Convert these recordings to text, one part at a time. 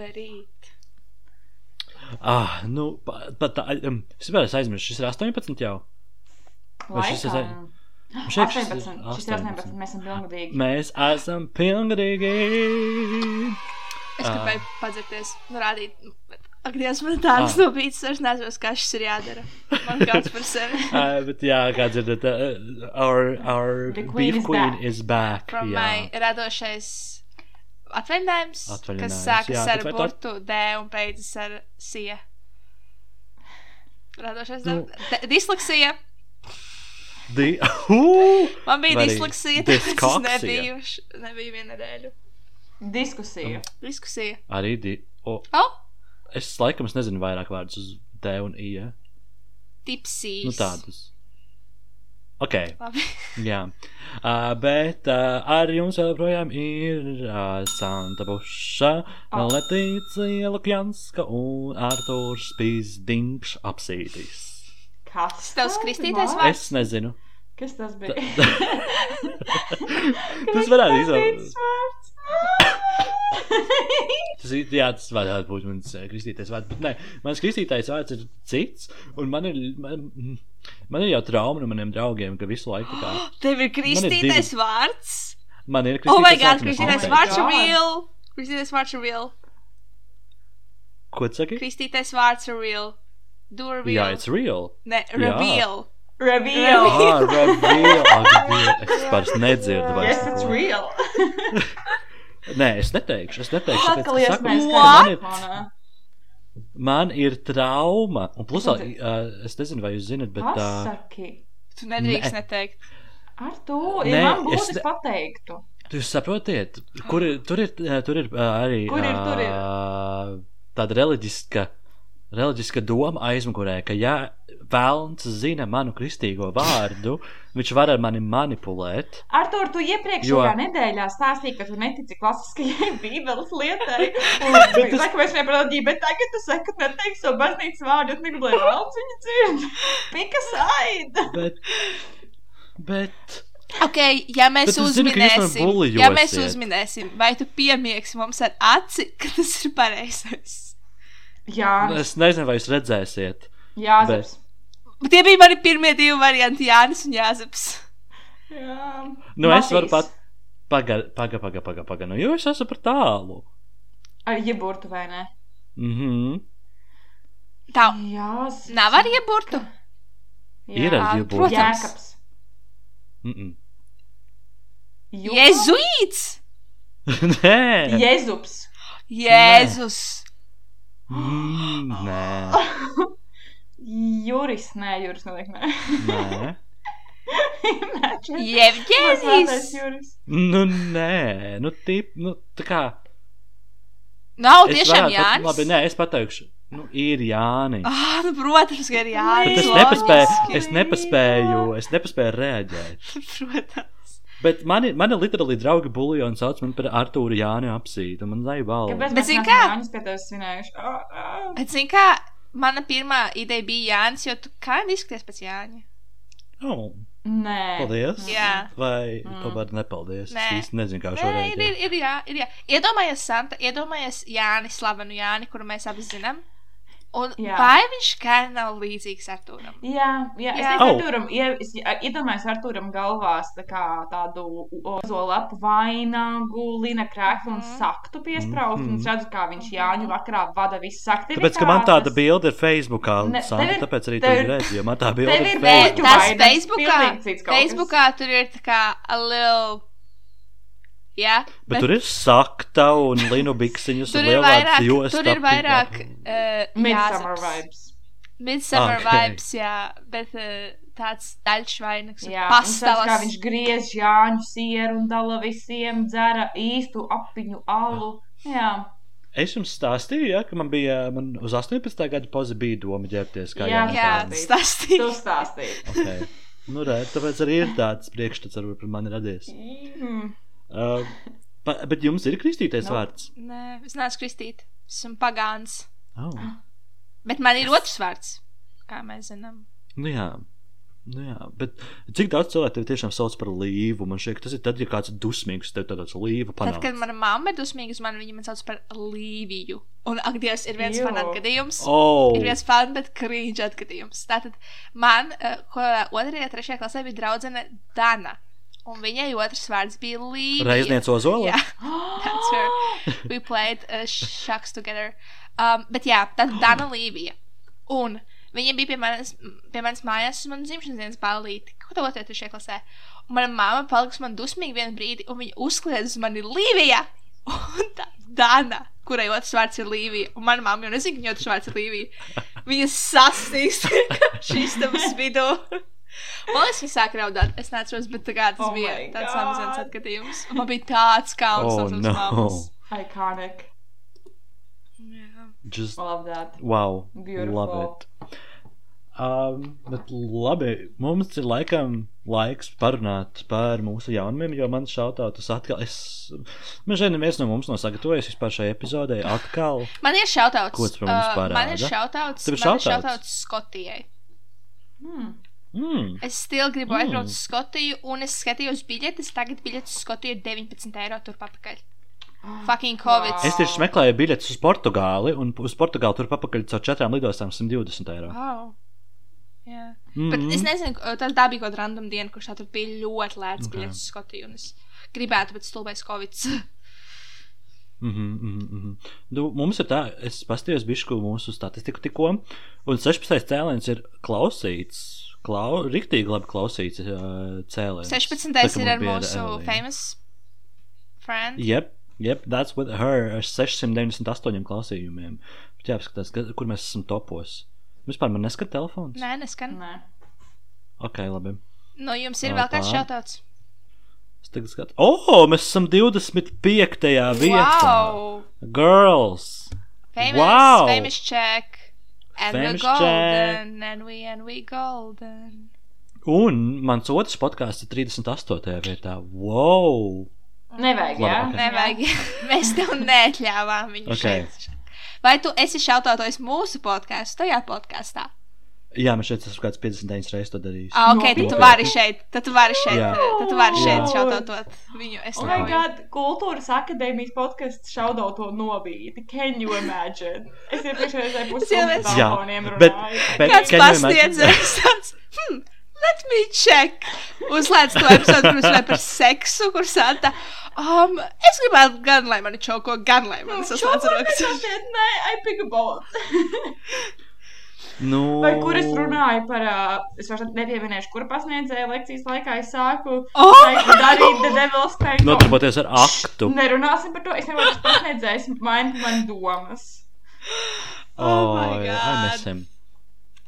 Uberīt. Ah, nu, pa- pat tā, um, es vēl aizmirsu, šis ir 18 jau. Vai šis ir- Laikā. Šeit šis 18. Šis ir 18. Mēs esam pilngadīgi. Mēs esam pilngadīgi. Es Ah. gribēju padzirties, nu, rādīt. bet, Ak, Dievs, man tādas Ah. ah. nobīdes, es nezinu, kā šis ir jādara. Man kāds par sevi. Uh, bet jā, kā dzirdat, uh, our, our The queen beef is queen back. is back. From jā. my radošais atvaļinājums, Atvaļinājums, kas sākas jā, ar burtu D un beidzas ar sija. Radošais Nu. nu, disleksija. Di! Man bija disleksija, tāpēc es nebiju, nebiju vienu nedēļu. Diskusija. Diskusija. Arī di. Oh, Oh, es laikam es nezinu vairāk vārdus uz D un I. Ja? tipsīs. Nu tādus. Ok, Labi. jā. Uh, bet uh, ar jums joprojām ir uh, Santa Buša, Oh. Letīcija Lukjanska un Artūrs Pīzdings apsītis. Kas? Tavs kristītais var? Es nezinu. Kas tas bija? Tas varētu izvēlēties. Tas, ir- jā, tas varētu būt mans eh, kristītais vārds. Bet nē, mans kristītais vārds ir cits. Un man ir, man, man ir jau trauma no maniem draugiem, ka visu laiku tā. Tev ir kristītais divi- vārds. Man ir Oh my kristītais god, vārds. es kristītais Oh vārds ir God. real. Kristītais vārds ir real. Ko tu saki? Kristītais vārds ir real. Do a real. Jā, it's real. Ne, Jā. reveal. Reveal. Ah, reveal. Ak, Dievs, Es vairs nedzirdu. Vairs Yes, it's real. Nē, es neteikšu. Es neteikšu. tāpēc, ka saku, man ir, man ir trauma. Un plus, uh, es nezinu, vai jūs zinat, bet. Uh, Pasaki. Tu nedrīkst Nē. neteikt. Ar to, Nē, ja man es būtu, ne- es pateiktu. Jūs saprotiet, kur ir, tur ir, tur ir uh, arī Kur ir, tur ir? Uh, tāda reliģiska, reliģiska doma aizmugurē, ka ja vēlns zina manu kristīgo vārdu, viņš var ar mani manipulēt. Artur, tu iepriekšējā Jo- nedēļā stāstīji, ka tu netici klasiskajai bībeles lietai. Un tu tas- saki, ka mēs reliģiju, bet tagad tu saki, ka neteiksi savu baznīcas vārdu, jo tu negribi, lai valsts viņu dzird. Pika saida. Bet, bet Ok, ja mēs Bet zinu, uzminēsim, bulijosiet. ja mēs uzminēsim, vai tu piemiegsi mums ar aci, ka tas ir pareizais? Jā, es nezinu, vai jūs redzēsiet. jā, Bet Tie bija mani pirmie divi varianti, Jānis un Jāzeps. jā. Nu, es varu Matīs. pat. Pagaid, pagaid, pagaid, pagaid, paga. nu, jo es esmu par tālu. Ar jeburtu vai ne? Mhm. Tā Jā, nav ar ieburtu. Ir ar Jā, jeburtu. protams. Jēkabs. Mhm. Jo- Jēzuīts! Nē, Jēzups. Jēzus! Mm, nē, Juris, nē, Juris noteikti nē. nē. Juris. Nu, nē, nu, tip, nu, tā kā. Nav es tiešām varētu pat- Jānis. Labi, nē, es pateikšu. Nu, ir Jānis. Ah, nu, protams, ka ir Bet Jānis. es Ai, nepaspēju, es nepaspēju, es nepaspēju reaģēt. Protams. Bet mani, mani literāli draugi bulīja un sauc mani par Artūru Jāni apsītu. Man zai balva. Kāpēc Bet mēs zini kā? Jāņus pie tevis svinējuši? Ah, ah. Bet, zini, kā mana pirmā ideja bija Jānis, jo tu kā izskaties pēc Jāņa. Oh, Nē. paldies. Jā. Vai Mm. tomēr nepaldies? Nē. Es īsti nezinu, kā Nē, šo ir, ir, ir, jā, ir, jā. Iedomājies, Santa, iedomājies Jāni, slavenu Jāni, kuru mēs abi zinām. Un jā. Vai viņš kā nav līdzīgs Artūram? Jā, jā, es Jā. domāju, Oh. ie- es iedomājos Arturam galvās tā kā tādu ozolapu vainagu, lina krēklu un Mhm. saktu piesprāust, un es Mhm. redzu, kā viņš Jāņu vakarā vada visas aktivitātes. Tāpēc, ka man tāda bilde ir Facebookā, Ne, Santa, ir- tāpēc arī tev tu ir- redzi, jo man tā bilde ir ir Facebookā. tas Facebookā. Facebookā tur ir tā kā a little. Jā, Bet tur ir sakta un linu biksiņas tur un lielāks vairāk, josta. tur ir vairāk uh, Midsummer vibes. Midsummer Ok. okay. vibes, jā, bet uh, tāds daļš vainags. Jā, tas, kā pastalas. viņš griež Jāņu sieru un dala visiem, dzera īstu apiņu alu. Jā, Es jums stāstīju, ja, ka man bija man uz 18. gada poza bija doma ģērbties kā Jā, Jā, stāstīja. tu stāstīji. Okay. Nu, re, tāpēc arī ir tāds priekšstats, varbūt par mani radies. Mm. Uh, pa, bet jums ir kristītais Nu. vārds? Nē, es neesmu kristīt. Esmu pagāns. Oh. Bet man ir otrs vārds, kā mēs zinām. Nu, jā. Nu, jā, bet cik daudz cilvēku tev tiešām sauc par līvu? Man šķiet, tas ir tad, ja kāds ir dusmīgs, tev tāds līva Tad, panāks. kad mana mamma ir dusmīga uz mani, viņa man sauc par Līviju. Un, ak, Dievs, ir viens Jū. fanu atgadījums. Oh, Ir viens fanu, bet krīņš atgadījums. Tātad man, uh, ko otrajā, trešajā klasē bija draudzene Dana. Un viņai otrs vārds bija Līvija. Reizniece Ozola? Jā, that's where we played uh, shucks together. Um, bet jā, tad Dana Līvija. Un viņa bija pie manis, pie manis mājās uz manu dzimšanas dienas ballīti. Ko tu otrajā, trešajā klasē? Un mana mamma palika uz mani dusmīgi vienu brīdi, un viņa uzkliedz uz mani Līvija. Un tā Dana, kurai otrs vārds ir Līvija. Un mana mamma jau nezina, ka viņai otrs vārds ir Līvija. Viņa sasīs šīs tavas vidū. Man liekas, viņa sāk raudāt. Es neatceros, bet tā kā tas Oh bija tāds samazināts atgadījums. Un Man bija tāds kauns Oh, no savas no. mammas. Iconic. Jā. Just, Love that. wow, Beautiful. love it. Um, bet labi, mums ir laikam laiks parunāt par mūsu jaunumiem, jo man šautautas atkal. Es, mēs zinām, neviens no mums nav sagatavojis vispār šai epizodē atkal. Man ir šautauts. Ko tas par mums uh, man ir parāda? šautauts. Tev ir man ir shoutouts? šautauts Skotijai. Hmm. Mm. Es still gribu Mm. aizbraukt uz Skotiju, un es skatījos biļetes. Tagad biļetes uz Skotiju ir 19 eiro turp atpakaļ. Fucking Covid. Wow. Es tieši meklēju biļetes uz Portugāli, un uz Portugāli tur papakaļ caur četrām lidostām 120 eiro. Wow. Jā. Mm Bet es nezinu, tā, tā bija kaut kāda random diena, kurš tā tur bija ļoti lēts Ok. okay. biļetes uz Skotiju, un es gribētu, bet stulbais Covid. Mm -hmm, mm -hmm. nu, mums ir tā, es paskatījos bišku mūsu statistiku tikko, un 16. cēliens ir klausīts. Klau, riktīgi labi klausīts uh, cēliens. 16. Tā, ir ar mūsu Evelīna. famous friend. Yep, yep, that's with her ar 698 klausījumiem. Bet jāpaskatās, ka- kur mēs esam topos. Vispār man neskat telefons? Nē, neskan. Nē. Ok, labi. No jums ir O, vēl kāds tā. šautauts. Es tagad skatu. Oh, mēs esam 25. vietā. Wow! Girls! Famous, Wow! famous check. And we're golden, and we and we golden. Un mans otrs podkāsts ir 38. vietā. Wow! Nevajag, Labi, jā? ok. Nevajag. Mēs tev neatļāvām viņu Ok. šeit. Vai tu esi šautautojis mūsu podkāstu, tajā podkāstā? Jā, mēs šeit esam kāds 59 reizes to darījis. Ah, ok, tad tu vari šeit, tad tu vari šeit, Jā. tad tu vari šeit šautautot viņu. Es Oh my nevaru. god, kultūras akadēmijas podkāsts šaudot to nobīdi. Can you imagine? Es iepriekšējā Jā, telefoniem bet- runāju. bet- Kāds Can you imagine? pasniedzējs hmm, let me check. Uzlēdz to epizodu, kur mēs runājam par seksu, kur sāta. Um, es gribētu gan, lai mani čoko, gan, lai mani saslēdz rokas. Nē, I pick a both. Nu, Vai kur es runāju par, uh, es vairs nepieminēšu, kura pasniedzēja lekcijas laikā es sāku Oh! teikt, darīt The Devil's Tango. Nodarboties ar aktu. Nerunāsim par to, es nevaru tas pasniedzējs maina man domas. Oh God. I miss him.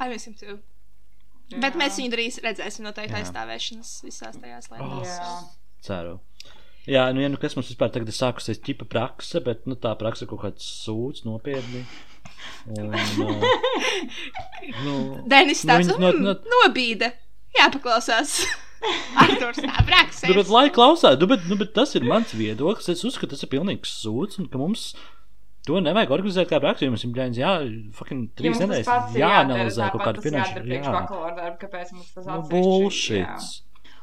I miss him too. Bet mēs viņu drīz redzēsim noteikti Jā. aizstāvēšanas visās tajās lietās. Jā. Ceru. Jā, nu, ja nu kas mums vispār tagad ir sākusies ķipa prakse, bet nu, tā prakse kaut kāds sūds nopietni. Un, uh, nu, Denis Nu, tāds viņš no, no- no, no- nobīde. Jāpaklausās. Arktūrs tā prakses. nu, bet, lai klausās, nu, bet, nu, bet tas ir mans viedoklis. Es uzskatu, tas ir pilnīgs sūds un ka mums to nevajag organizēt kā praksi. jo Mums ir jāņem, jā, fucking trīs tas nedēļas jāanalizē kaut kāda finanšu. Jā, bakalaura darba, kāpēc mums tas nu, atsevišķi, jā. bullshit.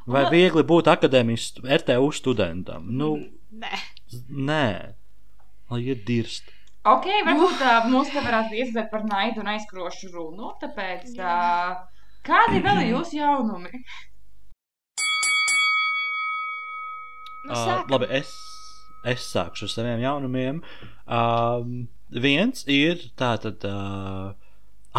Vai viegli būt akadēmijas RTU studentam? Nu, Nē. nē, lai iet dirst. Ok, varbūt uh, mums te varētu iesadzēt par naidu un aizkrošu runu, tāpēc uh, kādi vēl ir jūsu jaunumi? Nu, Uh, labi, es, es sākšu ar saviem jaunumiem. Um, viens ir tātad. Uh,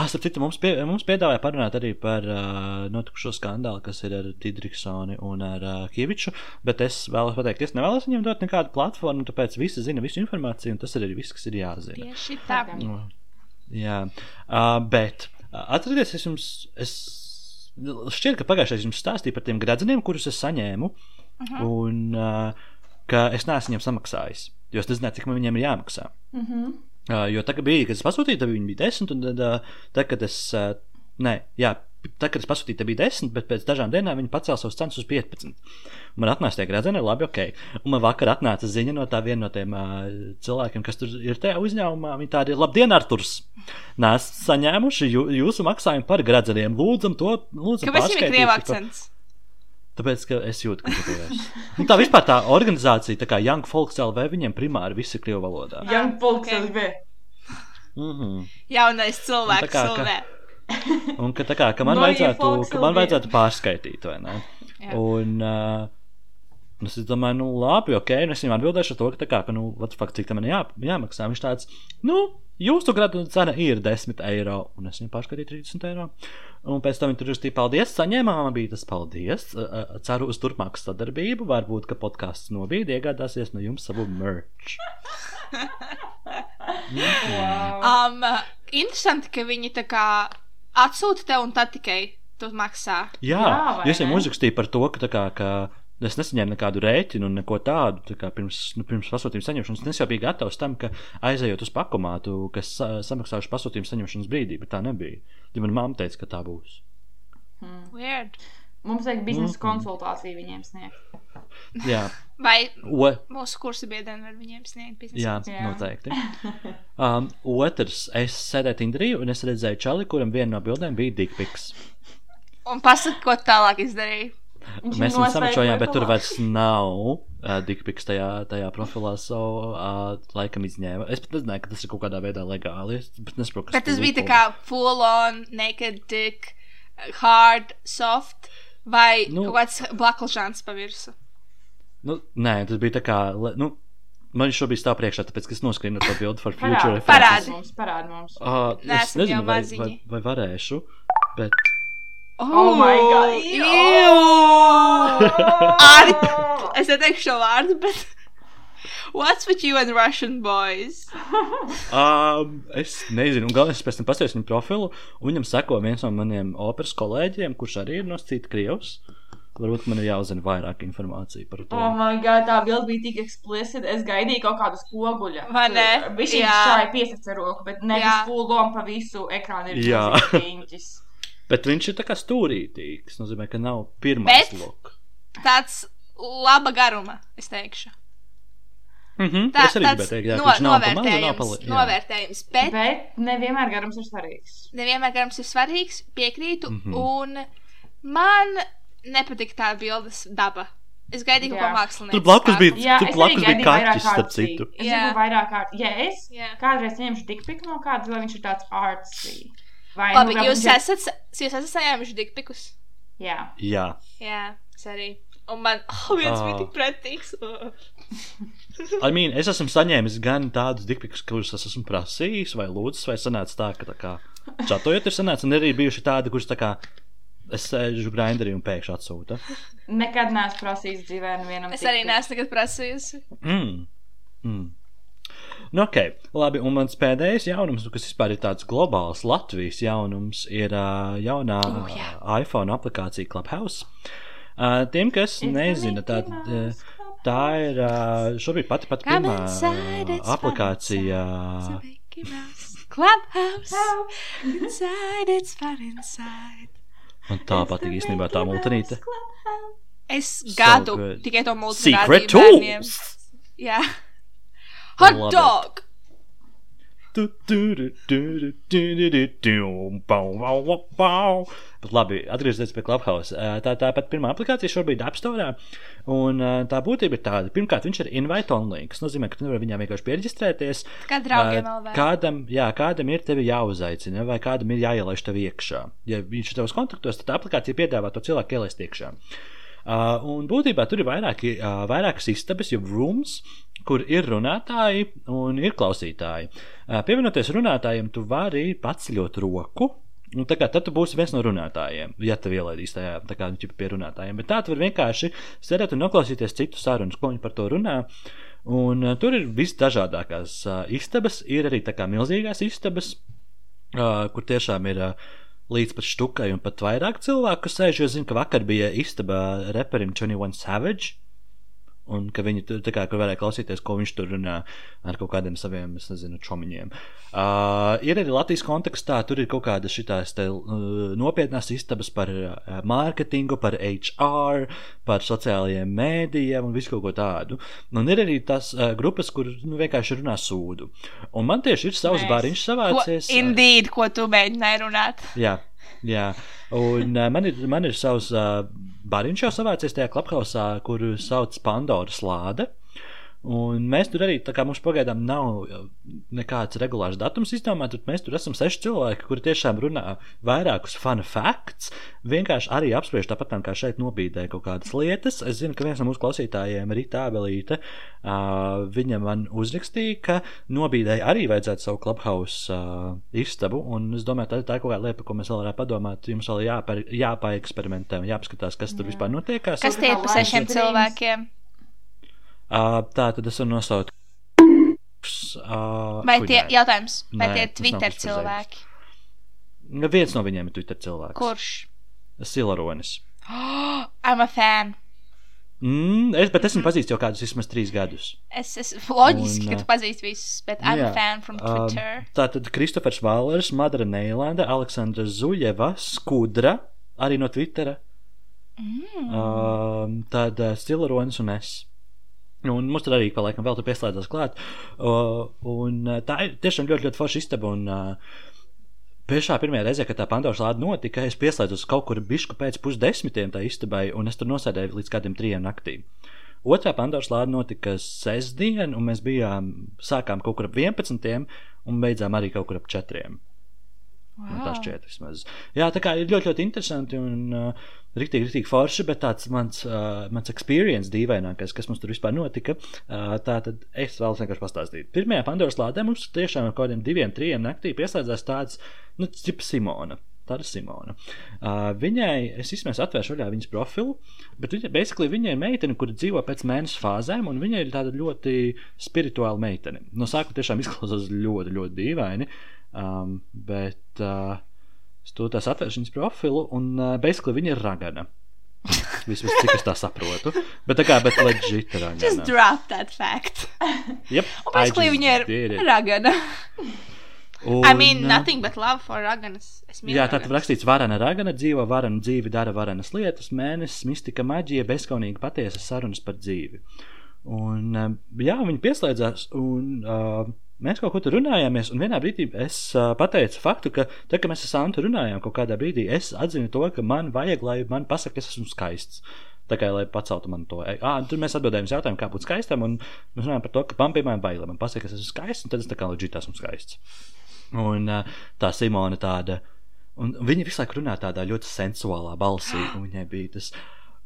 starp citu, mums, pie, mums piedāvāja parunāt arī par uh, notikušo skandālu, kas ir ar Digriksoni un ar uh, Kieviču. Bet es vēlos pateikt, es nevēlos viņiem dot nekādu platformu, tāpēc visi zina visu informāciju, un tas ir arī viss, kas ir jāzina. Tieši tā. Nu, Jā, uh, bet uh, atcerieties, es jums. Es, šķiet, ka pagājušajā jums stāstīju par tiem gradzeniem, kurus es saņēmu, Mhm. un uh, ka es neesmu viņiem samaksājis. Jo es nezināju, cik man viņiem ir jāmaksā. Mm -hmm. Jo tagad bija, kad es pasūtīju, tad viņi bija desmit, un tad, tad kad es. Nē, jā, tad, kad es pasūtīju, te bija 10, bet pēc dažām dienām viņi pacēla savus cenas uz 15. Un man atnāca tie gradzeni, labi, ok. Un man vakar atnāca ziņa no tā viena no tiem uh, cilvēkiem, kas tur ir tajā uzņēmumā. Viņi tādi - labdien, Arturs! Nē, saņēmuši jū, jūsu maksājumu par gradzeniem. Lūdzam to, lūdzam, Kāpēc viņam ir krievu akcents? Tāpēc, ka es jūtu, ka tas ir. Nu, tā vispār tā organizācija, tā kā Young Folks LV, viņiem primāri viss ir krievu valodā. Young Folks ok. LV. Mm -hmm. Jaunais cilvēks, kā, ka- cilvēks. Un ka, tā kā, ka man, Neue vajadzētu, ka man LV. vajadzētu pārskaitīt, vai ne? Jā. Un uh, un es domāju, nu, labi, ok, un es viņam atbildēšu ar to, ka, tā kā, ka nu, what the fuck, cik tam man jā, jāmaksā. Viņš tāds, nu, jūsu gradu cena ir 10 eiro, un es viņam pārskaitīju 30 eiro. Un pēc tam viņi tur rakstīja, paldies, saņēmām, man bija tas paldies. Ceru uz turpmāku sadarbību. Varbūt, ka podkāsts nobīd iegādāsies no jums savu merch. Wow. Um, interesanti, ka viņi tā kā atsūta tev un tad tikai tu maksā. Jā, Jā, viņam ne? uzrakstīju par to, ka, tā kā, ka es nesaņēmu nekādu rēķinu un neko tādu tā kā pirms, nu, pirms pasūtījuma saņemšanas. Es jau biju gatavs tam, ka aizejot uz pakomātu, kas sa samaksājuši pasūtījuma saņemšanas brīdī, bet tā nebija. Ja manā mamma teica, ka tā būs. Weird. Mums vajag biznesa Mhm. konsultāciju viņiem sniegt. Jā, Vai o, mūsu kursu biedriem var viņiem sniegt biznesu? jā, Jā. noteikti. Um, otrs, es sēdēju Tinderī un es redzēju čali, kuram viena no bildēm bija dikpiks. Un pasaka, ko tālāk izdarīja. Viņš Mēs viņu samačojām, bet tur vairs nav uh, dikpiks tajā, tajā profilā, so uh, laikam izņēma. Es pat nezināju, ka tas ir kaut kādā veidā legāli. Es pat nesaprotu, kas Bet tas tur bija tā kā full on, naked dick, hard, soft, vai Nu. kaut kāds blaklžāns pa virsu. Nu, nē, tas bija tā kā. Nu, man šobrīd stāv priekšā, tāpēc, es noskrīnu to bildi for future Parādi. Parādi. mums, parādi mums. Uh, es Neesam nezinu, jau vai, vai, vai varēšu, bet. Oh my God. Ari, es neteikšu šo vārdu, bet. What's with you and Russian boys? Um, es nezinu, un galvenais, es pēc tam paskatījos viņa profilu, un viņam seko viens no maniem operas kolēģiem, kurš arī ir no cita krievs. Varbūt man ir jāuzzina vairāk informācijas par to. Oh my god, tā bilde bija tik eksplicita. Es gaidīju kaut kādu spoguļu. Vai ne? Viņš Jā. šādi piesakts ar roku, bet nevis on pa visu ekrānu ir Jā. Bet viņš ir tā kā stūrītīgs. Tas nozīmē, ka nav pirmais Bet- loks. Tāds laba garuma, es teikšu. Mhm, Tā, es arī gribēju tāds teikt, jā, no, ka viņš nav pa mazu, nav novērtējums, novērtējums, bet Bet nevienmēr garums ir svarīgs. nevienmēr garums ir svarīgs, piekrītu, Mhm. un man nepatīk tā bildes daba. Es gaidīju Jā. mākslinieku. Tur blakus bija- Jā, Tur es blakus bija kaķis, starp citu. Es Jā. gribu vairāk kārt. Ja es Jā. kādreiz saņemšu tikpiku no kāda, lai viņš ir tāds artsy. Vai Labi, nu, jūs viņš esat, jūs esat saņēmuši dikpikus? Jā. Jā, Jā, es arī. Un man, oh, viens Ah. bija tik pretīgs. Oh. I mean, es esmu saņēmis gan tādus dikpikus, kurus es esmu prasījis, vai lūdzis, vai sanāca tā, ka tā kā čatojot ir sanācis, un arī bijuši tādi, kurus tā kā es sēžu grinderī un pēkšņi atsūta. Nekad neesmu prasījis dzīvē nevienam. Es arī neesmu nekad prasījusi. Mm. Mm. Nu, ok, labi. Un mans pēdējais jaunums, kas vispār ir tāds globāls Latvijas jaunums, ir uh, jaunā Oh, jā. iPhone aplikācija Clubhouse. Uh, tiem, kas It's nezina, Club. tā ir uh, šobrīd pati pati Come pirmā aplikācija. So Clubhouse. Inside, it's fun inside. Man tā patīk īstenībā tā multinīte. Es So gadu good. tikai to multi Secret tools! Jā. Hot Love dog. Bet labi, atgriezties pie Clubhouse. Tā ir tāpat pirmā aplikācija šobrīd App Store. Un tā būtība ir tāda. Pirmkārt, viņš ir invite only, kas nozīmē, ka tu nevari viņā vienkārši pierakstīties. Kā draugiem vēl? Kādam, jā, kādam ir tevi jāuzaicina, vai kādam ir jāielaiž tev iekšā. Ja viņš ir tavs kontaktos, tad aplikācija piedāvā to cilvēku ielaist iekšā. Uh, un būtībā tur ir vairāki, uh, vairākas istabas, jau rooms, kur ir runātāji un ir klausītāji. Pievienoties runātājiem, tu vari paceļot roku. Un tā kā tad tu būsi viens no runātājiem, ja tev ielaidīs tajā tā kā, nu, ķipa pie runātājiem. Bet tā tu vari vienkārši sēdēt un noklausīties citu sarunas, ko viņi par to runā. Un uh, tur ir visdažādākās uh, istabas, ir arī tā kā milzīgās istabas, uh, kur tiešām ir uh, līdz pat štukai un pat vairāk cilvēku, sēž. Jo zinu, ka vakar bija istaba reperim 21 Savage. Un ka viņi tur kā varēja klausīties, ko viņš tur runā ar kaut kādiem saviem, es nezinu, čomiņiem. Uh, ir arī Latvijas kontekstā, tur ir kaut kāda šitās te, uh, nopietnās istabas par uh, mārketingu, par HR, par sociālajiem mēdījiem un visu kaut ko tādu. Un ir arī tās uh, grupas, kur nu, vienkārši runā sūdu. Un man tieši ir savs Mēs. bāriņš Ko, savācies. indeed, ko tu mēģināji runāt? Jā, jā. Un uh, man, ir, man ir savs uh, bariņš jau savācies tajā klubhausā, kuru sauc Pandoras lāde. Un mēs tur arī, tā kā mums pagaidām nav nekāds regulārs datums izdomāts, tad mēs tur esam seši cilvēki, kuri tiešām runā vairākus fun facts. Vienkārši arī apspriež tāpat kā šeit nobīdē kaut kādas lietas. Es zinu, ka viens no mūsu klausītājiem, Rīta Abelīte, uh, viņa man uzrakstīja, ka nobīdēji arī vajadzētu savu clubhouse uh, istabu. Un es domāju, tā, tā ir kaut kāda lieta, ko mēs vēl varētu padomāt. Jums vēl jāpa, jāpaeksperimentē un jāpaskatās, kas tur Jā. vispār notiekās. Kas tie ir pa sešiem cilvēkiem? Uh, tā tad es varu nosaukt. Uh, Vai tie, nē. jautājums, vai Nē, tie nav Twitter cilvēki? Viens no viņiem ir Twitter cilvēks. Kurš? Silaronis. I'm a fan. Mm, es, bet es viņu pazīstu jau kādus vismaz trīs gadus. Es esmu loģiski, Un, ka tu pazīsti visus, bet I'm jā, a fan from Twitter. Um, tātad Kristofers Vālers, Madara Neilanda, Aleksandra Zujeva, Skudra, arī no Twittera. Mm. Um, tad uh, Stilaronis un es. Un mums tur arī, pa laikam, vēl tur pieslēdzās klāt. Uh, un uh, tā ir tiešām ļoti, ļoti forša istaba. Un, uh, Pašā pirmajā reizē, kad tā Pandoras lāde notika, es pieslēdzos kaut kur bišku pēc pusdesmitiem tā istabai, un es tur nosēdēju līdz kādiem trijiem naktī. Otrā Pandoras lāde notika sestdien, un mēs bijām, sākām kaut kur ap 11. un beidzām arī kaut kur ap 4. Nu, tā šķiet, vismaz. Jā, tā kā ir ļoti, ļoti interesanti un uh, rīktīgi, rīktīgi forši, bet tāds mans, uh, mans experience dīvainākais, kas mums tur vispār notika, uh, tā tad es vēlos vienkārši pastāstīt. Pirmajā Pandoras lādē mums tiešām ar kaut kādiem diviem, trim naktī pieslēdzās tāds, nu, tipa Simona. Tā ir Simona. Uh, viņai, es īstenībā atvēršu vaļā viņas profilu, bet viņa, basically, viņa ir meitene, kura dzīvo pēc mēnešu fāzēm, un viņa ir tāda ļoti spirituāla meitene. No sākuma tiešām izklausās ļoti, ļoti dīvaini, um, bet uh, es to tās atvēršu viņas profilu, un uh, basically viņa ir ragana. Vismaz cik es tā saprotu. Bet tā kā, bet legit ragana. Just drop that fact. Yep, Un basically viņa ir ragana. Un, I mean, uh, nothing but love for raganas. Jā, tā tad rakstīts, varana ragana dzīvo, varana dzīve dara varanas lietas, mēnesis, mistika, maģija, bezskaunīga patiesa sarunas par dzīvi. Un, jā, viņi pieslēdzās, un uh, mēs kaut ko tur runājāmies, un vienā brīdī es uh, pateicu faktu, ka, tā, kad mēs ar Santu runājām kaut kādā brīdī, es atzinu to, ka man vajag, lai man pasaka, ka es esmu skaists. Tā kā lai paceltu man to. Ah, tur mēs atbildējām uz jautājumu, kā būt skaistam. Mēs runājām par to, ka man, piemēram, bail. Man pasaka, ka es esmu skaists, un tad es tā kā leģit esmu skaists. Un uh, tā Simona tāda. Un viņa visu laiku runā tādā ļoti sensuālā balsī. Un viņai bija tas,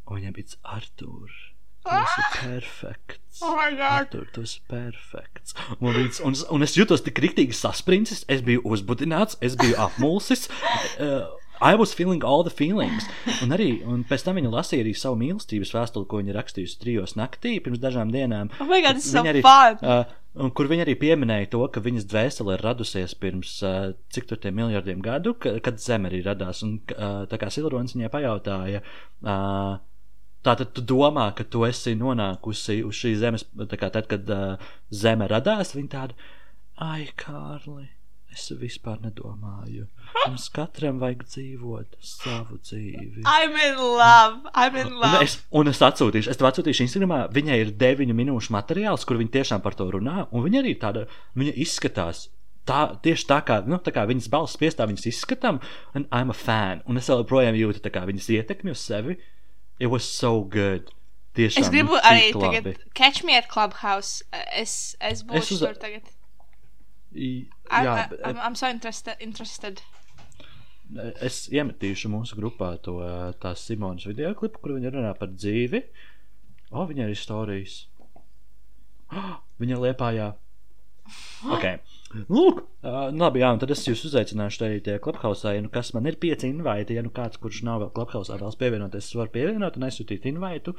un viņai bija tas Artur. Tu esi perfekts. Oh. Artur, tu esi perfekts. Un, viņas, un, un es jutos tik rīktīgi saspringts, es biju uzbudināts, es biju apmulsis. Uh, I was feeling all the feelings. Un arī un pēc tam viņa lasīja arī savu mīlestības vēstuli, ko viņa rakstījusi trijos naktī pirms dažām dienām. Oh my god, so arī, fun. Uh, un kur viņa arī pieminēja to, ka viņas dvēsele ir radusies pirms uh, cik tur tiem miljardiem gadu, ka, kad Zeme arī radās. Un, uh, tā kā Silrons viņai pajautāja, uh, tātad tu domā, ka tu esi nonākusi uz šīs zemes, tā kā tad, kad uh, Zeme radās, viņa tāda, ai, Kārli, es vispār nedomāju. Mums katram vajag dzīvot savu dzīvi. I'm in love. I'm in Un love. es, un es atsūtīšu, es tev atsūtīšu Instagramā. Viņai ir 9 minūšu materiāls, kur viņa tiešām par to runā. Un viņa arī tāda, viņa izskatās. Tā, tieši tā kā, nu, tā kā viņas balss piestāv viņas izskatam, un I'm a fan. Un es joprojām jūtu kā viņas ietekmi uz sevi. It was so good. Tiešām, Es gribu nu, arī labi. tagad catch me at clubhouse. Es, es būšu uz- tur tagad. I- I'm, Jā, I'm, I'm, I'm so interested. interested. es iemetīšu mūsu grupā to tās Simonas video klipu, kur viņa runā par dzīvi. O, oh, viņa ir stāstījis. Oh, viņa liepājā. Okay. Lūk, uh, labi, jā, tad es jūs uzaicināšu klubhausā, ja nu kas man ir pieci invaiti, ja nu kāds, kurš nav vēl klubhausā, vēlas pievienoties, es varu pievienot un aizsūtīt invaitu.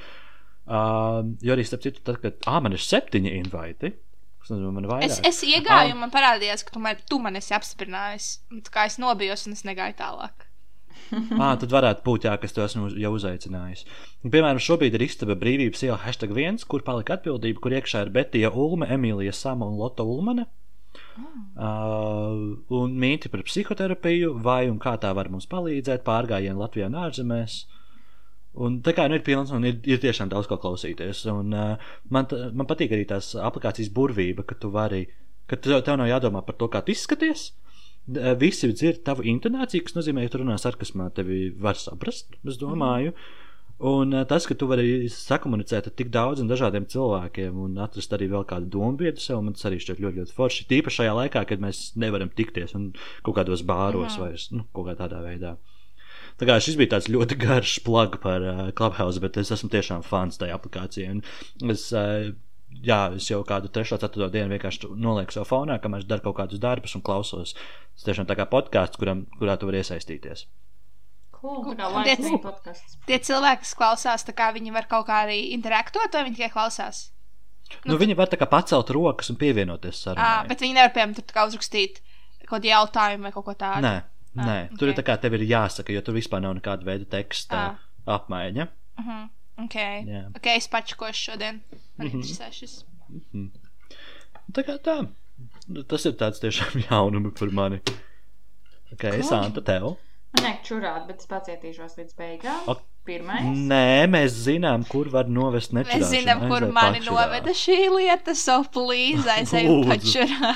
Uh, jo arī, starp citu, tad, kad, ā, man ir septiņi invaiti, es nezinu, man vairāk. Es, es iegāju, un man parādījās, ka tu man, tu man esi apstiprinājis. Un tā kā es nobijos, un es negāju tālāk. ah, tad varētu būt, jā, kas to esmu jau uzaicinājis. Un, piemēram, šobrīd ir istaba brīvības iela hashtag viens, kur palika atbildība, kur iekšā ir Betija Ulme, Emīlija Sama un Lotta Ulmane. Uh, un mīti par psihoterapiju, vai un kā tā var mums palīdzēt, pārgājienu Latvijā un ārzemēs. Un tā kā nu, ir pilns, un ir, ir tiešām daudz ko klausīties. Un, uh, man, t- man patīk arī tās aplikācijas burvība, ka tu vari, ka tev, tev nav jādomā par to, kā tu izskaties. Visi dzird tavu intonāciju, kas nozīmē, ka tu runā sarkasmā, tevi var saprast, es domāju. Un uh, tas, ka tu vari sakomunicēt ar tik daudziem dažādiem cilvēkiem un atrast arī vēl kādu domu vietu sev, man tas arī šķiet ļoti, ļoti forši. Tīpaši šajā laikā, kad mēs nevaram tikties un kaut kādos bāros vai nu, kaut kā tādā veidā. Tā kā šis bija tāds ļoti garš plug par uh, Clubhouse, bet es esmu tiešām fans tajā aplikācijā. un Es, uh, jā, es jau kādu trešo, ceturto dienu vienkārši nolieku savu fonā, kamēr es daru kaut kādus darbus un klausos. Tas tiešām tā kā podkāsts, kuram, kurā tu vari iesaistīties. Cool, tā kā Un live tie- cilvēki, kas klausās, tā kā viņi var kaut kā arī interaktot, vai viņi tikai klausās. Nu, nu, viņi var tā kā pacelt rokas un pievienoties sarunai. bet viņi nevar, piemēram, tur kā uzrakstīt kaut kādu jautājumu vai kaut ko tādu. Nē, nē. Ah, tur ir tā kā tev ir jāsaka, jo tur vispār nav nekāda veida teksta Ah. apmaiņa. Mhm. Ok, Jā. ok, es pačakošu šodien. Man Mhm. interesē šis. Tā kā tā. Nu, Tas ir tāds tiešām jaunumi par mani. Ok, Santa, tev. Liek čurāt, bet es pacietīšos līdz beigām. Ok. Pirmais. Nē, mēs zinām, kur var novest nečurāšanu. Mēs zinām, kur Aizej mani pačurā. noveda šī lieta, so please aizēju pačurā.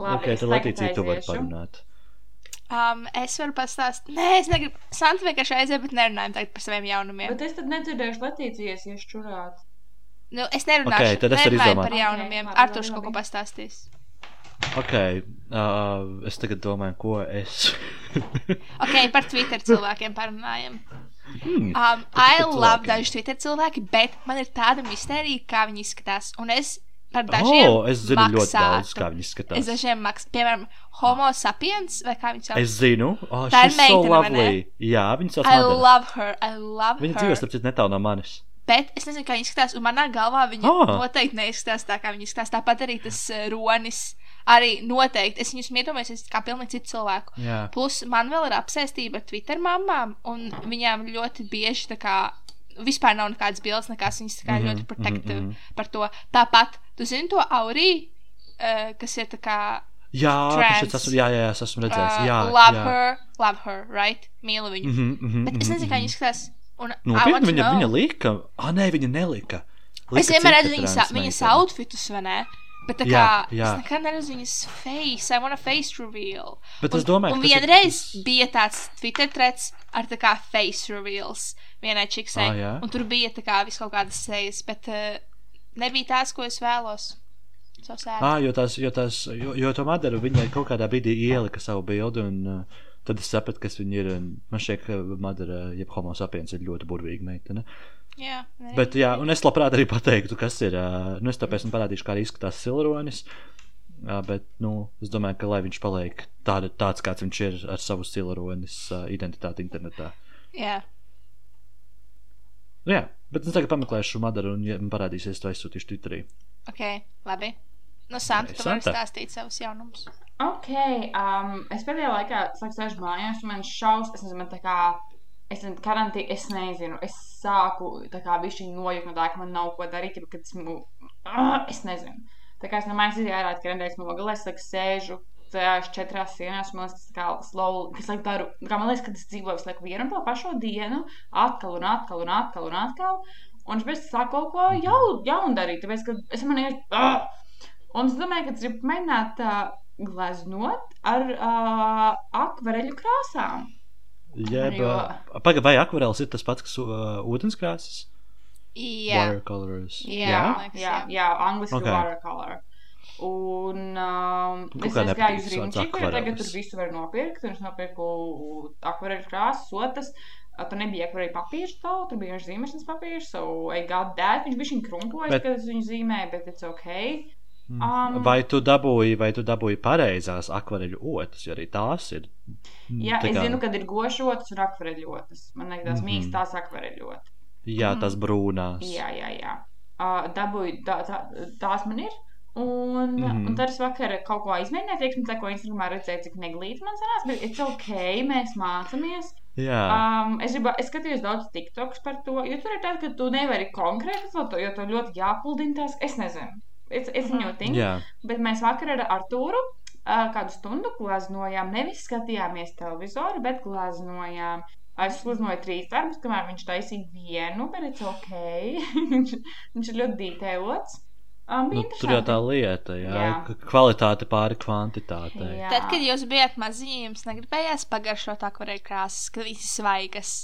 Labi, Ok, es tad tagad Latīcija, tu vari parunāt. Um, es varu pastāstīt, nē, es negribu. Santa vienkārši aizēja, bet nerunājam tagad par saviem jaunumiem. Bet es tad nedzirdēšu Latīcijas, ja čurāt. Nu, es nerunāšu Ok, tad es nerunāju par jaunumiem. Ok, labi, Artušs labi, kaut ko labi. pastāstīs. Ok, uh, es tagad domāju, ko es. Ok, par Twitter cilvēkiem parunājam. hmm, Um, I love dažus Twitter cilvēki, bet man ir tāda mistērija, kā viņi izskatās. Un es par dažiem oh, es zinu ļoti maksātu. daudz, kā viņi Es skatās. dažiem maksātu, piemēram, Homo sapiens, vai kā viņi sauc. Es zinu, oh, Tā ir she's so meitene, ne? lovely. Jā, viņa sauc I Madara. love her, I love Viņa her. dzīvo starp citu netālu no manis. Bet es nezinu, kā viņi izskatās, un manā galvā viņi Ah. oh. noteikti neizskatās tā, kā viņi izskatās. Tāpat arī tas uh, ronis. Arī noteikti. Es viņus iedomājos kā pilnīgi citu cilvēku. Jā. Plus, man vēl ir apsēstība ar Twitter mamām, un viņām ļoti bieži tā kā. Vispār nav nekādas bildes, nekas viņas tā kā Mhm, ļoti protective mhm, par to. Tāpat, tu zini to aurī, uh, kas ir tā kā. Jā, Trans. esmu, jā, jā, es esmu redzējis. Uh, jā, love jā. her, love her, right? Mīlu viņu. Mm -hmm, Bet es nezinu, kā viņi izskatās. Un to viņa, know. viņa lika. Ah, nē, viņa nelika. Es Lika vienmēr cita redzu viņas, viņas outfitus, vai ne? Bet tā kā Jā, jā. es nekad neredzu viņas face, I want a face reveal. Bet un, es domāju, un tas ir- vienreiz bija tāds Twitter threads ar tā kā face reveals vienai čiksai. Ah, jā? un tur bija tā kā vis kaut kādas sejas, bet uh, nebija tās, ko es vēlos. Ah, jo tās, jo tās, jo, jo to Madara viņai kaut kādā brīdī ielika savu bildi, un uh, tad es sapratu, kas viņa ir. Man šķiet, ka Madara, jeb Homo sapiens, ir ļoti burvīga meitene. Jā, arī. Bet, jā, un es labprāt arī pateiktu, kas ir. Uh, nu, es tāpēc nu parādīšu, kā arī izskatās Silronis. Bet, nu, es domāju, ka lai viņš paliek tāda, tāds, kāds viņš ir ar savu Silronis uh, identitāti internetā. jā. Nu, jā, bet es tagad pameklēšu Madaru, un, ja man parādīsies, to aizsūtīšu Twitterī. ok, labi. No Santa, tu vari stāstīt savus jaunumus. Ok, um, es pēdējā laikā sāku sēžu mājās, un man šaus, es nezinu, man tā kā, es nezinu, karantīna, es nezinu, es sāku bišķiņ nojukt no tā, ka man nav ko darīt, ja, kad esmu, ah, es nezinu. Tā kā es no mājas izjāju ārā, ka nedēļas nogalē, es laiku sēžu tajās četrās sienās, man liekas, kā slow, es laiku daru, kā man liekas, ka es dzīvoju visu laiku vienu un to pašo dienu, atkal un atkal un atkal un atkal, un es pēc sāku kaut ko jau, jaunu darīt, tāpēc, ka es man ir, ah! Un es domāju, ka es gribu mēģināt uh, gleznot ar uh, akvareļu krāsām. Jeb, Jo- Pagaid, vai akvarels ir tas pats, kas uh, ūdenskrāsas? Jā. Watercolors. Jā. Jā, liekas, jā, jā. angliski Ok. okay. watercolor. Un um, es aizgāju uz Rīgas, kur tagad tur visu var nopirkt. Un es nopirku akvareļu krāsas, otras. Uh, Tur nebija akvareļu papīrs, tā, tur bija vienkārši zīmēšanas papīrs. So I got that. Viņš bija krumpojas, Bet- bet... kad es viņu zīmēju, bet it's ok. Mm. Um, vai tu dabūji, vai tu dabūji pareizās akvareļu otras, jo arī tās ir. mm, Jā, tā es kā- zinu, kad ir gošotas un akvareļotas. Man liekas, tās Mhm. mīkstās akvareļotas. Jā, tās brūnās. Jā, jā, jā. Uh, dabūju, tā, tā, tās man ir. Un, mm Mhm. -hmm. un tad es vakarā kaut ko izmēģināju, teiksim, tā, ko Instagramā redzēju, cik neglīti man sanāca. Bet it's ok, mēs mācāmies. Jā. Um, es, gribu, es skatījos daudz TikToks par to, jo tur ir tā, ka tu nevari konkrēti to, jo to ļoti jāpuldina tās. Es nezinu. Es Mhm. viņu tiņu, Jā. bet mēs vakar ar Artūru uh, kādu stundu glaznojām. Nevis skatījāmies televizoru, bet glaznojām. Es uznoju trīs darbus, kamēr viņš taisīja vienu, bet it's ok. viņš, viņš ir ļoti dītēlots. Um, Nu, tur jau tā lieta, jā, Jā. ka kvalitāte pāri kvantitātei. Jā. Tad, kad jūs bijat maziņi, jums negribējās pagaršot akvarēļu krāsas, ka viņas ir svaigas.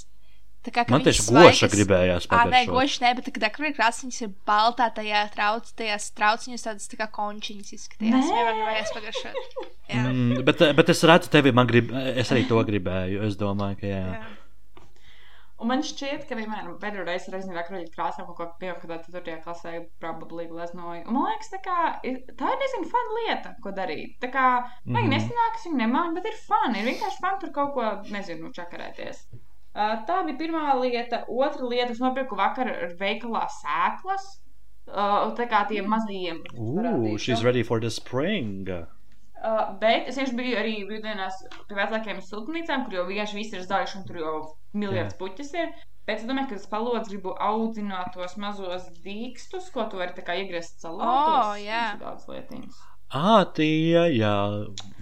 Tā kā, Man tieši goša gribējās Ā, nē, goši ne, bet kad akvarēļu krāsas viņas ir baltā, tajā trauc, tajās trauciņas tādas tā kā končiņas izskatījās. Nē. Vienmēr gribējās pagaršot. Jā. Mm, bet, bet es redzu, tevi man grib, es arī to gribēju. Es domāju, ka jā. Jā. Un man šķiet, ka vienmēr pēdējo reizi reizē akroļu krāsām kaut ko kaut kādā 4. klasē probably gleznoju. Un man liekas, tā, kā, ir- tā ir diezgan fun lieta, ko darīt. Tā kā, vai Mhm. nesanāks, viņa nemāk, bet ir fun. Ir vienkārši fun tur kaut ko, nezinu, čakarēties. Tā bija pirmā lieta. Otra lieta, es nopirku vakar veikalā sēklas. Uh, tā kā tiem mazajiem. Ooh, she's ready for the spring. Uh, bet es vienkārši biju arī brīvdienās pie vecākiem siltumnīcām, kur jau vienkārši viss ir zaļš un tur jau miljards puķis ir. Bet es domāju, ka es palodzu gribu audzināt tos mazos dīkstus, ko tu vari tā kā iegriezt salātos. O, jā. Ir Daudz lietiņas. Ah, tie, jā.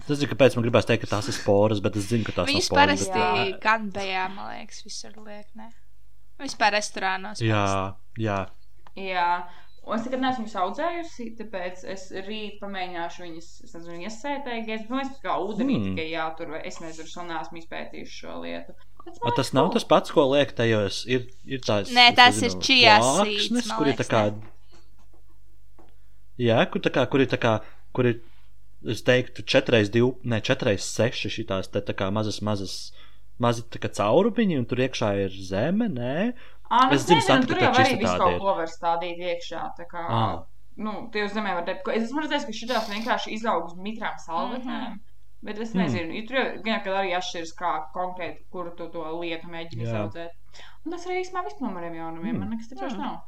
Tas ir kāpēc man gribās teikt, ka tās ir sporas, bet es zinu, ka tās Viņas nav sporas. parasti Jā. gan bejā, man liekas, visur liek, ne? Vispār restorānos. Jā, jā. Jā. Un es nekad neesmu viņus audzējusi, tāpēc es rīt pamēģināšu viņus, es nezinu, iesētējies. Man liekas, kā ūdenī Hmm. tikai jātur, vai es nezinu, vēl neesmu izpētījuši šo lietu. Bet A, tas nav tas pats, ko liek tajos. Ir, ir tās, Nē, tas ir man kur ir tā kā. Jā, kur, tā kā, kur ir tā kā, kur ir, es teiktu, 4x2, ne 4x6 šitās te tā kā mazas, mazas, mazi tā kā caurumiņi, un tur iekšā ir zeme, nē. Ā, nu, Es nezinu, Santa, tur ka jau arī visu kaut ko var stādīt iekšā. Tā kā, Ah. nu, tie uz zemē var teikt, ka es esmu redzējis, ka šitās vienkārši izaug uz mitrām salvetēm. Mhm. Bet es Hmm. nezinu, mm. tur jau gan kad arī atšķiras, kā konkrēti, kuru tu to lietu mēģini Jā. izaudzēt. Un tas arī īstenībā viss no maniem jaunumiem. Mm. Man nekas vairs Mm. nav.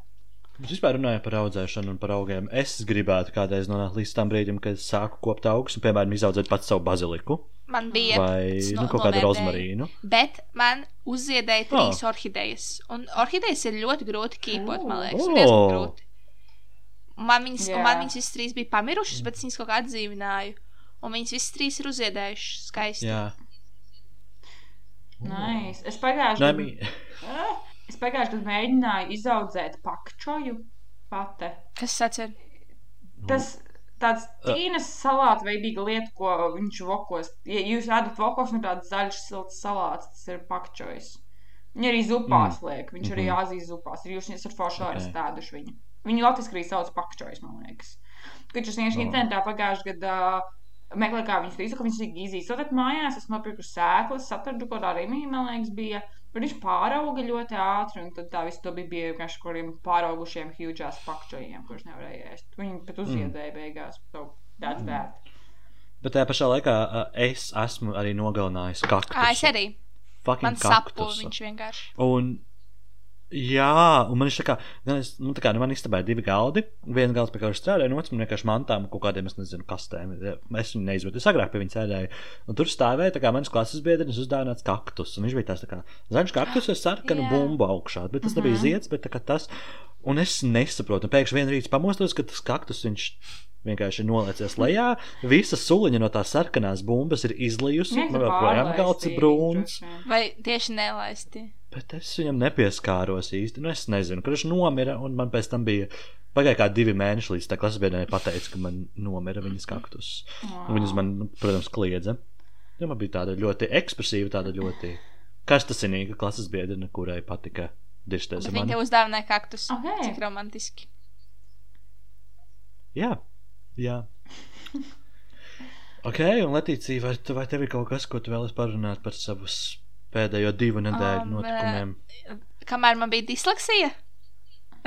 Mēs vispār runājam par audzēšanu un par augiem. Es gribētu kādreiz nonākt līdz tam brīdim, kad es sāku kopt augus un, piemēram, izaudzēt pats savu baziliku Man bija. vai nu, no- kaut kādu novērtēju. rozmarīnu. Bet man uzziedēja Oh. trīs orhidejas. Un orhidejas ir ļoti grūti kīpot, man liekas. Oh. Oh. Grūti. Man viņas, un man viņas visas trīs bija pamirušas, bet es viņas kaut kā atdzīvināju. Un viņas visas trīs ir uzziedējušas skaisti. Jā, Nice. Es pagājušajā gadā mi... es pagājušajā gadā mēģināju izaudzēt pakčoju pati. Kas tas ir? Tas tāds tīnas salāta veidīga lieta, ko viņš vokos. Ja jūs ēdat vokos, nu tāds zaļš, silts salāts, tas ir pakčojs. Viņi arī zupās mm. liek, viņš arī Mhm. Āzijas zupās. Ir jūs foršāru Ok. okay. stēduši viņu. Viņu latviski arī sauc pakčojs, man liekas. Kad es vienkārši Oh. internetā pagājušajā gadā meklēju, kā viņas izsaka, viņas ir. Tad mājās es nopirku sēklas, atradu kaut kādā rīmī, man liekas, bija. Bet viņš pārauga ļoti ātri, un tad tā viss to bija, bija vienkārši kaut kādiem pāraugušiem, hugās pakčojiem, kurus nevarēja ēst. Viņi pat uzziedēja beigās. So, that's that. Bet tajā pašā laikā uh, es esmu arī nogalinājis kaktusu. Ā, es arī. Fucking Man sapu kaktusu. viņš vienkārši. Un, jā, un man ir tā kā, es, nu, tā kā nu, man istabā ir divi galdi. Viens galds, pie kā es strādāju, un otrs man vienkārši mantām kaut kādiem, es nezinu, kastēm. Es viņu neizvadu. Es agrāk pie viņa sēdēju. Un tur stāvēja, tā kā mans klases biedrs uzdāvināts kaktus. Un viņš bija tāds tā kā zaļš kaktus ar sarkanu bumbu augšā. Bet tas nebija zieds, bet tā kā tas. Un es nesaprotu. Un pēkšņi vienā rītā pamostos, ka tas kaktus viņš vienkārši nolaicies lejā. Visa suliņa no tās sarkanās bumbas ir izlijusi. Man vēl projām pārlaisti galds ir brūns. Vai tieši nelaisti? Bet es viņam nepieskāros īsti. Nu, es nezinu, kurš nomira. Un man pēc tam bija pagāja kā divi mēneši, līdz tā klases biedrene pateica, ka man nomira viņas kaktus. Un Viņas man, nu, protams, kliedza. Jo man bija tāda ļoti ekspresīva, tāda ļoti karstasinīga klases biedrene, kurai patika viņi mani. tev uzdāvināja kaktus. Ok. Cik romantiski. Jā, jā. Ok, un Latīcija, vai, vai tev ir kaut kas, ko tu vēlies parunāt par savus pēdējo divu nedēļu Um, notikumiem? Kamēr man bija disleksija,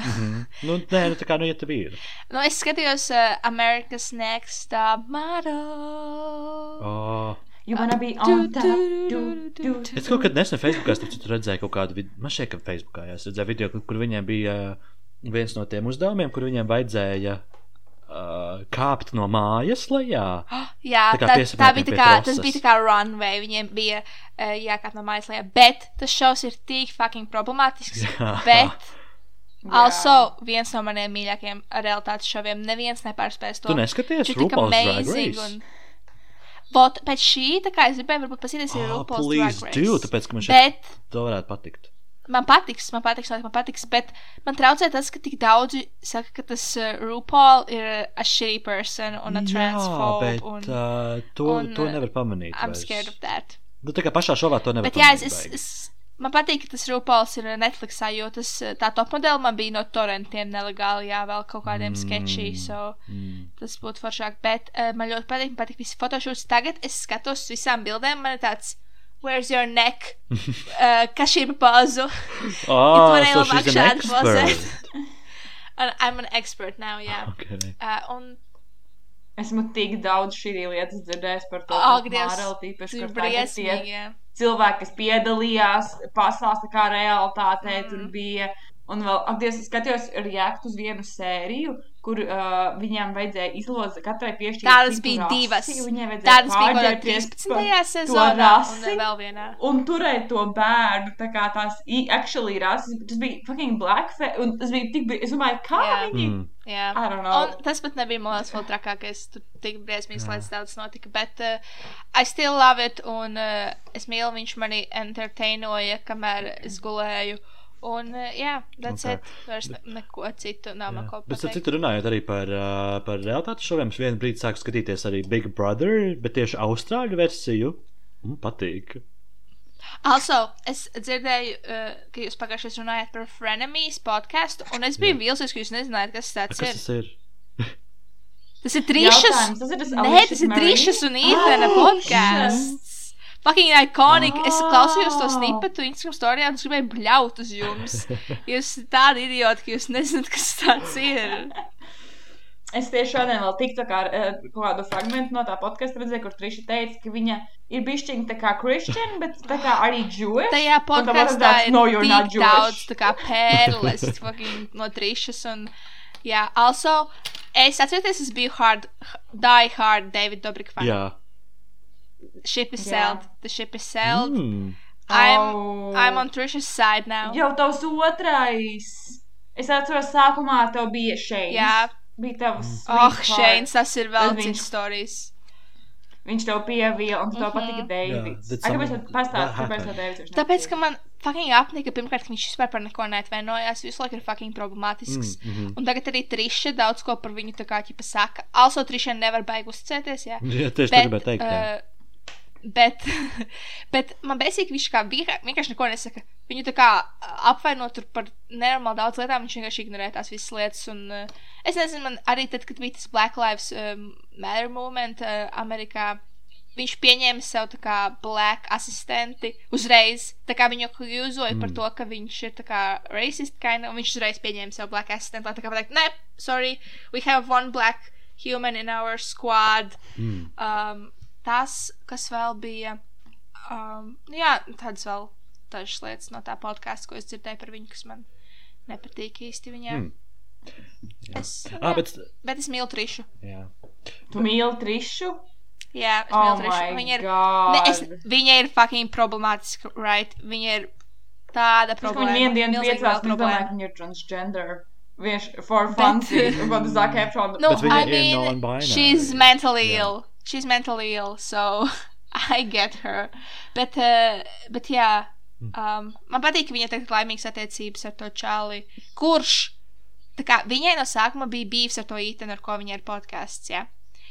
Mhm. Nu, nē, nu tā kā, nu, ja tev ir. nu, es skatījos uh, America's Next Top Model. Oh. You wanna be Du, on top. du, Du, du, du, du. Es kaut kad nesen Facebookā redzēju kaut kādu video, man šķiet, ka Facebookā jā, es redzēju video, kur, kur viņiem bija uh, viens no tiem uzdevumiem, kur viņiem vajadzēja uh, kāpt no mājas lejā. Jā, Tā tā, tā, bija tā kā, tas bija tā kā runway, viņiem bija uh, jākāp no mājas lejā, bet tas šovs ir tik fucking problemātisks, Jā. bet Jā. also viens no maniem mīļākajiem realitātes šoviem, neviens nepārspēs to. Tu neskaties RuPaul's Drag amazing Race? un... Vot, pēc šī, tā kā es gribēju varbūt pasīties ir Oh, RuPaul's please Drag do, Race. tāpēc, ka man šeit Bet to varētu patikt. Man patiks, man patiks, man patiks, bet man traucē tas, ka tik daudzi saka, ka tas uh, RuPaul ir a shitty person un a Jā, transphobe bet un uh, to, un, to nevar pamanīt. I'm vairs. scared of that. Nu, tā kā pašā šovā to nevar Bet jā, es, pamanīt. es, es man patīk, ka tas RuPauls ir Netflixā, jo tas tā top modeli man bija no torrentiem nelegāli, jā, vēl kaut kādiem mm. sketčī, so Mm. tas būtu foršāk. Bet uh, man ļoti patīk, man patīk visi fotošūts. Tagad es skatos visām bildēm, man ir tāds, where's your neck? uh, kas šī ir pa pazu? Ah, varēja so labāk she's an šādi pozēt. expert. And I'm an expert now, jā. okay. Uh, un Esmu tik daudz šī lietas dzirdējis par to, Ak, ka Mārela tīpaši, kur tagad tie cilvēki, kas piedalījās, pastāsta, kā realitātē mm. tur bija. Un vēl, ak, Dievs, es skatījos reaktu uz vienu sēriju, kur uh, viņām vajadzēja izlozīt katrai piešķirt. Tādas bija rasi, divas. Tādas bija 13. par sezonā un vēl vienā. Un turēt to bērnu, tā kā tās actually rases, tas bija fucking blackface, un tas bija tik, es domāju, kā Jā. viņi, Mm. Jā. I don't know. Un tas pat nebija monētas vēl trakākais. Tur tik briesmīgs lietas daudz notika. Bet uh, I still love it. Un uh, es mīlu, viņš mani entertainoja, kamēr es gulēju. Un uh, jā, that's Okay. it. Vairs ne, neko citu nav man ko Bet, pateikt. citu, runājot arī par, uh, par realitātes šoviem, es vienu brīdi sāku skatīties arī Big Brother, bet tieši austrāļu versiju. Man patīk. Also, es dzirdēju, uh, ka jūs pagājušajā runājāt par Frenemies podkāstu, un es biju vīlusies, ka jūs nezinājāt, kas tas Kas ir. tas ir? Tas ir trīšas. Jautājums, tas ir tas Nē, tas ir trīšas un īpena Ah, podkāsts. Fucking iconic. Es Ah. klausījos to snipetu Instagram storijā un es gribēju bļaut uz jums. Jūs esat tādi idioti, ka jūs nezināt, kas tas ir. Es tieši šodien vēl tiktu kā eh, kādu fragment no tā podkāsta redzēju, kur Triša teica, ka viņa ir bišķiņa tā kā Christian, bet tā kā arī Jewish. Tajā podkāstā tāds, ir no, daudz tā kā pērles fucking no trīšas un. Jā, also, es atceros, es biju hard, die hard David Dobrik fan. Jā. Ship is Jā. sailed. The ship is sailed. Mm. I'm, Oh. I'm on Trisha's side now. Jau tavs otrais. Es atceros, sākumā tev bija šeit. Jā. Bija tavs. Oh. Šeins, tas ir vēl Tad cits stāstījis. Viņš tev pievīla, un tev Mhm. patika Deivids. Ai, Kāpēc tev pastāst, kāpēc tev? Deivids Tāpēc, ka man fucking apnika, pirmkārt, ka viņš vispār par neko neatvainojās, visu laiku ir fucking problemātisks. Mm, mhm. Un tagad arī Triša daudz ko par viņu tā kā ķipa saka. Also, Triša nevar baigi uzticēties, jā. Jā, tieši tā gribēju teikt. uh, bet, bet man bēsīgi viņš kā vienkār- vienkārši neko nesaka. Viņu tā kā apvainot tur par nenormāli daudz lietām, viņš vienkārši ignorē tās visas lietas. Un, uh, es nezinu, man arī tad, kad bija tas Black Lives um, Matter movement uh, Amerikā. Viņš pieņēma sev tā kā black asistenti uzreiz. Tā kā viņu akūzoja mm. par to, ka viņš ir tā kā racist, kind un viņš uzreiz pieņēma sev black assistentu. Lai tā kā pateikt, nē, sorry, we have one black human in our squad. Mm. Um, tas, kas vēl bija, um, nu jā, tādas vēl dažas lietas no tā podkāsta, ko es dzirdēju par viņu, kas man nepatīk īsti viņai. Mm. Es, Ah, jā, bet. bet es mīlu Trišu. Jā. Tu mīli Trišu? Jā, es Oh mīlu Trišu. my Viņa ir, god. ne, es, viņa ir fucking problemātiska, right? Viņa ir tāda problēma. viņi vienu dienu piecās, domāju, problēma. ka viņi ir transgender. Vienkārši for fancy. Un ko tu Zac Efron. No, viņa I ir mean, non-binary. she's mentally Jā. ill. She's mentally ill, so I get her. Bet, uh, bet jā, Hmm. um, man patīk, ka viņa tagad laimīgs attiecības ar to čāli. Kurš? Kā viņai no sākuma bija bijis ar to ītenu, ar ko viņa ir podkāsts, jā.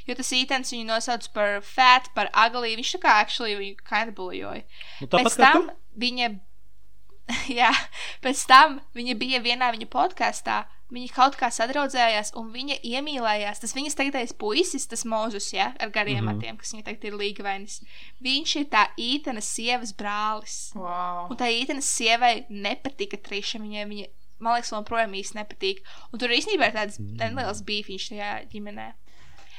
Jo tas ītens viņu nosauc par fat, par ugly. Viņš tā kā actually viņu kind of buljoja. Nu, Pēc tam viņa, jā, pēc tam viņa bija vienā viņa podkāstā. Viņa kaut kā sadraudzējās, un viņa iemīlējās. Tas viņas tagadējais puisis, tas mūzus, ja, ar gariem mm Mhm. -hmm. matiem, kas viņa tagad ir līgavainis. Viņš ir tā ītenas sievas brālis. Wow. Un tā ītenas sievai nepatika triša. Viņai, viņa, man liekas, joprojām īsti nepatīk. Un tur īstenībā ir tāds Mm. neliels bīfiņš tajā ģimenē.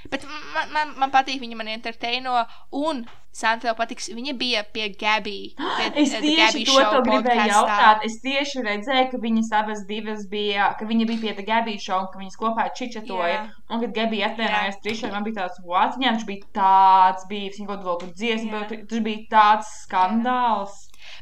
Bet man, man, man patīk, viņa man entertaino, un Santa tev patiks, viņa bija pie Gabby. Pie, Es eh, tieši Gabby to Show tev gribēju jautāt. Es tieši redzēju, ka viņas abas divas bija, ka viņa bija pie tā Gabija šova, ka viņas kopā čičetoja. Jā. Un, kad Gabija atvainojās trišā, man bija tāds, what? Viņām taču bija tāds bijis, viņa kaut kādā veidā dziesma, Jā. bet tas bija tāds skandāls.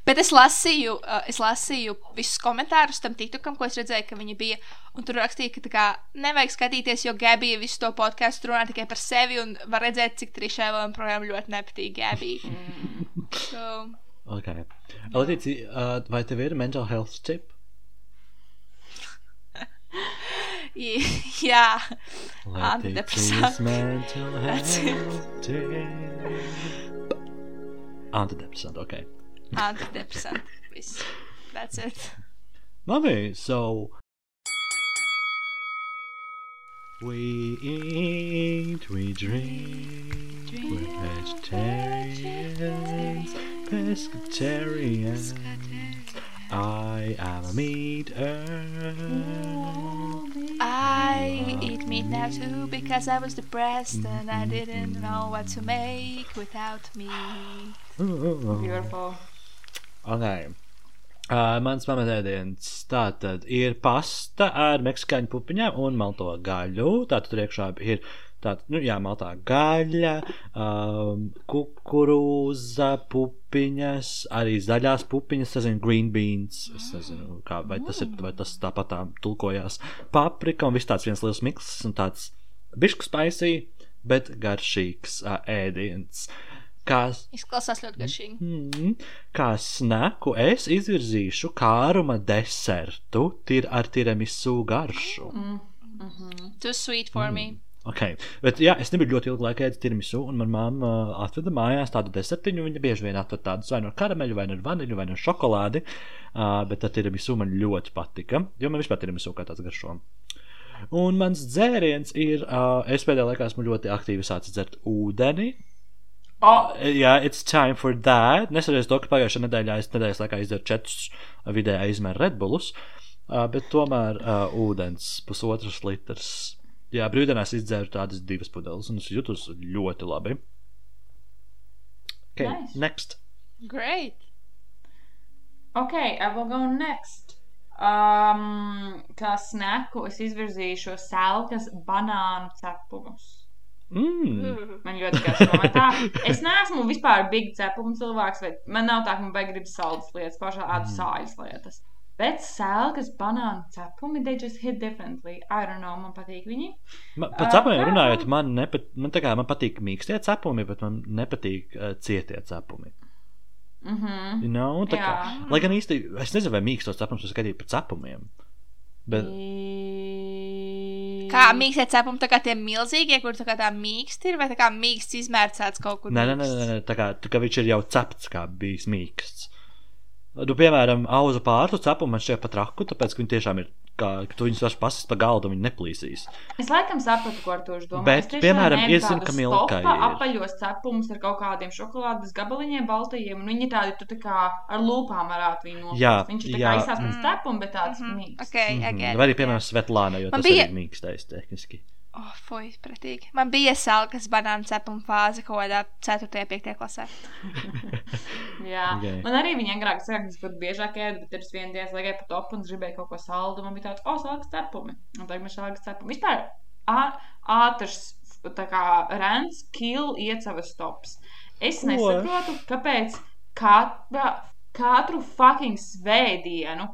Bet es lasīju, uh, es lasīju visus komentārus tam TikTokam, ko es redzēju, ka viņi bija. Un tur rakstīja, ka tā kā nevajag skatīties, jo Gabija visu to podkāstu runā tikai par sevi un var redzēt, cik trišai vēl joprojām ļoti nepatīk Gabija. So, Ok. Latīcija, uh, vai tev ir mental health tip? jā, Latīcijas Antidepresants. mental That's it. health tip. Antidepressant, ok. antidepresant. Viss. That's it. Labi, so. We eat, we drink, we're vegetarians, pescatarians. I am a meat I eat meat now too because I was depressed and I mm-hmm. didn't know what to make without meat. Beautiful. Ok. Uh, mans pamatēdiens tātad ir pasta ar meksikāņu pupiņām un malto gaļu. Tātad tur iekšā ir tāda, nu, jā, maltā gaļa, um, kukurūza pupiņas, arī zaļās pupiņas, tas ir green beans. Es nezinu, kā, vai tas ir, vai tas tāpat tā tulkojās. Paprika un viss tāds viens liels miks un tāds bišku spaisī, bet garšīgs uh, ēdiens. Kā Izklausās ļoti garšīgi. Mm, kā snaku es izvirzīšu kāruma desertu tir ar tiramisu garšu. Mm. Too sweet for me. Okay. Bet, jā, es nebiju ļoti ilgu laiku ēdis tiramisu, un manā mamma uh, atveda mājās tādu desertiņu. Viņa bieži vien atveda tādus vai no karameļa, vai no vaniļa, vai no šokolādi. Uh, bet tā tiramisu man ļoti patika, jo man vispār tiramisu kā tāds garšo. Un mans dzēriens ir, uh, es pēdējā laikā esmu ļoti aktīvi sācis dzert ūdeni. Oh, Jā, it's time for that. Nesaties to, ka pagājušajā nedēļā es nedēļas laikā izdevu četrus vidējā izmēra redbullus, uh, bet tomēr uh, ūdens pusotrs litrs. Jā, brīvdienās izdzēru tādas divas pudeles, un es jūtos ļoti labi. Okay, Nice. next. Great. okay, I will go next. Um, kā snaku es izvirzīšu selkas banānu cepumus. Mm. Man ļoti garšo. Tā, es neesmu vispār big cepumu cilvēks, vai man nav tā, ka man vajag gribas saldas lietas, pašā ādu sāļas lietas. Bet sēlgas banānu cepumi, they just hit differently. I don't know, man patīk viņi. Man, par cepumiem kā? runājot, man, nepat, man, kā man patīk mīkstie cepumi, bet man nepatīk uh, cietie cepumi. Mhm. You know? Kā, lai gan īsti, es nezinu, vai mīkstos cepumus var skatīt par cepumiem. Bet, Kā mīkstie cepumi, tā kā tie milzīgie, kur tā kā tā mīksti ir, vai tā kā mīksts izmērcēts kaut kur? Nē, nē, nē, nē, nē, tā kā, tā kā viņš ir jau cepts, kā bijis mīksts. Nu, piemēram, auzu pārtu cepumu man šķiet pat raku, tāpēc, ka viņi tiešām ir, kā, ka tu viņus vaši pasist pa galdu, viņi neplīsīs. Es laikam sapratu, ko ar to domāju. Bet, piemēram, tādus ka Milkai ir. apaļos cepumus ar kaut kādiem šokolādes gabaliņiem, baltajiem, un viņi tādi, tu tā kā ar lūpām varētu viņu nopirkt. Jā, Viņš ir tā jā. kā izsāst pēc Mm. cepuma, bet tāds Mhm. mīksts. Ok, Mhm. again. Vai arī, piemēram, Svetlāna, jo Man tas bija- ir mīkstais tehniski. Oh, fuj, pretīgi. Man bija salkas banānu cepuma fāze kaut kādā 4. un 5. klasē. Jā, Ok. okay. man arī viņa agrāk saka, ka es pat biežāk ēdu, bet pirms vienas dienas gāju pa topu un gribēju kaut ko saldu. Man bija tāds, o, sākas cepumi. Un tagad man sākas cepumi. Vispār ā- ātrs, tā kā rents, kill iecavas tops. Es Ko? nesaprotu, kāpēc katra, katru fucking svētdienu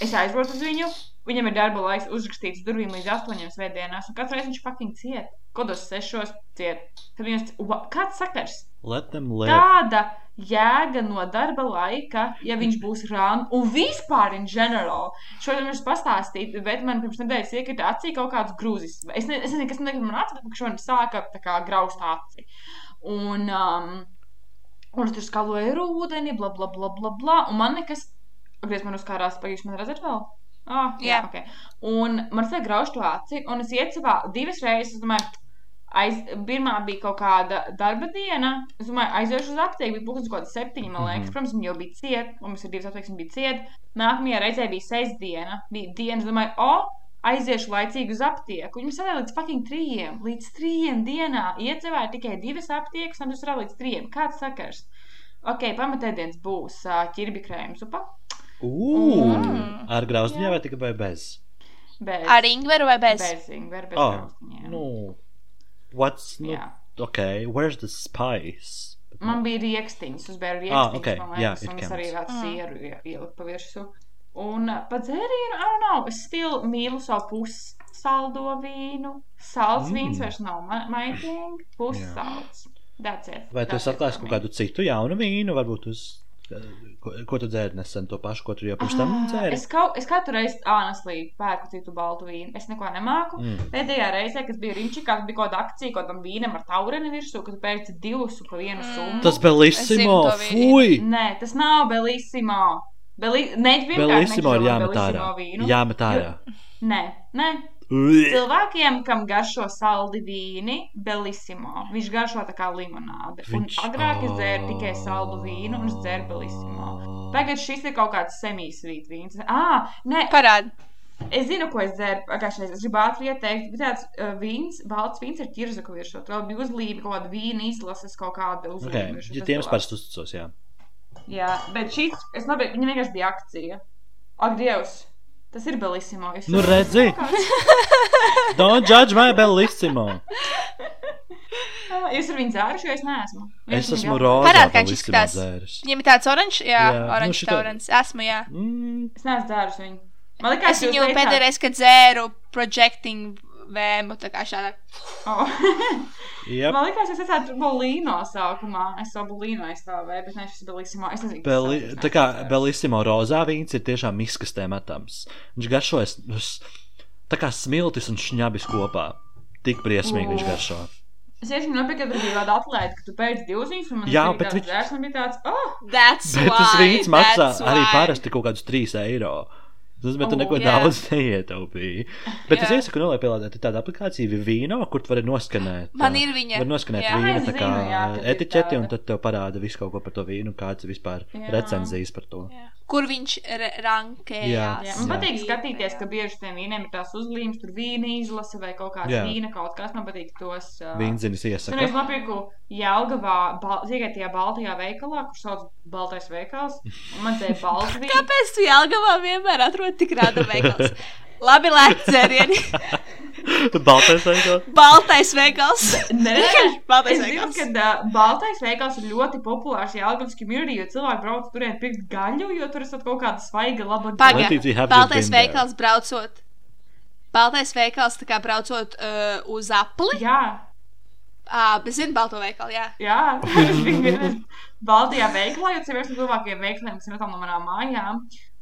es aizbraucu uz viņu. Viņam ir darba laiks uzrakstīts durvīm līdz astoņiem svētdienās, un katru reizi viņš fucking ciet. Kodos sešos ciet. Tad viens, "Ua, kāds sakars? Let them live. Kāda jēga no darba laika, ja viņš būs rāms un vispār in general? Šodien viņš pastāstīja, bet man pirms nedēļas iekrita acī kaut kāds grūzis. Es, ne, es nezinu, kas man acī, bet šodien sāka tā kā graust aci. Un, um, un es tur skaloju ar ūdeni, bla, bla, bla, bla, bla. Un man nekas, griez man uzkārās, pagājuši man redzēt vēl. Ah, jā, Jā. ok. Un man sāk grauzt to aci, un es iecavā divas reizes, es domāju, Aiz, pirmā bija kaut kāda darba diena. Es domāju, aiziešu uz aptieku, bija pūkstens kaut kāds septiņi, man liekas. Mhm. Protams, viņi jau bija cieti, un mums ir divas aptiekas, viņi bija cieti. Nākamajā reizē bija sestdiena, bija diena, es domāju, o, aiziešu laicīgi uz aptieku. Viņam sadēļ līdz fucking trījiem. Līdz trījiem dienā iecevēja tikai divas aptiekas, un tas var līdz trījiem. Kāds sakars? Ok, pamatēdiens būs uh, ķirbi krējums upa. Ugh, Mm. ar grauzdiņā vai tikai bez? Bez, Ar ingveru vai bez? bez ingveru, bez Oh, graustiņiem. nu, what's, nu, Jā. ok, where's the spice? Man bija rīkstiņas, uzbēru rīkstiņas, Ah, ok, man liekas, it un es arī tādu Mm. sieru ie- ieliku pa virsmu. Un uh, pa dzērienu, I don't know, es still mīlu savu pussaldo vīnu. Salds Mm. vīns vairs nav ma- maiting, Jā. pussalds. That's it. Vai tu esi atklājis kaut kādu citu jaunu vīnu, varbūt uz, ko, ko tu dzēri nesen to pašu, ko tu jau pirms tam Ah, dzēri? Es, kaut, es katru reizi, honestly, pērku citu baltu vīnu. Es neko nemāku. Mm. Pēdējā reizē, kad bija Rimčikā, bija kaut kāda akcija, kaut kādam vīnam ar taureni virsū, kad pērci divus un pa vienu Mm. summu. Tas zinu to vīnu. fui! Nē, tas nav Belissimo. Beli... Ne, pirmkārt, Belissimo ir jāmet ārā. Jāmet ārā. Nē, nē. Cilvēkiem, kam garšo saldi vīni, Belissimo. Viņš garšo tā kā limonāde. Un Viņš- agrāk es dzēru tikai saldu vīnu, un es dzēru Belissimo. Tagad šis ir kaut kāds semīsvīt vīns. Ah, nē, Parādi. es zinu, ko es dzēru. Pagājušajā es gribu ātri ieteikt. Bija tāds uh, vīns, balts vīns ar ķirzaku virsū. Tur vēl bija uzlīme, kaut kāda vīna izlases, kaut kāda uzlīme. Okay. Ja tiem bija parasti uzticos, jā. Jā, bet šīs, es nopirku, viņa vienkārši bija akcija. Ak, Dievs, tas ir Belissimo. Jūs Nu, redzi? Don't judge my bellissimo. Ah, Jūs ar viņu dzēruši, jo es neesmu. Es Jūs esmu rozā Parādi, kā viņš izskatās. Viņam ir tāds oranžs, jā, Jā, nu oranžs šito- taurens. Esmu, jā. Mm. Es neesmu dzēruši viņu. Man liekas, Es viņu pēdējā reizē, kad dzēru projecting vēmu, tā kā šādā. Oh. Yep. Man liekas, es esmu Bolīno sākumā. Es savu Bolīno aizstāvēju, bet ne šis Belissimo. Es nezinu, kas Beli, tas tā kā bellissimo rozā vīns ir tiešām miskastē metams. Viņš garšojas tā kā smiltis un šņabis kopā. Tik briesmīgi viņš U. garšo. Es tieši nopirku, kad bija tāda atlaide, ka tu pēc divas viņas, un man Jā, bet tāds viņš- dzērs, un bija tāds, oh, That's Bet why. tas vīns maksā arī parasti kaut kādus 3 eiro. Tas, bet tu O, neko jā. daudz neietaupīji. Bet es Jā. iesaku nolikt pielādēt tādu aplikāciju Vivino, kur tu vari noskanēt. Man ir viņa. Var noskanēt Jā. vīnu Es tā kā zinu, jā, ka etiķeti, un tad tev parāda visu kaut ko par to vīnu, kāds ir vispār Jā. recenzijas par to. Jā. Kur viņš rankējās. Jā. Jā, man Jā. patīk skatīties, ka bieži tiem vīniem ir tās uzlīmes, tur vīna izlase vai kaut kāds Jā. vīna kaut kas. Man patīk tos. Uh, Vīnzinis Tur es iesaka. nopirku Jālgavā, bal, tikai tajā baltajā veikalā, kur sauc Baltais veikals. Un man te ir balts vīns. Kāpēc tu Jālgavā vienmēr atrod tik rāda veikals? Labi, lēkt dzērieni. Baltais veikals. Baltais veikals. Nē, Baltais es zinu, veikals. ka uh, Baltais veikals ir ļoti populārs Jālgavas community, jo cilvēki brauc turien pirkt gaļu, jo tur esat kaut kāda svaiga laba Paga. What did you have just Baltais veikals braucot. Baltais veikals tā kā braucot uh, uz apli. Jā, Ah, es zinu, balto veikalu, jā. jā. biju vienreiz Baltijā veikalā, jo tas ir viens no tuvākajiem veikaliem, kas ir netālu no manām mājām.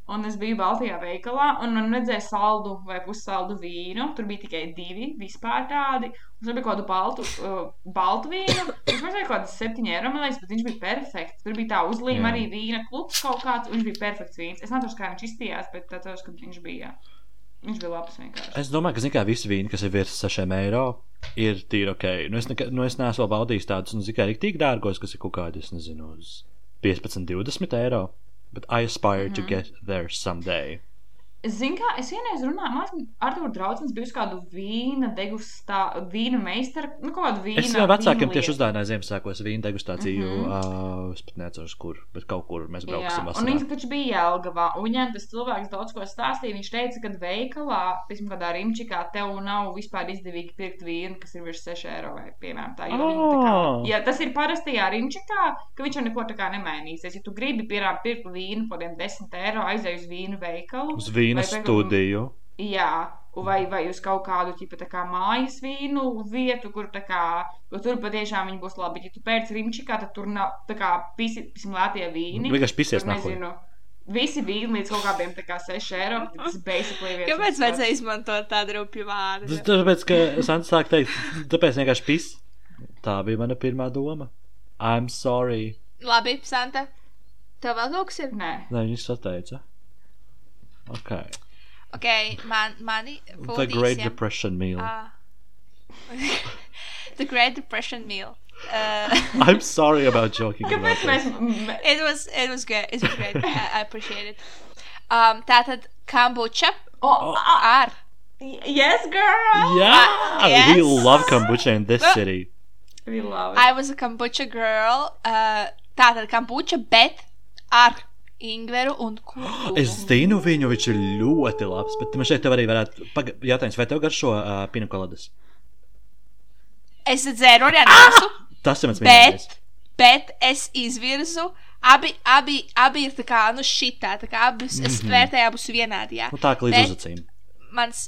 Un es biju Baltijā veikalā, un man redzēja saldu vai pussaldu vīnu. Tur bija tikai divi vispār tādi. Un tur bija kaut kāda baltu, uh, baltu vīnu. Viņš maksāja kaut kādas septiņas eiro, man liekas, bet viņš bija perfekts. Tur bija tā uzlīme arī vīna klubs kaut kāds, un viņš bija perfekts vīns. Es nezinu, kā viņš izstījās, bet tas, ka viņš bija. Viņš bija labs vienkārši. Es domāju, ka, zin kā, visi vīni, kas ir virs 6 eiro, ir tīri ok. Nu, es, neka, nu, es neesmu baudījis tādus, nu, tikai tik dārgos, kas ir kaut kādi, es nezinu, uz 15, 20 eiro. But I aspire mm -hmm. to get there someday. Zinu, kā es vienreiz runāju, ar to draugu bija uz kādu vīna degustā, vīna meistaru, nu, kaut kādu vīnu. Es jau vecākiem tieši uzdāvināju Ziemassvētkos vīnu degustāciju. Mm. -hmm. uh, es pat neatceros, kur, bet kaut kur mēs brauksim. Jā, un viņš taču bija Jelgavā, un viņam tas cilvēks daudz ko stāstīja. Viņš teica, ka veikalā, piemēram, kādā rimčikā, tev nav vispār izdevīgi pirkt vīnu, kas ir virs 6 eiro vai, piemēram, tā. Jo viņi tā kā, Ah. ja tas ir parastajā rimčikā, ka viņš jau neko tā kā nemainīsies. Ja tu gribi, piemēram, pirkt vīnu par 10 eiro, aizej uz vīnu veikalu. Uz vīna vai, studiju. Jā, vai, vai uz kaut kādu tipu, tā kā mājas vīnu vietu, kur tā kā, tur patiešām viņi būs labi. Ja tu pēc rimčikā, tad tur nav tā kā pisi, pisim lētie vīni. Vienkārši pisies Tur, nezinu, Visi vīni līdz kaut kādiem tā kā 6 eiro. Tas basically viens. Kāpēc vajadzēja izmantot tādu rupju vārdu? Tas tāpēc, ka Sants sāk teikt, tāpēc vienkārši pis. Tā bija mana pirmā doma. I'm sorry. Labi, Santa. Tev vēl kaut kas ir? Nē, Nē, viņš sateica. Ok. Ok, man, mani. The Great Depression meal. Uh, the Great Depression meal. Uh, I'm sorry about joking about kāpēc this. it was it was good. It was great. I, I appreciate it. Um, tātad kombucha O, a, ar Yes, girl! Yeah, yes. we love kombucha in this city. We love it. I was a kombucha girl. Uh, tātad kombucha, bet ar ingveru un kurkumu. Es zinu viņu, viņš ir ļoti labs, bet man šeit arī varētu paga... jautājums, vai tev garšo uh, pinakoladas? Es dzēru arī nesu, Tas ir mans mīļākais. bet, es izvirzu. Abi, abi, abi ir tā kā, nu, šitā, tā kā abas, es vērtēju abus vienādi, jā. Nu, tā kā līdz Bet- uz acīm. Mans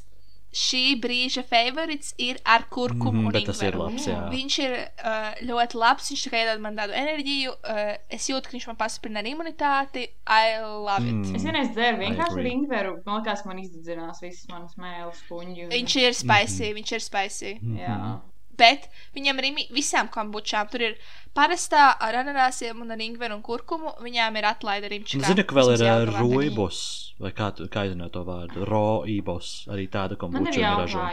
šī brīža favorīts ir ar kurkumu Mhm, bet tas ir ingveru. labs, jā. Viņš ir uh, ļoti labs, viņš tā kā iedod man tādu enerģiju. Uh, es jūtu, ka viņš man pastiprina ar imunitāti. I love it. Mm. Es vienreiz dzēru vienkārši agree. ringveru. Man liekas, man izdedzinās visas manas mēles puņģi. un- Viņš ir spicy, viņš ir spicy. Jā. Bet viņam arī mi- visām kombučām tur ir parastā ar ananāsiem un ar ingveru un kurkumu. Viņām ir atlaide arī Un Zinu, ka vēl ir uh, roibos, vai kā, tu- kā izrunāt to vārdu, roibos, arī tāda ir kombuča viņi ražo.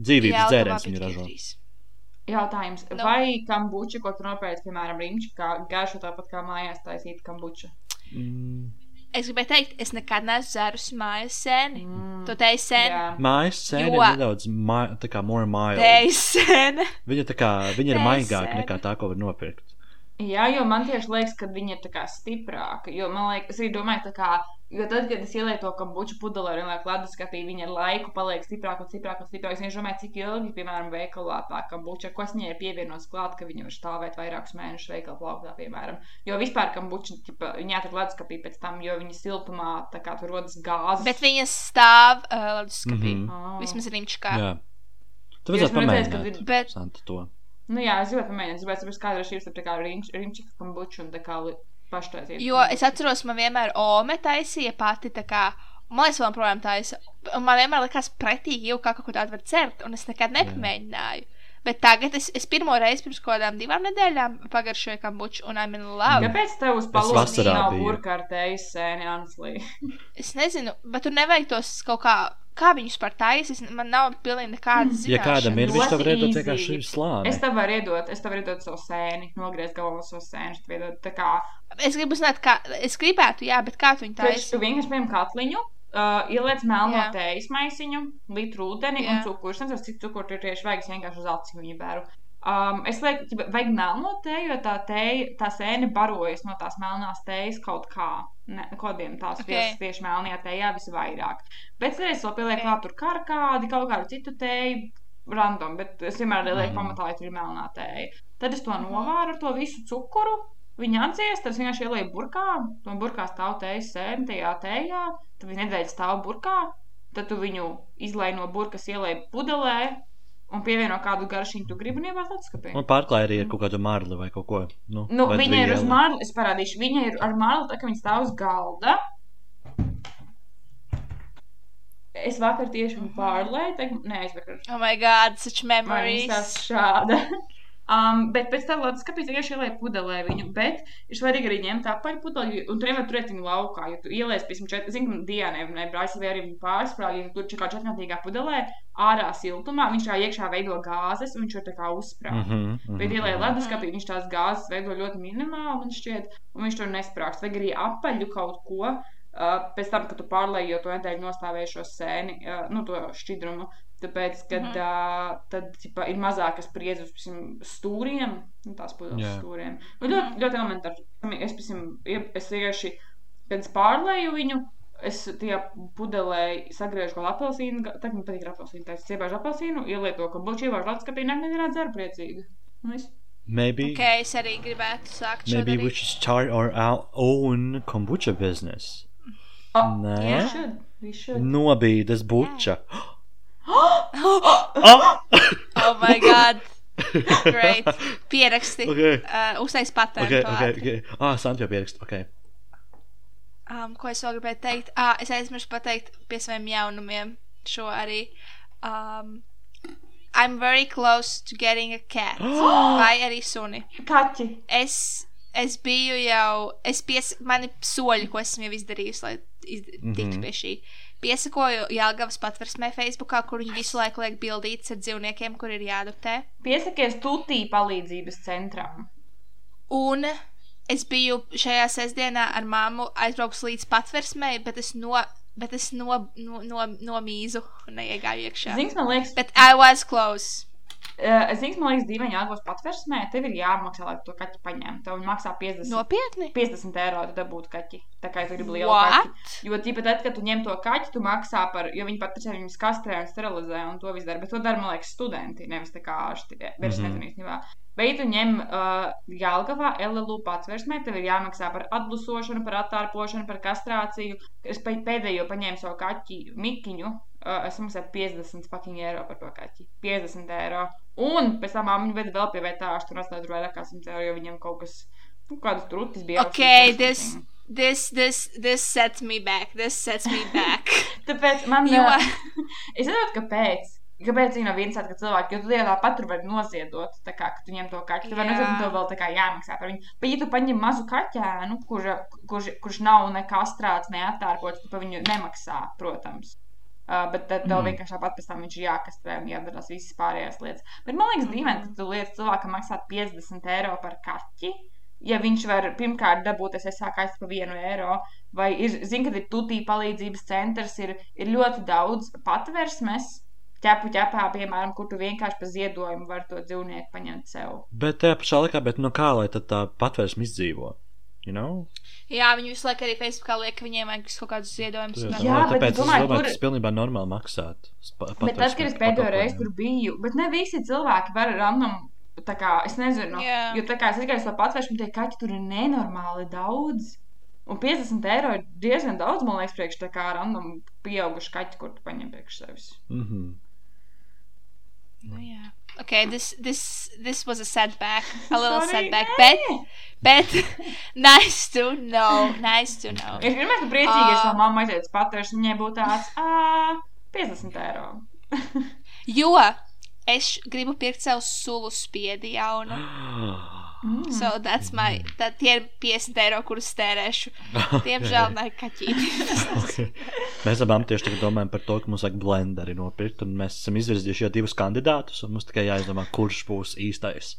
Dzīvības dzēriens viņi ražo. Jautājums, Nu. no. vai kambuča, ko tu nopērci, piemēram, kā garšo tāpat kā mājās taisīt kambuča? Mm. Es gribēju teikt, es nekad neesmu dzērusi mājas sēni. Mm. Tu teici sēni. Jā. Mājas sēne ir Jo- nedaudz ma, tā kā more mild. Sēni. Viņa, tā kā, viņa ir maigāka nekā tā, ko var nopirkt. Jā, jo man tieši liekas, ka viņi ir tā kā stiprāki. Jo man liekas, es arī domāju, tā kā, jo tad, kad es ielieku to kambuču pudelē un lieku leduskapī, viņa ar laiku paliek stiprāka un stiprāka un stiprāka. Es domāju, cik ilgi, piemēram, veikalā tā kambuča, ko es viņai ir pievienots klāt, ka viņa var stāvēt vairākus mēnešus veikala plauktā, piemēram. Jo vispār kambuča, ķipa, viņa atrada leduskapī pēc tam, jo viņa siltumā tā kā tur rodas gāzes. Bet viņas stāv uh, leduskapī. Mhm. Oh. Vismaz rīmčkā. Jā. Tu vajadzētu pamēģināt. ir- Bet Santa to. Nu jā, es gribētu pamēģināt, es gribētu saprast, kāda ir šī starp tā kā rimčika kambuču un tā kā paštaisīt. Jo es atceros, man vienmēr Ome taisīja pati tā kā. Man liekas, joprojām taisa. Un man vienmēr likās pretīgi, jau kā kaut ko tādu var cert, un es nekad nepamēģināju. Bet tagad es, es pirmo reizi pirms kaut kādām divām nedēļām pagaršoju kambuču, un I'm in love. Kāpēc tev uz palūdzi nav burkārtējas sēni, honestly? Es nezinu, bet tur nevajag tos kaut kā, kā viņus par taisīs. Man nav pilnīgi nekādas Ja kādam ir, viņš tev var iedot vienkārši slāni. Es tev varu iedot, es tev varu iedot savu sēni, nogriezt galvu no savu sēni, tad iedot tā kā. Es gribu zināt, kā. Es gribētu, jā, bet kā tu viņu Taču taisīsi? tu vienkārši pieņem katliņu, uh, ieliec melno tējas maisiņu, litru ūdeni Jā. un cukuru. Es nezinu, cik cukuru tur tieši vajag, es vienkārši uz acis viņu bēru. Um, es lieku, ka vajag melno tēju, jo tā, tēja, tā sēne barojas no tās melnās tējas kaut kā. Ne, kodiem tās Ok. okay. tieši melnajā tējā visvairāk. Bet es vēl pielieku Ok. klāt tur karkādi, kaut kādu citu tēju, random, bet es vienmēr lieku Mhm. pamatā, lai tur ir melnā tēja. Tad es to novāru ar to visu cukuru. Viņa atdzies, tad vienkārši ielieku burkā. To burkā stāv tējas sēne tajā tējā. Tad viņa nedēļa stāv burkā. Tad tu viņu izlaiž no burkas, ielieku pudelē un pievieno kādu garšīgu, tu gribi nievāzt atskapī. Un pārklāja arī ar kaut kādu marli vai kaut ko. Nu, Nu, vai viņa ir uz marli, es parādīšu. Viņa ir ar marli, tā kā viņa stāv uz galda. Es vakar tieši viņu pārlēju, tagad neaizvakar. Oh my god, such Man memories. tas šāda. Um, bet pēc tam, lai skatītos, vienkārši ielēju pudelē viņu. Bet ir svarīgi arī ņemt apaļu pudeli, un tur nevar turēt viņu laukā. Jo tu ieliec, piemēram, četri, zinu, dienai, vai vai arī pārsprāgi, ja tur čekā četrnatīgā pudelē, ārā siltumā, viņš tā iekšā veido gāzes, un viņš ir tā kā uzsprāg. Mhm, mhm, Bet, ja lai mhm. leduskapī viņš tās gāzes veido ļoti minimāli, man šķiet, un viņš tur nesprāgst. Vajag arī apaļu kaut ko. Uh, pēc tam, kad tu pārlēji jau to nedēļu nostāvējušo sēni, uh, nu, to šķidrumu, tāpēc, kad Mhm. uh, tad, ķipa, ir mazāka spriedze uz stūriem, nu, tās pudeles Jā. stūriem. Nu, ļoti, ļoti elementāri. Es, piemēram, ie- es vienkārši, kad es pārlēju viņu, es tajā pudelē sagriežu kaut kādu apelsīnu, tā man patīk ar apelsīnu, tā es iebāžu apelsīnu, ielieku to kombuču, iebāžu latskapī, nākamajā dienā dzeru priecīgi. Nu, viss. Maybe, Ok, es arī gribētu sākt maybe we should start our, own kombucha business. Oh, Nē. We should, we should. Nobīdes buča. Oh my god, great. Pieraksti. Okay. Uh, Uztais patentu. Okay, okay, okay. Ah, Santi jau pierakst. Okay. Um, ko es vēl gribēju teikt? Ah, es aizmirsu pateikt pie saviem jaunumiem šo arī. Um, I'm very close to getting a cat. Vai arī suni. Kaķi. Es, es biju jau, es pies, mani soļi, ko esmu jau izdarījusi, lai iz, tiktu pie šī. Piesakoju Jālgavas patversmē Facebookā, kur viņi visu laiku liek bildītas ar dzīvniekiem, kur ir jādoptē. Piesakies tutī palīdzības centram. Un es biju šajā sestdienā ar māmu aizbraukus līdz patversmei, bet es no, bet es no, no, no, nomīzu un neiegāju iekšā. Zini, man liekas, Bet I was close. Uh, es zinu, man liekas, dīvaini jāgūst patversmē. Tev ir jāmaksā, lai tu to kaķi paņemtu. Tev maksā 50, Nopietni? 50 eiro, tad dabūtu kaķi. Tā kā es gribu lielu What? kaķi. Jo, tīpa, tad, kad tu ņem to kaķi, tu maksā par, jo viņi pat tam viņus kastrē un sterilizē un to visu dara. Bet to dara, man liekas, studenti, nevis tā kā ārsti. Bet es Mhm. nezinu īstenībā. Bet, ja tu ņem uh, Jālgavā LLU patversmē, tev ir jāmaksā par atblusošanu, par attārpošanu, par kastrāciju. Es pē- pēdējo paņēmu savu kaķi Mikiņu. Uh, es maksāju 50 fucking eiro par to kaķi. 50 eiro. Un pēc tam mamma veda vēl pie vietā, tur atstāja tur vairāk kā 100 eiro, jo viņiem kaut kas, nu, kādas trutis bija. Augsts, this, this, this, this sets me back. This sets me back. Tāpēc man ā, es nesaprotu, kāpēc. Kāpēc viņa nav viens tāds, ka cilvēki, jo tu tādā pat tur vari noziedot, tā kā, ka tu ņem to kaķi, tu vari noziedot, tev vēl tā kā jāmaksā par viņu. Bet, ja tu paņem mazu kaķēnu, kurš, kurš, kurš nav ne kastrāts, ne attārpots, tu par viņu nemaksā, protams. Uh, bet tad tev Mm. vienkārši tāpat pēc tam viņš ir jākastrē un jādara visas pārējās lietas. Bet man liekas, dīvaini, ka tu lietas cilvēkam maksāt 50 eiro par kaķi. Ja viņš var pirmkārt dabūt, es sāku aizsākt par vienu eiro, vai ir, zinu, ka ir tutī palīdzības centrs, ir, ir ļoti daudz patversmes, ķepu ķepā, piemēram, kur tu vienkārši pa ziedojumu var to dzīvnieku paņemt sev. Bet tajā pašā laikā, bet nu kā lai tad tā patvērsme izdzīvo? You know? Jā, viņi visu laiku arī Facebookā liek, ka viņiem vajag kaut kādus ziedojumus. Jā, Jā, tāpēc es es domāju, domāju, kur- tas pilnībā normāli maksāt. Bet tad, kad es pēdējo reizi tur biju, bet ne visi cilvēki var random, tā kā es nezinu, Jā. jo tā kā es tikai to patvēršu, tie kaķi tur ir nenormāli daudz. Un 50 eiro ir diezgan daudz, man liekas, priekš tā kā random pieauguši kaķi, kur tu paņem priekš sevis. Mhm. Nu, jā. Okay, this, this, this was a setback, a little Sorry, setback, nē. bet, bet nice to know, nice to know. Es gribēju, ka priecīgi, ja Ā. savu mammu aiziet uz patvēršu, viņai būtu tāds ā, 50 eiro. Jo es gribu pirkt sev sulu spiedi jaunu. Mm. So that's my, tad tie ir 50 eiro, kurus tērēšu. Diemžēl ne kaķīti. Okay. Mēs abām tieši tagad domājam par to, ka mums vajag blenderi nopirkt, un mēs esam izvirzījuši jau divus kandidātus, un mums tikai jāizdomā, kurš būs īstais.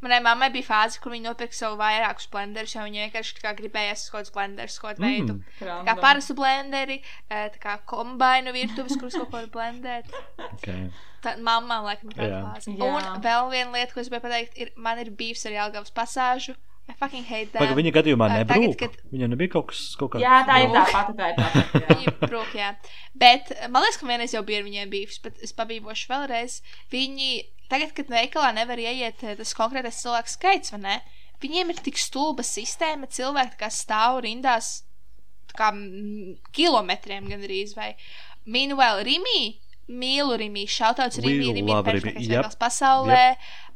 Manai mammai bija fāze, kur viņa nopirka sev vairākus blenderus, jo viņa vienkārši tā kā gribējās kaut kādus blenderus, kādu veidu. Mm. Kā Random. parastu blenderi, tā kā kombainu virtuves, kuras kaut ko var blendēt. Okay. Tā mamma, laikam, Jā. fāze. Un vēl viena lieta, ko es gribēju pateikt, ir, man ir bijis ar Jālgavas pasāžu. I fucking hate that. Pagaid, viņa gadījumā nebrūk. tagad, kad- Viņam nebija kaut kas, kaut kāds. Jā, tā ir tā pati, tā ir tā pati. Viņa brūk, jā. Bet man liekas, ka vienreiz jau bija ar viņiem bijis, bet es pabīvošu vēlreiz. Viņi, tagad, kad veikalā nevar ieiet eh, tas konkrētais cilvēks skaits, vai ne? Viņiem ir tik stulba sistēma, cilvēki kā stāv rindās kā kilometriem gandrīz, vai Meanwhile, Rimī, mīlu Rimī, šautauts We Rimī, Rimī, love Rimi, perfektais yep.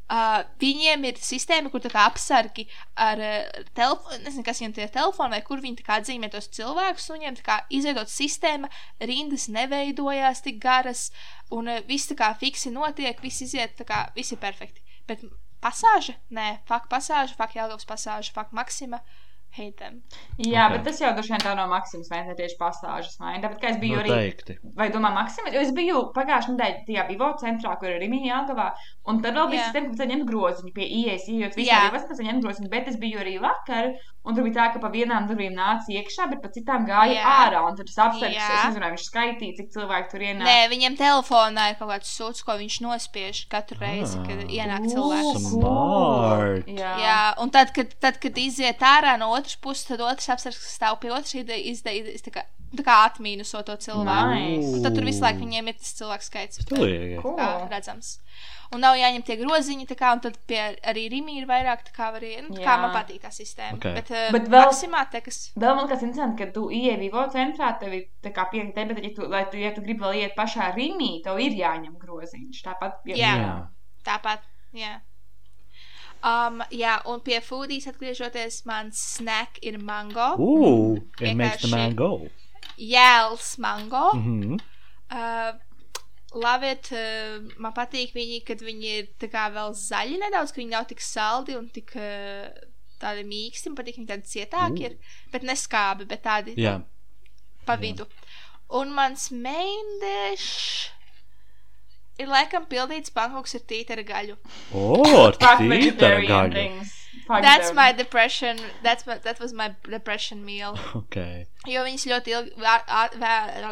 Uh, viņiem ir sistēma, kur tā kā apsargi ar uh, telefonu, nezinu, kas viņiem tie ir telefoni, vai kur viņi kā atzīmē tos cilvēkus, un viņiem kā izveidot sistēma, rindas neveidojās tik garas, un uh, viss tā kā fiksi notiek, viss iziet, tā kā viss ir perfekti. Bet pasāža? Nē, fakt pasāža, fakt Jelgavas pasāža, fakt Maksima, hate them. Jā, Ok. bet tas jau droši vien tā no Maksimas vai ne tieši pasāžas vai ne? Tāpēc, kā es biju arī Noteikti. Vai domā, Maksims? Jo es biju pagājušajā nedēļā tajā Vivo centrā, kur ir Rimīņa Jāgavā. Un tad vēl bija sistēma, ka tu ņem groziņu pie ieejas, ejot visā Jā. Vivas, tas ņem groziņu. Bet es biju arī vakar, un tur bija tā, ka pa vienām durvīm nāca iekšā, bet pa citām gāja Jā. ārā. Un tad tas Jā. es nezinu, viņš skaitīja, cik cilvēku tur ienāk. Nē, viņam telefonā ir kaut kāds sūds, ko viņš nospiež katru reizi, kad Ah. ienāk cilvēks. Smart. Jā. Jā, un tad, kad, tad, kad iziet ārā no otras puses, tad otrs apsargs, kas stāv pie otras izdejas, tā kā, atmīnuso to cilvēku. Nice. Un tad tur visu laiku viņiem ir tas cilvēks skaits. Cool. Kā redzams. Un nav jāņem tie groziņi, kā, un tad pie arī Rīgā ir vairāk, tā kā arī, nu, tā kā Jā. man patīk tā sistēma. Ok. Bet, uh, Bet vēl-. Maksimā te, kas. Vēl man kas interesanti, ka tu ieej Vivo centrā, tev ir tā kā piekta, bet, ja tu, lai tu, ja tu gribi vēl iet pašā Rimī, tev ir jāņem groziņš. Tāpat, ja, Jā. Jā. Tāpat, jā. Um, jā, un pie foodijas atgriežoties, mans snack ir mango. Ooh, it makes the Vienkārši- man go. Jēls mango. Mhm. Uh, Lavēt, uh, man patīk viņi, kad viņi ir tā kā vēl zaļi nedaudz, ka viņi nav tik saldi un tik uh, tādi mīksti. Man patīk, viņi tādi cietāki Mm. ir, bet neskābi, bet tādi Jā. pa vidu. Un mans main dish ir laikam pildīts pankoks ar tītara gaļu. O, ar Fuck tītara gaļu. things. That's my depression. That's my, that was my depression meal. Ok. Jo viņas ļoti ilgi vā- ā- vē-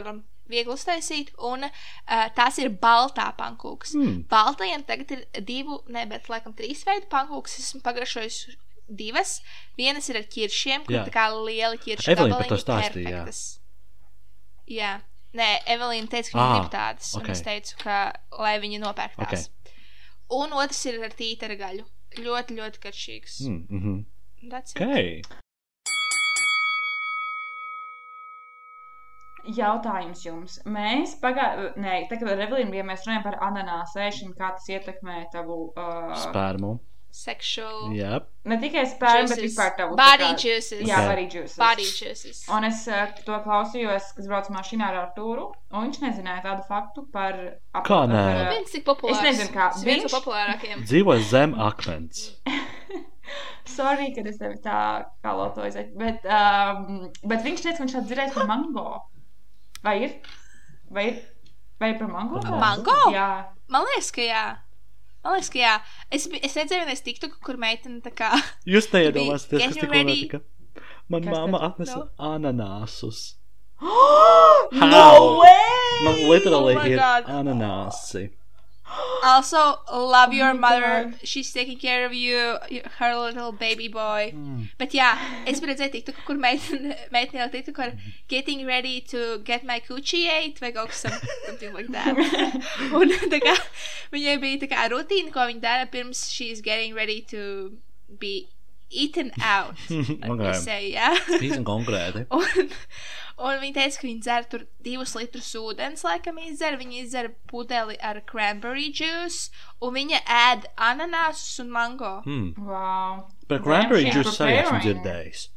viegli uztaisīt, un uh, tās ir baltā pankūks. Hmm. Baltajiem tagad ir divu, ne, bet laikam trīs veidu pankūks. Esmu pagaršojis divas. Vienas ir ar ķiršiem, kur Jā. tā kā lieli ķirši Evelīna par to stāstīja, jā. Jā. Nē, Evelīna teica, ka Ah, viņa grib tādas. ok. Un es teicu, ka lai viņa nopērk tās. Un otrs ir ar tītara gaļu. Ļoti, ļoti karšīgs. Mm, mhm. That's it. Jautājums jums. Mēs pagājušajā, nē, tagad ar Evelīnu bija mēs runājam par ananāsu ēšanu, kā tas ietekmē tavu. Uh, Spērmu. Sexual. Jā. ne tikai bet juices. vispār tavu. Body tā kā- juices. Jā, Ok. body juices. Body juices. Un es uh, to klausījos, kas brauc mašīnā ar Artūru, un viņš nezināja tādu faktu par. ap- Kā nē? par, Viens tik populārs. Es nezinu, kā- Tas viens viņš- no populārākajiem. Dzīvo zem akmens. Sorry, ka es tevi tā kā lotoju, bet, um, bet viņš teica, ka viņš dzirdējis par mango. Vai ir? Vai ir? Vai ir par mango? Par mango? Jā. Man liekas, ka jā. Man liekas, ka jā. Es, es redzēju, vienreiz tiktu, kur meitene tā kā. Jūs neiedomāsieties, kas tikko notika. Man tas? atnesa No. ananāsus. no How? way! Man literally Oh ir God. Ananāsi. Also, love your my mother. God. She's taking care of you, you- her little baby boy. Mm. Bet jā, es redzēju, tiktu, kur meitene meitene jau tiktu, kur getting ready to get my coochie ate vai kaut kas some- something like that. Un tā kā viņai bija tā kā rutīna, ko viņa dara pirms she's getting ready to be eaten out. Ok. Es say, jā. Īsi un konkrēti. Un, un viņa teica, ka viņa dzer tur divus litrus ūdens, laikam izdzer. Viņa izdzer pudeli ar cranberry juice, un viņa ēd ananāsus un mango. Mm. Wow. Par cranberry juice arī esmu dzirdējis.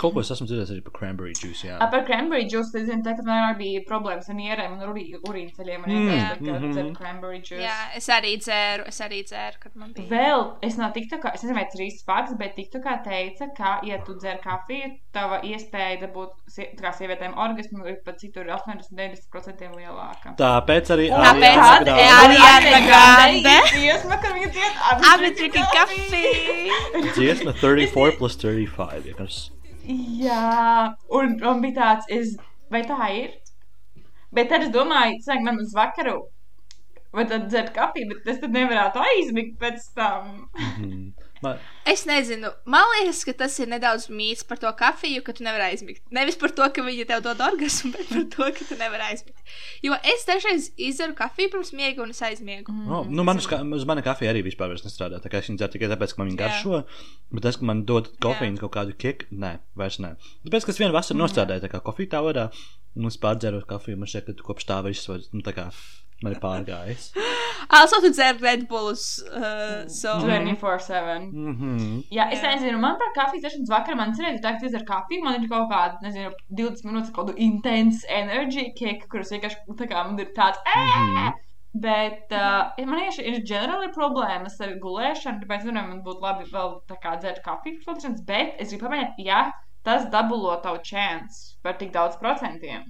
Kaut ko es esmu dzirdējis arī par cranberry juice. Jā. A, par cranberry juice, es zinu, tā, kad man arī bija problēmas ar nierēm un urī, urīnceļiem. Un Mm, es teicu, ka mhm. dzer cranberry juice. Jā, es arī dzēru, es arī dzēru, kad man bija. Vēl es no TikTokā, es nezinu, vai tas ir īsts fakts, bet TikTokā teica, ka, ja tu dzer kafiju, tava iespēja dabūt tā kā sievietēm orgasmu ir pat citur 80-90% lielāka. Tāpēc arī Tāpēc arī Ariana Grande. Dziesma, kur viņa dzied, been drinking coffee. dziesma 34 plus 35. Jā, un man bija tāds, es, vai tā ir? Bet tad es domāju, sāk man uz vakaru, vai tad dzert kafiju, bet es tad nevarētu aizmigt pēc tam. Mhm. Man- Es nezinu, man liekas, ka tas ir nedaudz mīts par to kafiju, ka tu nevari aizmigt. Nevis par to, ka viņa tev dod orgasmu, bet par to, ka tu nevari aizmigt. Jo es dažreiz izdaru kafiju pirms miega un es aizmiegu. No, nu, man uz, uz mana kafija arī vispār vairs nestrādā. Tā kā es viņu dzeru tikai tāpēc, ka man viņa garšo. Bet tas, ka man dod kofīnu kaut kādu kiku, nē, vairs nē. Tāpēc, ka es vienu vasaru nostrādāju tā kā kofiju tā varā, un es pārdzeru kafiju. Man šķiet, ka kopš tā viss var, nu, tā kā man ir pārgājis. Also, tu dzer Red Bulls. Uh, so. 24-7. Mhm. Jā, es nezinu, man par kafijas dzeršanas vakarā man cerēja, ka tā ir kafija. Man ir kaut kāda, nezinu, 20 minūtes kaut kādu intense energy kick, kurus vienkārši tā kā man ir tāds. Mhm. Bet uh, man tieši ir ģenerāli problēmas ar gulēšanu, tāpēc nu, man būtu labi vēl tā kā dzert kafiju pirms gulēšanas. Bet es gribu pamēģināt, ja tas dabulo tavu chance par tik daudz procentiem.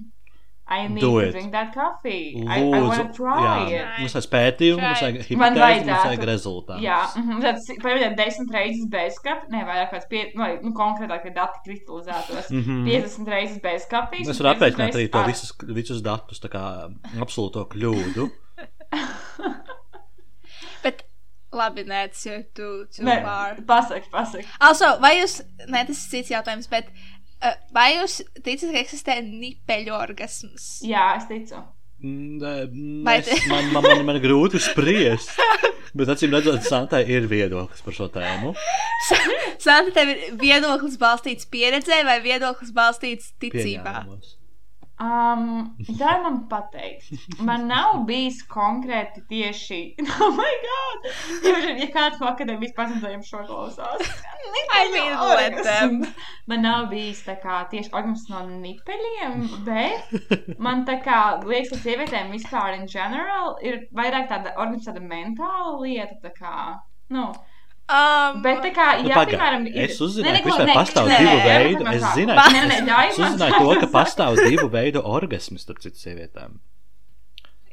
I need Do to it. drink that coffee. I, I want to try jā, it. mums vajag pētījumu, mums vajag hipotēzi, mums vajag rezultātu. Jā, mhm, tad pamēģināt desmit reizes bez kafijas, ne vairāk kāds pie, nu, vai, nu, konkrētāk, ka dati kristalizētos. Mhm. 50 reizes bez kafijas. Es varu 50 aprēķināt arī to ar- visus, visus datus, tā kā absolūto kļūdu. Bet labi, nē, tas jau ir too, too Nē, far. pasak, pasak. Also, vai jūs, nē, tas ir cits jautājums, bet uh, vai jūs ticat, ka eksistē nipeļu orgasms? Jā, es ticu. Vai es, man, man, man, man ir grūti spriest. Bet, acīm redzot, Santai ir viedoklis par šo tēmu. Santa, tev ir viedoklis balstīts pieredzē vai viedoklis balstīts ticībā? Pieņēmumos. Um, ir man pateikt. Man nav bijis konkrēti tieši. Oh, my God! Ja, ja kāds no akadēmijas pasniedzējiem šo klausās, them. Man nav bijis tā kā tieši orgasms no nipeļiem, bet man tā kā liekas, ka sievietēm vispār in general ir vairāk tāda orgasms, tāda mentāla lieta. Tā kā, nu, Um, bet tā kā, Nu, ja, pagaid, piemēram, es uzzināju, ka vispār pastāv nē, divu veidu. Es zināju, nē, nē, ļauj Es uzzināju to, ka pastāv divu veidu orgasms starp citu sievietēm.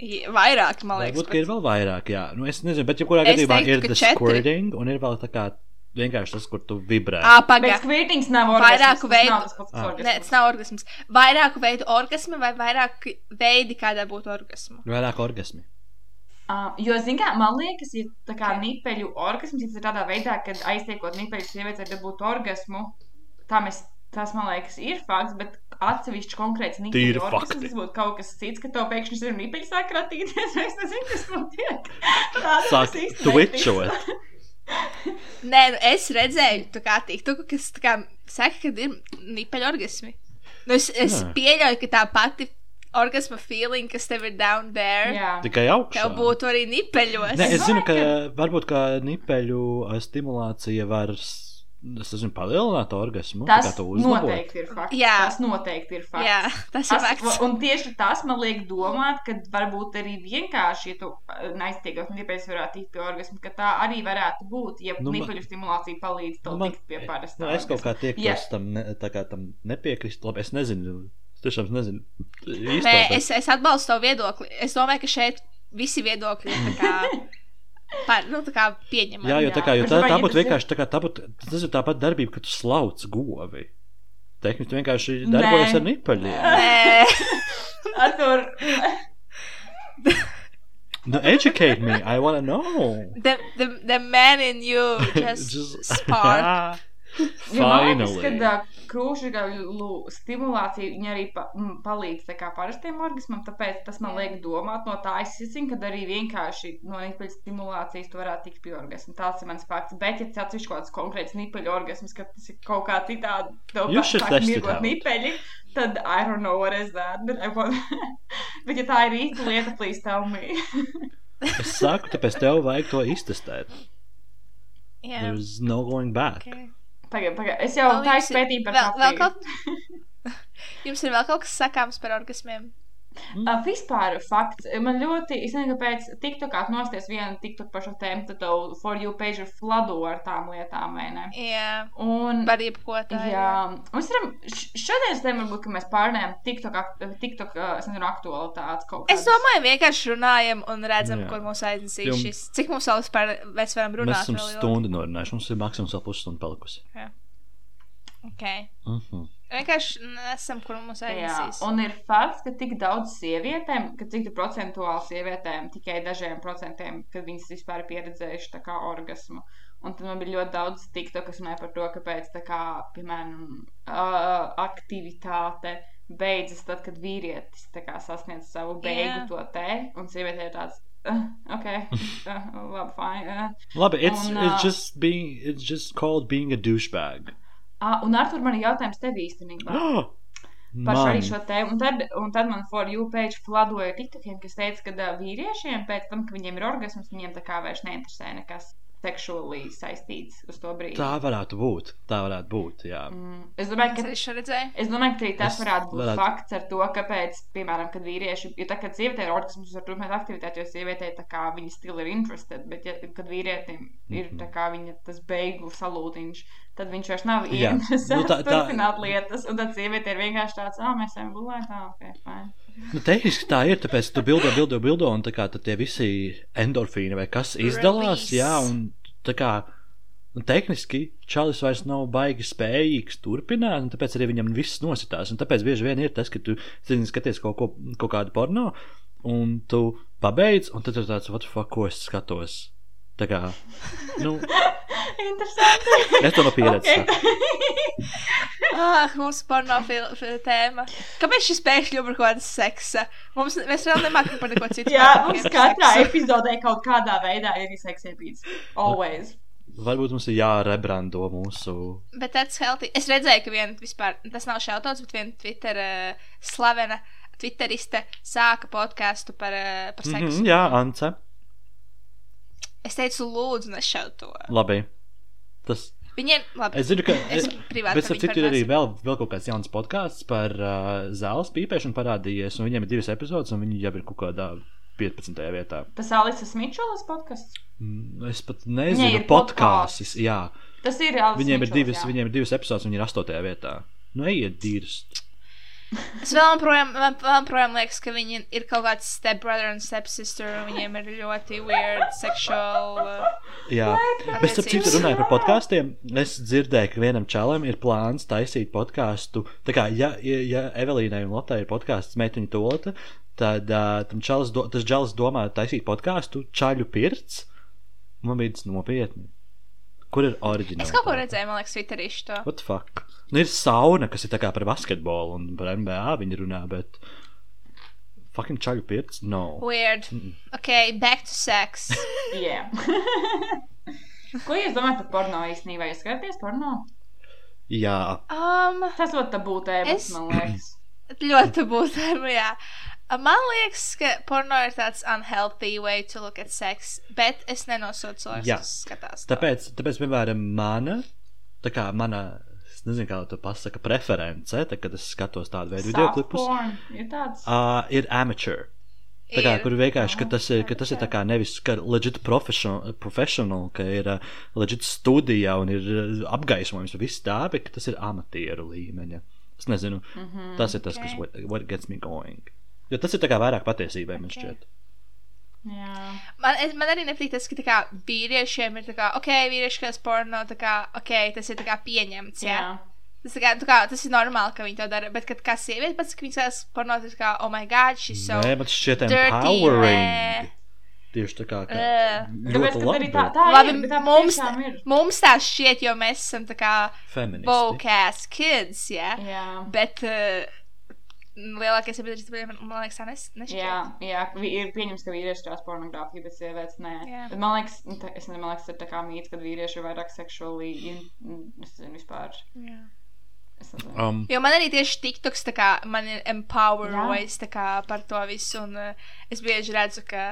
Ja, Vairāk, man liekas. Varbūt, ka ir vēl vairāk, jā. Nu, es nezinu, bet jebkurā Es gadījumā teiktu, ir the četri. squirting un ir vēl tā kā vienkārši tas, kur tu vibrē. Bet pagaidi. skvītings nav Vairāku orgasms, tas veidu- Ah. Nē, tas nav orgasms. Vairāku veidu orgasmi vai vairāk veidi, kādā būtu orgasma. Vairāk orgasmi. Uh, jo, zināmā mērā, man liekas, ja tā kā nipeļu orgasms ja ir tādā veidā, ka aiztiekot nipeļu sievietei, dabūt orgasmu, tā mēs, tas man liekas, ir fakts, bet atsevišķi konkrēts nipeļu orgasms tas būtu kaut kas cits, ka tev pēkšņi ir nipeļi sāk ratīties, es nezinu, kas notiek. Tāda Sāk twitchot. Nē, nu es redzēju, tā kā tiktu, kas tā kā saka, ka ir nipeļu orgasmi. Nu, es, es Nē. pieļauju, ka tā pati orgasma feeling, kas tev ir down there, Jā. Tikai augšā. tev būtu arī nipeļos. Nē, es zinu, ka varbūt kā nipeļu ā, stimulācija var, es nezinu, palielināt orgasmu. Tas to uzlabot. noteikti ir fakts. Jā. Tas noteikti ir fakts. Jā, tas ir Tas, fakts. un tieši tas man liek domāt, ka varbūt arī vienkārši, ja tu neiztiekot nipeļus, varētu tikt pie orgasma, ka tā arī varētu būt, ja Nu, nu, man- nipeļu stimulācija palīdz tev Nu, man- tikt pie parasta. Nu, es kaut kā tiektos Jā. tam, ne, tā kā tam nepiekrist. Labi, es nezinu. Tiešām nezinu. Nē, Īstā, es, es atbalstu tavu viedokli. Es domāju, ka šeit visi viedokļi ir kā, par, nu, kā pieņemami. Jā, jo tā kā jo bet tā, tā būtu vienkārši tā kā tā būtu, tas ir tāpat darbība, ka tu slauc govi. Tehniski tu vienkārši darbojas Nē. ar nipaļiem. Nē, Artur, Nu, educate me, I wanna know. the, the, the man in you just, just spark. Finally. ka krūšgaļu stimulācija viņa arī pa, m, palīdz kā parastiem orgasmam, tāpēc tas man liek domāt no tā. Es zinu, ka arī vienkārši no nipeļu stimulācijas tu varētu tikt pie orgasma. Tas ir mans fakts. Bet, ja tas atsevišķi kaut kāds konkrēts nipeļu orgasms, ka tas ir kaut kā citādi, tev You pa- should sāk test it mirgot nipeļi, tad I don't know what is that. But, I want... bet ja tā ir īsta lieta, please tell me. Es saku, tāpēc tev vajag to iztestēt. Jā, There's no going back. okay. Pagaid, pagaid. Es jau Vēl tā jums ir- izpētīju par kaut... Jums ir vēl kaut kas sakāms par orgasmiem? Uh, vispār fakts. Man ļoti, es nezinu, kāpēc TikTokā nosties vienu TikTok par šo tēmu, tad tev for you page ir flado ar tām lietām, vai ne? Jā, Un, par jebko tā. jā, mēs varam, šodienas tēma varbūt, ka mēs pārnējam TikTok, TikTok, es nezinu, aktualitātes kaut Es kādas. domāju, vienkārši runājam un redzam, Jā. kur mūs aiznesīs Jum- šis. Cik mums vēl vispār mēs varam Mēs runāt? esam vēl ilgi? stundu norunājuši. Mums ir maksimums vēl pusstundu palikusi. Okay. Mhm. Vienkārši nesam, kur mums Jā, aiznesīs. un ir fakts, ka tik daudz sievietēm, ka cik tu procentuāli sievietēm, tikai dažiem procentiem, kad viņas vispār ir pieredzējuši tā kā orgasmu. Un tad man bija ļoti daudz tikto, kas runāja par to, kāpēc tā kā, piemēram, uh, aktivitāte beidzas tad, kad vīrietis kā sasniedz savu beigu Jā. to te, un sieviete ir tāds, uh, ok, uh, labi, fine. Uh. Labi, it's, Un, ā, it's, just being, it's just called being a douchebag. Ah, un Artur, man ir jautājums tev īstenībā. Par šo, arī šo tēmu. Un tad, un tad man for you page fladoja tiktokiem, kas teica, ka uh, vīriešiem pēc tam, kad viņiem ir orgasms, viņiem tā kā vairs neinteresē nekas seksuāli saistīts uz to brīdi. Tā varētu būt. Tā varētu būt. Jā. Mm, es domāju, Es ka. Es domāju, ka arī tas Es varētu būt varētu- fakts ar to, kāpēc, piemēram, kad vīrieši, jo tā, kad sievietē ir orgasms, var turpināt aktivitāti, jo sievietē tā kā viņa stila ir interesēta, bet, ja, kad vīrietim ir Mhm. tā kā viņa tas beigu salūtiņš, tad viņš vairs nav ieinteresēts Nu, tā- tā- turpināt lietas, un tad sieviete ir vienkārši tāds, ah, mēs ejam gulēt, ah, ok, fine. Nu, tehniski tā ir, tāpēc tu bildo, bildo, bildo, un tā kā tad tie visi endorfīni vai kas izdalās, Release. jā, un tā kā, nu, tehniski Čalis vairs nav baigi spējīgs turpināt, un tāpēc arī viņam viss nositās, un tāpēc bieži vien ir tas, ka tu, zini, skaties kaut, ko, kaut kādu porno, un tu pabeidz, un tad tu tāds, what the fuck, ko es skatos. Tā kā, nu, Interesanti. es to no pieredzes. Ok. Okay. Ah, mums ir porno tēma. Kāpēc šis pēkšņi ir par kaut kādu seksa? Mums, mēs vēl nemākam par neko citu. Jā, mums katrā seksu. epizodē kaut kādā veidā ir seks epīds. Always. Varbūt mums ir jārebrando mūsu. Bet tas healthy. Es redzēju, ka viena vispār, tas nav šautauts, bet viena Twitter uh, slavena Twitteriste sāka podkāstu par, uh, par Mm seksu. -hmm, jā, Ance. Es teicu, lūdzu, nešaut to. Labi. Tas Viņiem, labi. Es zinu, ka. Es Es, privāti bet, ap citu, ir arī vēl, vēl kaut kāds jauns podkāsts par uh, zāles pīpēšanu parādījies, un viņiem ir divas epizodes, un viņi jau ir kaut kādā 15. vietā. Tas Alises Mičolas podkasts. Mm, Es pat nezinu, ir podkāsts. Jā, Tas ir Alises viņiem ir, Mičolas, divas, jā. viņiem ir divas epizodes, un viņi ir 8. vietā. Nu, ejiet, dirst. Es vēl joprojām, man vēl joprojām liekas, ka viņi ir kaut kāds stepbrother un stepsister, un viņiem ir ļoti weird sexual. Uh, Jā, bet starp citu runāju par podkāstiem. Es dzirdēju, ka vienam čalam ir plāns taisīt podkāstu. Tā kā, ja, ja, Evelīnai un Lotai ir podkāsts meitiņu tolta, tad uh, tam čalis, do, tas čalis domā taisīt podkāstu čaļu pirts. Man bija tas nopietni. Kur ir oriģināls? es kaut ko redzēju, man liekas, Twitterī šo. What the fuck? Nu, ir sauna, kas ir tā kā par basketbolu un par NBA viņi runā, bet. Fucking čaļu pirts? No. Weird. Ok, back to sex. Jā. Ko jūs domājat par porno īstenībā? Jūs skatāties porno? Jā. Um, Tas ļoti tabū tēmas, Es- man liekas. ļoti būtībā, jā. Man liekas, ka porno ir tāds unhealthy way to look at sex, bet es nenosodu cilvēkus, Jā. kas skatās. to. Tāpēc, tāpēc piemēram, mana, tā kā mana, es nezinu, kā to pasaka, preference, tā, kad es skatos tādu veidu video klipus, porn Ir tāds. uh, ir amateur. Tā kā, kur vienkārši, ka tas ir, ka tas ir tā kā nevis, ka legit professional, professional ka ir uh, legit studija un ir uh, apgaismojums un viss tā, bet ka tas ir amatieru līmeņa. Es nezinu, mm -hmm, tas ir tas, okay. kas what, what gets me going. Jo tas ir tā kā vairāk patiesībai, man Ok. šķiet. Jā. Man, es- man arī nepatīk tas, ka tā kā, vīriešiem ir tā kā, ok, vīrieši, kas porno, tā kā, ok, tas ir tā kā pieņemts. Jā. Jā. Tas, tā kā, kā, tas ir normāli, ka viņi to dara, bet kad kā sieviete pats, ka viņi skatās porno, tas kā, oh my god, she's so. Nē, man šķiet dirty, empowering. nē. Tieši tā kā, ka. Tāpēc, ļoti labi, arī tā, bet tā Labi, ir, bet tā mums, ir. mums tā šķiet, jo mēs esam tā kā feministi. bokās kids, jā. Jā. Bet uh, lielākais sabiedrības man, man liekas, nes, nešķiet. Jā, jā, ir pieņems, ka vīrieši strādā pornogrāfiju, bet sievietes nē. Jā. Bet man liekas, nu, tā- es nezinu, man liekas, tas ir tā kā mīts, ka vīrieši ir vairāk seksuāli, es nezinu, vispār. Jā. Um, Jo man arī tieši TikToks tā kā man ir empower Jā. voice tā kā par to visu, un uh, es bieži redzu, ka,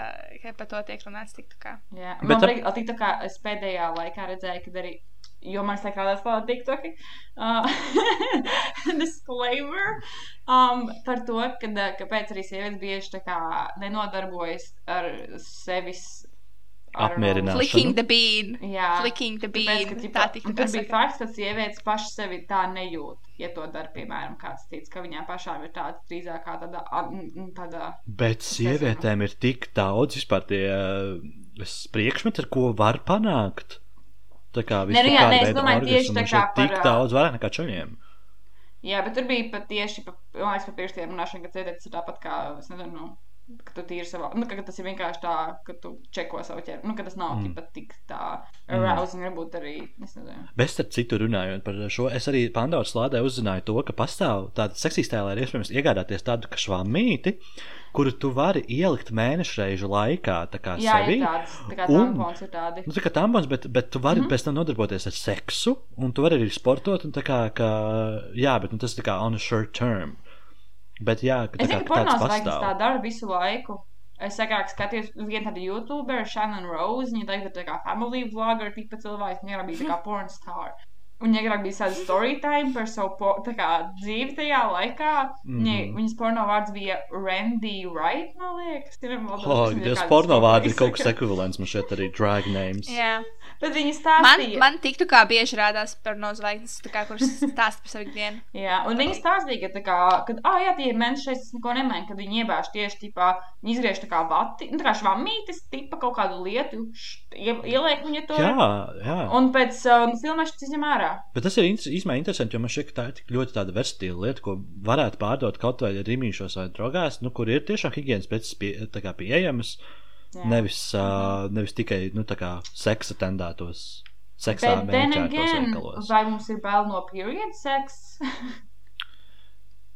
ka par to tiek runāts TikTokā. Jā, Bet man tā- patīk, tā kā es pēdējā laikā redzēju, ka arī, jo man saka, kādās tālāk TikToki, uh, disclaimer, um, par to, ka, kāpēc arī sievietes bieži nenodarbojas ar sevis know, Apmierināšanu. Flicking the bean. Jā. Flicking the Tāpēc, bean. ka, ķipa, Tā un TikTokā tur bija fakts, ka sievietes pašas sevi tā nejūt, ja to dara, piemēram, kāds cits, ka viņām pašām ir tāda drīzāk kā tāda, tāda Bet sievietēm ir tik daudz vispār tie uh, priekšmeti, ar ko var panākt. Tā kā jā, vispār nē, es domāju, tieši tā kā tik par, ā, daudz vairāk nekā čaļiem. Jā, bet tur bija pat tieši pa, man liekas, par pirkstiem runāšana, ka sievietes ir tāpat kā, es nezinu, nu, ka tu tīri savā, nu, ka, tas ir vienkārši tā, ka tu čeko savu ķermeni, nu, ka tas nav Mm. mm. tik tā arousing, varbūt arī. Bet starp citu runājot par šo, es arī Pandoras lādē uzzināju to, ka pastāv tāda seksistēlē, ir iespējams iegādāties tādu kā švamīti, kuru tu vari ielikt mēnešu reižu laikā, tā kā Jā, sevī. ir tāds, tā kā un- tampons ir tādi. Nu, tā kā tampons, bet, bet tu vari mm. -hmm. pēc tam nodarboties ar seksu, un tu vari arī sportot, un tā kā, ka, jā, bet nu, tas ir kā on a short term. Bet jā, ka tā Es kā zinu, ka tāds pornos vajag tā pastāv. dara visu laiku. Es agrāk skatījos uz vienu tādu YouTuberu, Shannon Rose. Viņa tagad ir tā kā family vlogger, tikpat cilvēks. Viņa bija tā kā porn star. Un viņa agrāk bija tāda story time par savu po, tā kā, dzīvi tajā laikā. Viņa, Mhm. viņas porno vārds bija Randy Wright, man liekas. Ir vēl Oh, kādas porno vārdi ir kaut kas ekvivalents man šeit arī drag names. Jā. Bet viņa Man, stāstīja. man tiktu kā bieži rādās par nozvaigznes, tā kā, kuras stāsta par savu dienu. Jā, un viņi stāstīja, ka, tā kā, kad, ah, jā, tie mēneši šeit es neko nemēnu, kad viņi iebāž tieši, tipā, viņi izgriež tā kā vati, nu, tā kā švamītes, tipa kaut kādu lietu, š, ie- ieliek viņa to. Jā, jā. Un pēc uh, filmēšanas izņem ārā. Bet tas ir īstenībā interesanti, jo man šķiet, ka tā ir tik ļoti tāda verstīla lieta, ko varētu pārdot kaut vai rīmīšos vai drogās, nu, kur ir tiešām higiēnas preces pie, tā kā pieejamas, Jā. nevis, uh, nevis tikai, nu, tā kā seksa tendētos, seksā veikalos. vai mums ir bail no period sex?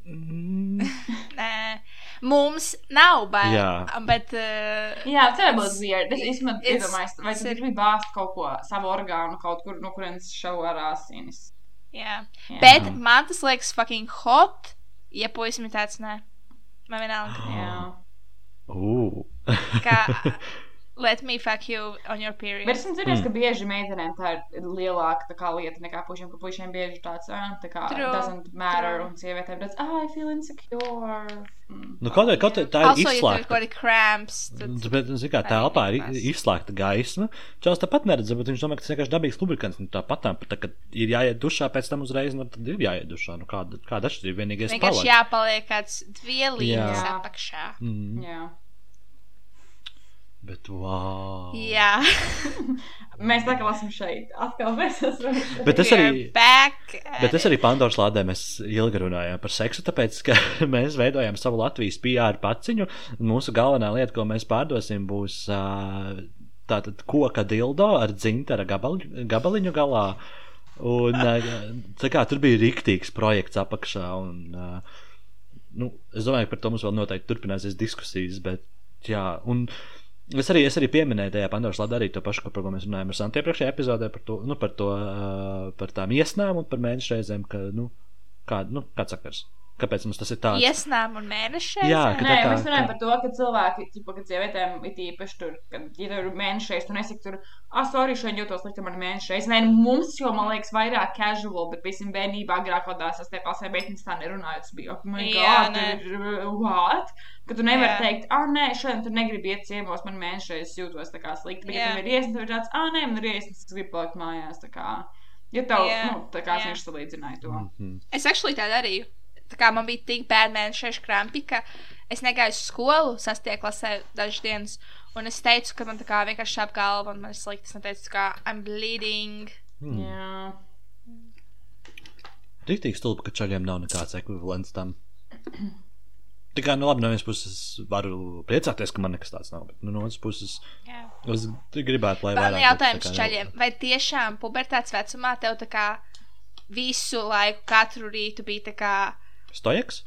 Mm, Nē, mums nav bail. Jā. Bet. Uh, Jā, tas būs weird. Es īstenībā It's- iedomājos, vai tu it's- gribi bāzt kaut ko, savu orgānu kaut kur, no kurienes šau ar asinis. jā. Jā. Bet man tas liekas fucking hot, ja puisim ir tāds, nē. Man vienalga. Jā. Ū. Kā, let me fuck you on your period. Bet esmu dzirdējis, ka bieži meitenēm tā ir lielāka tā kā, lieta nekā puišiem, ka puišiem bieži tāds, tā kā, True, doesn't matter, true. un sievietēm tāds, ah, I feel insecure. Mm. Nu, kaut, kaut, tā ir also, ja ir izslēgta. kādi cramps, tad Nu, Bet, zināmā mērā, Arī telpā ir izslēgta gaisma. Čels tāpat neredz, bet viņš domā, ka tas vienkārši dabīgs lubrikants. Nu, tāpat tā, tā, kad ir jāiet dušā, pēc tam uzreiz, nu, tad ir jāiet dušā. Nu, kāda, kāda atšķirība? Vienīgais vienkārši palaid. jāpaliek kāds dvielīgs apakšā. Mm, Jā. Bet, wow. Jā, Mēs tā kā esam šeit. Atkal mēs esam šeit. Bet es arī. back. Bet es arī Pandoras lādē mēs ilgi runājām par seksu, tāpēc, ka mēs veidojam savu Latvijas PR paciņu. un Mūsu galvenā lieta, ko mēs pārdosim, būs tātad koka dildo ar dzintara gabaliņu, gabaliņu galā. Un, kā tur bija rīktīgs projekts apakšā. Un, nu, es domāju, ka par to mums vēl noteikti turpināsies diskusijas. Bet, jā, un es arī, es arī pieminēju tajā Pandoras lādā arī to pašu, par ko mēs runājām ar Santu iepriekšējā epizodē, par, to, nu, par, to, par tām iesnām un par mēnešu reizēm, ka, nu, kā, nu, kāds sakars. Kāpēc mums tas ir tāds? Iesnām un mēnešiem. Jā, ka Nē, tā mēs runājam ka- par to, ka cilvēki, tipa, kad sievietēm ir īpaši tur, kad ja tur mēnešreiz, tu nesaki tur, ah, sorry, šodien jūtos slikti man mēnešreiz. Nē, nu, mums jau, man liekas, vairāk casual, bet, piemēram, bērnībā agrāk kodās es te pasē, bet viņas tā nerunāja, tas bija, oh, my god, tur ir, what? Ka tu nevari Jā. teikt, ah, nē, šodien tu negribi iet ciemos, man mēnešreiz jūtos tā kā slikti. Bet, ja Jā. tev ir iesnas, tad ir tāds, ah, nē, man ir iesnas, es gribu palikt mājās, tā kā. Ja tev, Jā, nu, tā kā es jā. viņš salīdzināja to. Mhm. Es actually tā darīju. Tā kā man bija tik bērnu mēnešu krampi, ka es negāju uz skolu, sastie klasē dažas dienas. Un es teicu, ka man tā kā vienkārši šāp galva un man ir slikti. Es teicu, ka I'm bleeding. Hmm. Jā. Rīktīgi stulbi, ka čaļiem nav nekāds ekvivalents tam. Tā kā, nu, labi, no vienas puses varu priecāties, ka man nekas tāds nav, bet nu, no otras puses Jā. es gribētu, lai Man vairāk. ir jautājums čaļiem, vai tiešām pubertātes vecumā tev tā kā visu laiku, katru rītu bija tā kā. Stojaks?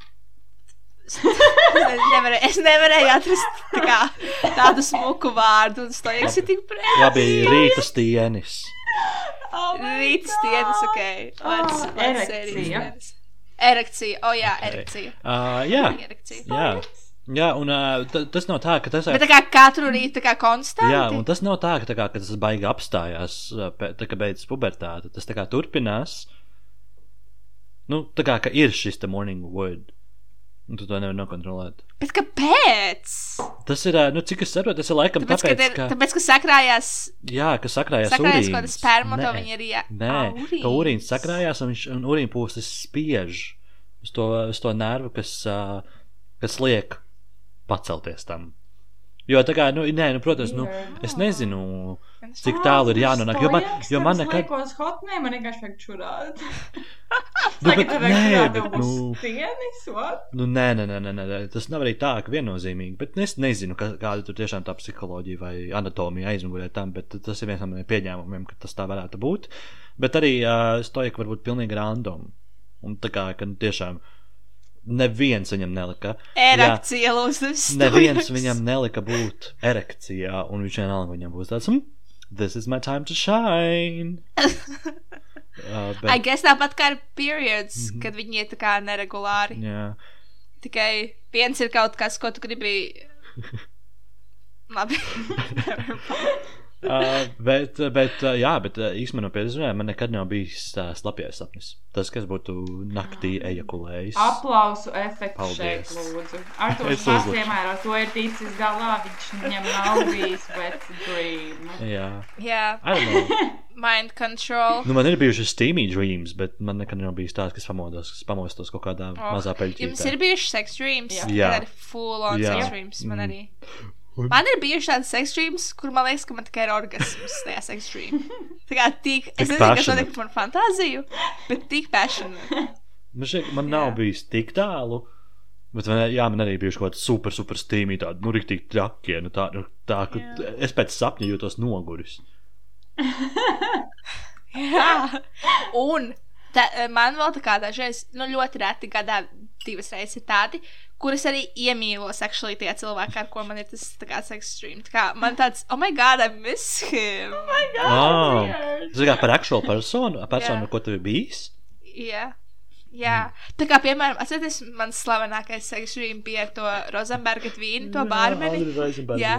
Es nevarēju, es nevarēju atrast tā kā, tādu smuku vārdu, un stojaks ir tik brīvs. Labi, rīta stienis. Oh God! dienas, ok. Let's, Oh, say erekcija. Erekcija, o oh, jā, erekcija. Uh, jā, Erekcija. jā. Jā, un uh, tas nav tā, ka tas Bet tā kā katru rītu, tā kā konstanti. Jā, un tas nav tā, ka, tā kā, ka tas baigi apstājās, pē- tā kā beidzas pubertāte. Tas tā kā turpinās. Nu, tā kā ka ir šis morning wood. Un tu to nevari nokontrolēt. Bet kāpēc? Tas ir, nu, cik es saprotu, tas ir laikam Tāpēc, tāpēc, ka, ir, ka, tāpēc, ka sakrājās, jā, ka sakrājās sakrājās urīns. kaut kāda sperma, to viņi jā. Nē, Ā, ka urīns sakrājās un, viņš, un urīnpūslis spiež uz to, uz to nervu, kas, ā, kas liek pacelties tam. Jo tā kā, nu, nē, nu, protams, nu, es nezinu, cik tālu ir jānonāk, jo man, jo man nekad, Likos hotnē, man vienkārši vajag čurāt. Nu, bet nē, bet, nu, Stienis, what? Nu, nē, nē, nē, nē, nē, tas nav arī tā, ka viennozīmīgi. Bet es nezinu, ka, kāda tur tiešām tā psiholoģija vai anatomija aizmugurē tam, bet tas ir viens no maniem pieņēmumiem, ka tas tā varētu būt. Bet arī uh, stojaka var būt pilnīgi random. Un tā kā, ka nu, tiešām neviens viņam nelika. Erekcija lūdzu. Neviens viņam nelika būt erekcijā, un viņš vienalga viņam būs tāds, hm, this is my time to shine. uh, I bet, guess tāpat kā ar periods, Mhm. kad viņi iet tā kā neregulāri. jā. Tikai viens ir kaut kas, ko tu gribi. Labi. Uh, bet, bet, uh, jā, bet uh, īstenībā no pieredzes man nekad nav bijis uh, slapjais sapnis. Tas, kas būtu naktī ejakulējis. Aplausu efekts Paldies. šeit, lūdzu. Ar to Es pats uzliku. piemēro, to ir ticis galā, viņš viņam nav bijis, bet dream. Jā, Jā, I don't know. mind control. Nu, man ir bijuši steamy dreams, bet man nekad nav bijis tāds, kas pamodos, kas pamostos kaut kādā Oh, mazā Jums peļķītē. ir bijuši sex dreams? Jā. Jā. Tad full on Jā. sex dreams. Man Mm. arī. Un- Man ir bijuši tādi sex dreams, kur man liekas, ka man tikai ir orgasms tajā sex dream. Tā kā tik, es nezinu, kas passionate. notiek ar manu fantāziju, bet tik passionate. Man, šeit, man nav Jā. bijis tik tālu. Bet man, jā, man arī bija kaut kāda super, super steamy, tāda, nu, rīktīgi trakie. Nu, tā, nu, tā, ka Jā. es pēc sapņa jūtos noguris. Jā. Un tā, man vēl tā kā dažreiz, nu, ļoti reti gadā divas reizes ir tādi, kuras arī iemīlos, actually, tie cilvēki, ar ko man ir tas tā kā sex stream. Tā kā man tāds, oh my god, I miss him. Oh my Oh. weird. Tas ir kā par actual personu, personu, Jā. ar ko tu bijis. Jā. Jā, tā kā, piemēram, atcerieties, mans slavenākais stream bija ar to Rozenberga tvīnu, to bārmeni. Jā,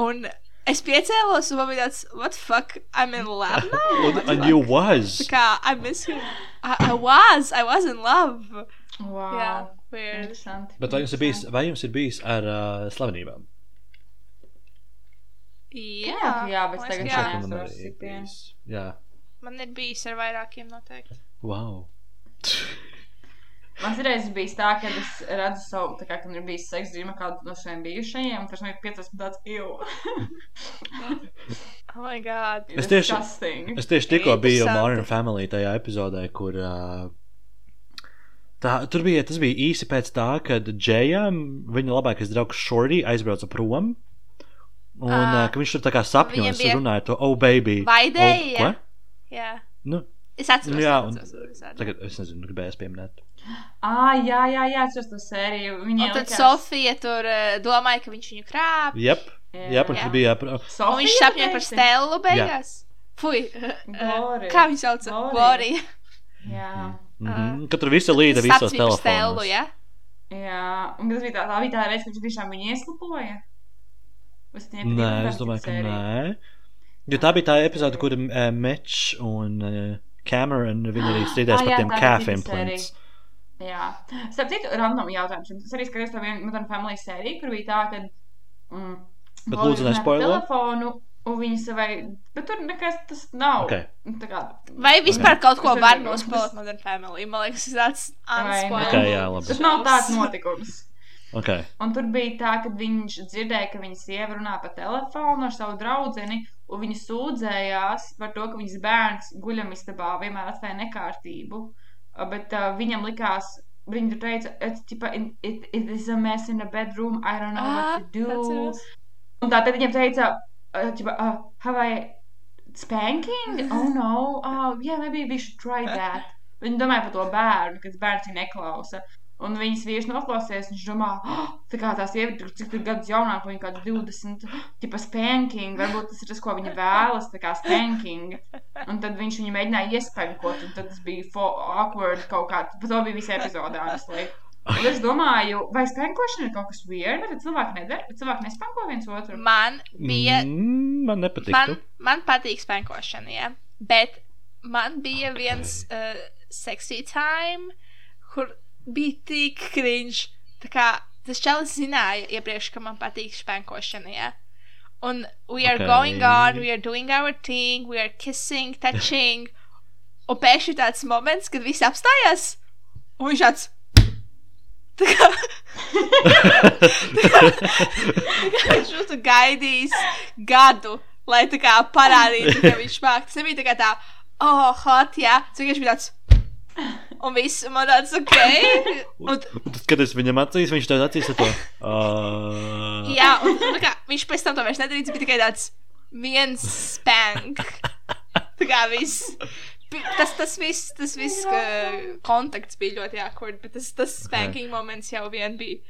un es piecēlos, un man bija tāds, what the fuck, I'm in love now? And you was. Tā kā, I miss him. I, I was, I was in love. Wow. Jā, weird. Interesanti. Bet vai jums ir bijis, vai jums ir bijis ar uh, slavenībām? Jā, Jā, jā, bet man tagad jā. jā. Man arī ir bijis. Jā. Man ir bijis ar vairākiem noteikti. Wow. Man reiz bija tā, ka es redzu savu, tā kā, kad ir bijis seksa dzīve kādu no saviem bijušajiem, un pēc tam ir piecas tāds ilu. Oh my god. Es tieši- Disgusting. Es tieši tikko biju. Modern Family tajā epizodē, kur. Uh, tā, tur bija, tas bija īsi pēc tā, kad Džejam, viņa labākais draugs Shorty, aizbrauca prom. Un uh, ka viņš tur tā kā sapņos Viņam bija- runāja to, oh, baby. Vaidēja? Oh? Jā. Nu, Es atceros. Jā, un- atceros, es atceros. tagad es nezinu, gribēju pieminēt. Ah, jā, jā, jā, atceros to sēriju. Viņai Un tad likās- Sofija tur uh, domāja, ka viņš viņu krāp. Jep, Jā. un Jā. tur bija. Jā, Sofija, Un viņš sapņoja par? Stelu beigās. Fui. Gloria. Kā viņš sauc? Gloria. Gloria. Jā. mhm, ka tur visi līda visos telefonos. jā? Jā, un tas bija tā, tā bija tā reize, kad viņš tiešām viņu ieslupoja. Es Nē, es domāju, ka sērija. nē. Jo tā bija tā epizode, kur uh, Mečs un uh, Cameron viņi arī strīdējās Ah, par tiem calf implants. Jā, starp citu, random jautājums. Es arī skatījos to vienu Modern Family sēriju, kur bija tā, ka. Mm, Bet lūdzu, nespoilo. Telefonu, un viņi savai. Bet tur nekas tas nav. Okay. Kā. Vai vispār kaut ko var nospēlēt Modern Family? Man liekas, tas ir tāds Vai, unspoiled. Ok, jā, labi. Tas nav tāds notikums. Okay. Un tur bija tā, ka viņš dzirdēja, ka viņa sieva runā pa telefonu ar savu draugu, un viņa sūdzējās par to, ka viņas bērns guļamistabā vienmēr atstāja nekārtību. Bet uh, viņam likās, viņa tur teica, "It's tipa, in- it, it is a mess in the bedroom, I don't know Ah, what to do. Un tā tad viņam teica, uh, tipa, uh, have I spanking? Oh no, oh yeah, maybe we should try that. Viņa domāja par to bērnu, kad bērns viņu neklausa. Un viņas vīrs noklausījās, viņš domā, oh, tā kā tās sieviete, tur, cik tur gadus jaunāk, viņa kaut kāds 20, tipa spanking, varbūt tas ir tas, ko viņa vēlas, tā kā spanking. Un tad viņš viņu mēģināja iespankot, un tad tas bija awkward kaut kā, pat to bija visi epizodē, honestly. Un es domāju, vai spankošana ir kaut kas weird, bet cilvēki nedara, bet cilvēki nespanko viens otru. Man bija Mm, man nepatīk. Man, man patīk spankošana, ja? bet man bija viens uh, sexy time, kur bija tik cringe. Tā kā tas čalis zināja iepriekš, ka man patīk spankošana, ja? Un we are Ok. okay. going on, we are doing our thing, we are kissing, touching. un pēkšņi tāds moments, kad viss apstājās, un viņš tāds. Tā kā, tā kā, tā kā viņš būtu gaidījis gadu, lai tā kā parādītu, ka viņš māk. Tas nebija tā kā tā, oh, hot, jā, tas vienkārši bija tāds. Un viss man tāds, ok. Un, Un tad, kad es viņam acīs, viņš tev acīs ar to. Uh, jā, un tā kā viņš pēc tam to vairs nedarīja, tas bija tikai tāds viens spank. Tā kā viss. Tas, tas viss, tas viss, ka kontakts bija ļoti awkward, bet tas, tas spanking moments jau vien bija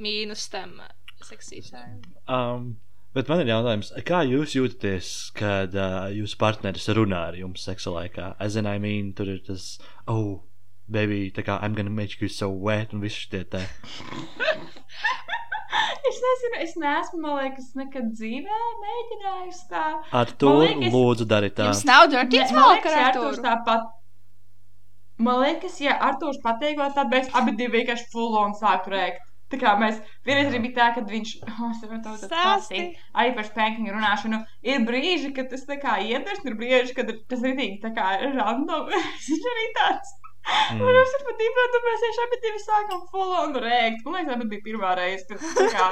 mīnus tam uh, time. Um, bet man ir jautājums, kā jūs jūtaties, kad uh, jūsu partneris runā ar jums seksa laikā? Es zinu, I mean, tur ir tas, oh, baby, tā kā I'm gonna make you so wet un viss šitie te. Es nezinu, es neesmu, man liekas, nekad dzīvē mēģinājusi tā. Ar to liekas- lūdzu darīt tā. Jums nav smoke ja ar Artūru? tāpat. Man liekas, ja Artūrs pateikot, tad mēs abi divi vienkārši full on sāktu rēkt. Tā kā mēs vienreiz arī bija tā, ka viņš oh, pastāstīt, arī par spanking runāšanu. Ir brīži, kad tas tā kā un ir brīži, kad ir- tas ritīgi tā kā ir random. Viņš arī tāds. Mm. Un es pat īstenībā, mēs tieši abi divi sākam full on rēkt. Man liekas, tā bija pirmā reize, kad tas tā kā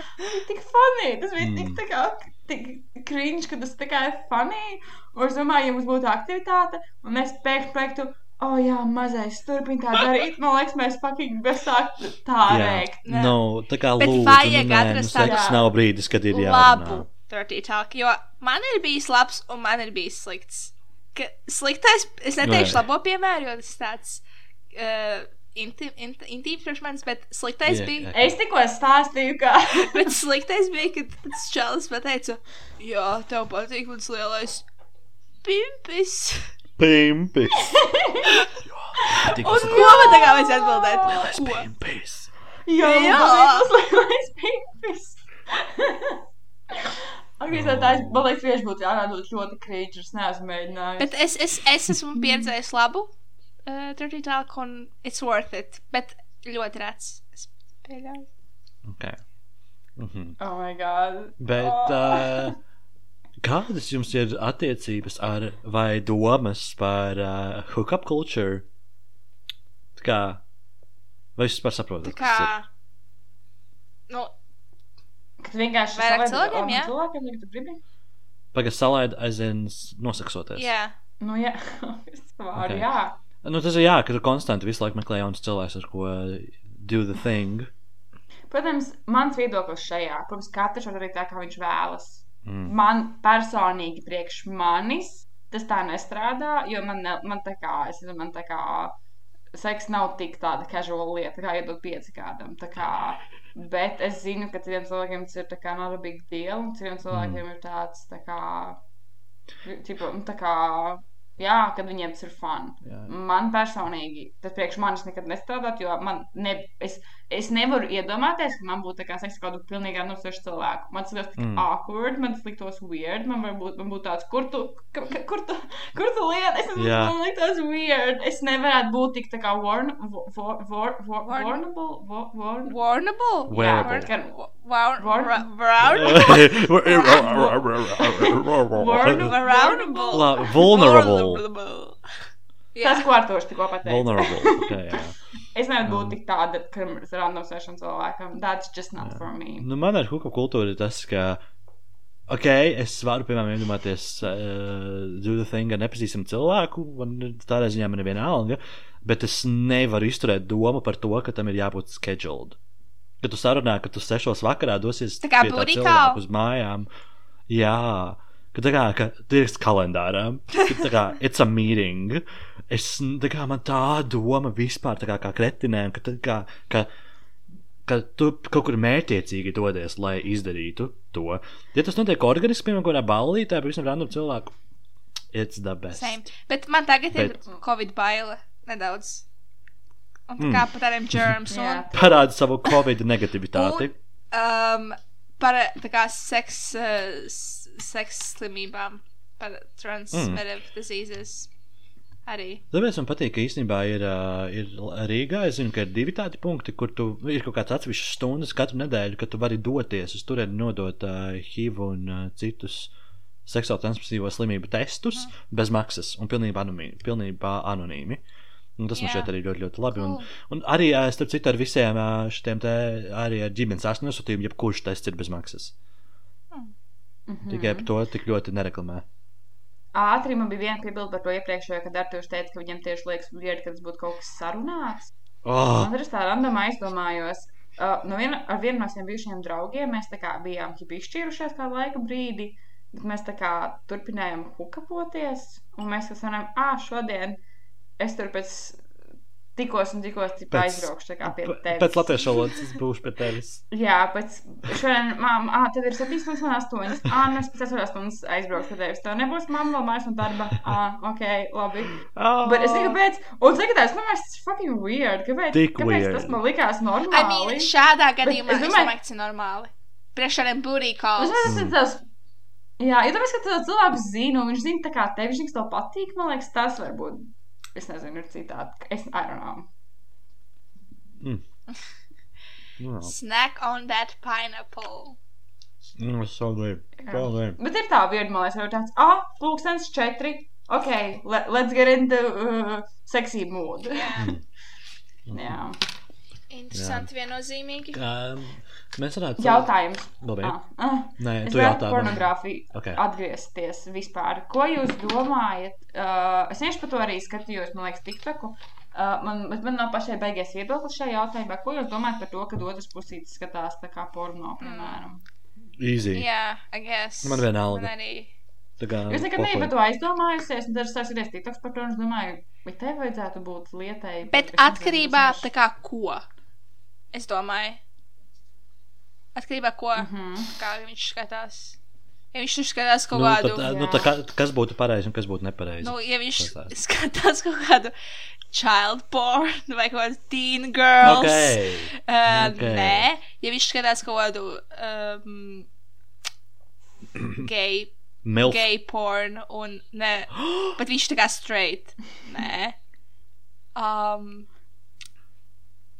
tik funny. Tas bija tik Mm. tā kā tik cringe, ka tas tā kā ir funny. Un es domāju, ja mums būtu aktivitāte, un mēs pēkšņi teiktu, oh jā, mazais, turpin tā darīt. Man liekas, mēs fucking bez sākt tā Jā, rēkt. Nē. no, tā kā Bet lūdzu, vajag nu, nē, nu, atrast tādu- nav brīdis, kad ir Labu jārunā. dirty talk, jo man ir bijis labs un man ir bijis slikts. Ka sliktais, es neteikšu labo piemēru, jo tas tāds uh, inti- int- intīms priekš manis, bet sliktais Jā, bija. jā. Es tikko stāstīju, ka. Bet sliktais bija, kad tas čalis pateica, jā, tev patīk mans lielais pimpis. Pimpis. Un ko man tagad vajag atbildēt? Lielais pimpis. Jā, Jā. lielais pimpis. Tā, es- man liekas, tieši būtu jārādot ļoti krīčs, es neesmu mēģinājis. Bet es, es, es esmu pieredzējis labu uh, Dirty Talk un it's worth it. Bet ļoti rēts. Es pieļauju. Okay. Mhm. Oh my god. Bet Oh. uh, kādas jums ir attiecības ar vai domas par uh, hookup culture? Tā kā, vai jūs vispār Tā saprotat? kā. kas ir? Nu, Kad vienkārši Vairāk savai- cilvēkiem, oh, jā? Cilvēkiem, ja tu gribi? Pagaid, salaid aizvien nosaksoties. jā. Nu, jā. Vispār, Ok. jā. Nu, tas ir jā, ka tu konstanti visu laiku meklē jaunas cilvēkus, ar ko do the thing. Protams, mans viedoklis šajā, protams, katrs var darīt tā, kā viņš vēlas. Mm. Man personīgi, priekš manis, tas tā nestrādā, jo man, ne, man tā kā, es nezinu, man tā kā, seks nav tik tāda casual lieta, kā iedot pieci kādam. Kā, bet es zinu, ka citiem cilvēkiem tas ir tā kā not a big deal, un citiem cilvēkiem mm. ir tāds, tā kā, tipo, nu, tā kā, jā, kad viņiem tas ir fun. Jā. Man personīgi, tas priekš manis nekad nestrādāt, jo man ne, es, es nevaru iedomāties, ka man būtu tā kā seks ar kādu pilnīgi atnosošu cilvēku. Man tas liktos tik Mm. mm. awkward, man tas liktos weird, man varbūt man būtu tāds, kur tu, ka- ka- kur tu, kur tu liet, es nezinu, Jā. man liktos weird. Es nevarētu būt tik tā kā warn, war, war, war, war, Warn- warnable, war, warn, Warnable? Wearable. Kan- Warn- Warn- Warn- Vulnerable. Warnable. La- vulnerable. Vulnerable. Tas, Jā. ko Artošs tikko pateica. Vulnerable. Okay, jā. Es nevaru būt tik tāda, ka ir random session cilvēkam. That's just not for me. Nu, man ar hookup kultūru ir tas, ka, ok, es varu, piemēram, iedomāties, uh, do the thing ar nepazīstamu cilvēku, man tādā ziņā man ir viena alga, bet es nevaru izturēt domu par to, ka tam ir jābūt scheduled. Kad tu sarunā, ka tu sešos vakarā dosies Tā kā pie tā call? uz mājām, jā, ka tā kā, ka tu ieraksti kalendārā, ka tā kā, it's a meeting, es, tā kā man tā doma vispār, tā kā, kā kretinēm, ka tā kā, ka, ka tu kaut kur mērķiecīgi dodies, lai izdarītu to. Ja tas notiek organiski, piemēram, kādā ballītē, pavisam random cilvēku, it's the best. Same. Bet man tagad Bet- ir Covid baila nedaudz. Un tā Mm. kā par tādiem germs. Un, Parāda savu covid negativitāti. um, par tā kā seks, uh, s- seks slimībām. Par transmittive mm. diseases. Arī. Tāpēc man patīk, ka īstenībā ir, uh, ir Rīgā. Es zinu, ka ir divi tādi punkti, kur tu ir kaut kāds atsevišķs stundas katru nedēļu, kad tu vari doties uz turieni nodot uh, HIV un uh, citus seksuāli transmisīvo slimību testus mm. bez maksas un pilnībā anonīmi. Pilnībā anonīmi. Un tas man šķiet arī ļoti, ļoti labi. Un, Cool. un arī, ā, starp citu, ar visiem šiem te arī ar ģimenes ārstu nosūtījumiem, jebkurš tests ir bez maksas. Mhm. Tikai par to tik ļoti nereklamē. Ātri man bija viena piebilde par to iepriekšējo, kad Artur teica, ka viņam tieši liekas, weird, ka tas būtu kaut kas sarunāts. Oh, Man tas tā random aizdomājos. Uh, no viena, ar vienu no saviem bijušajiem draugiem mēs bijām izšķīrušies kādu laiku brīdi, bet mēs turpinājām hukapoties, un mēs esam, ah, šodien es tur pēc tikos un tikos tipa Pēc- aizbraukšu pie tevis. pēc latviešu valodas es būšu pie tevis. Jā, pēc šodien, mamma, ah, tad ir 7 stundas un 8. Ah, nu es pēc 8 stundas aizbraukšu pie tevis. Tev nebūs mamma vēl mājās no darba. Ah, ok, labi. Oh. Bet es nezinu, kāpēc. Un tagad es domāju, tas ir fucking weird. Kāpēc, Tik kāpēc weird. tas man likās I normāli? mean, šādā gadījumā es es domāju- ka tas ir normāli. Priekš šādiem tas. Jā, ja tāpēc, ka tu cilvēku zini, un viņš zina, tā kā tev viņš tev patīk, man liekas, tas varbūt, es nezinu, ir citādi. Es, I don't know. No. Snack on that pineapple. Mm, so good. So good. Bet ir tā vieta, man liekas, jau tāds, ah, pulkstens četri. Ok, let, let's get into uh, sexy mood. Jā. Jā. Interesanti, viennozīmīgi. Um, mēs varētu. Jautājums. Labi. Ah, ah. Nē, Es tu jautā. man. pornogrāfiju Ok. atgriezties vispār. Ko jūs domājat? Uh, es vienkārši par to arī skatījos, man liekas, TikToku. Uh, man, bet man nav pašai beigies viedoklis šajā jautājumā. Ko jūs domājat par to, ka otrs pusītis skatās tā kā porno, piemēram? Easy. Jā, I guess. Man vienalga. Man arī. Kā. Jūs nekad nebijat par to aizdomājusies, un es sāku skatīties TikToks par to, un es domāju, vai te vajadzētu būt lietai. Bet es atkarībā es tā kā ko? Es domāju. Atkarībā ko? Mhm. Kā viņš skatās. Ja viņš tur skatās kaut Nu, kādu. tad, ā, nu, tā kā, kas būtu pareizi un kas būtu nepareizi? Nu, ja viņš Tas skatās kaut kādu child porn vai kaut kādu teen girls. Okay. Uh, Ok. Nē, ja viņš skatās kaut kādu um, gay, Milf. gay porn un ne, bet viņš tā kā straight. Nē. Um,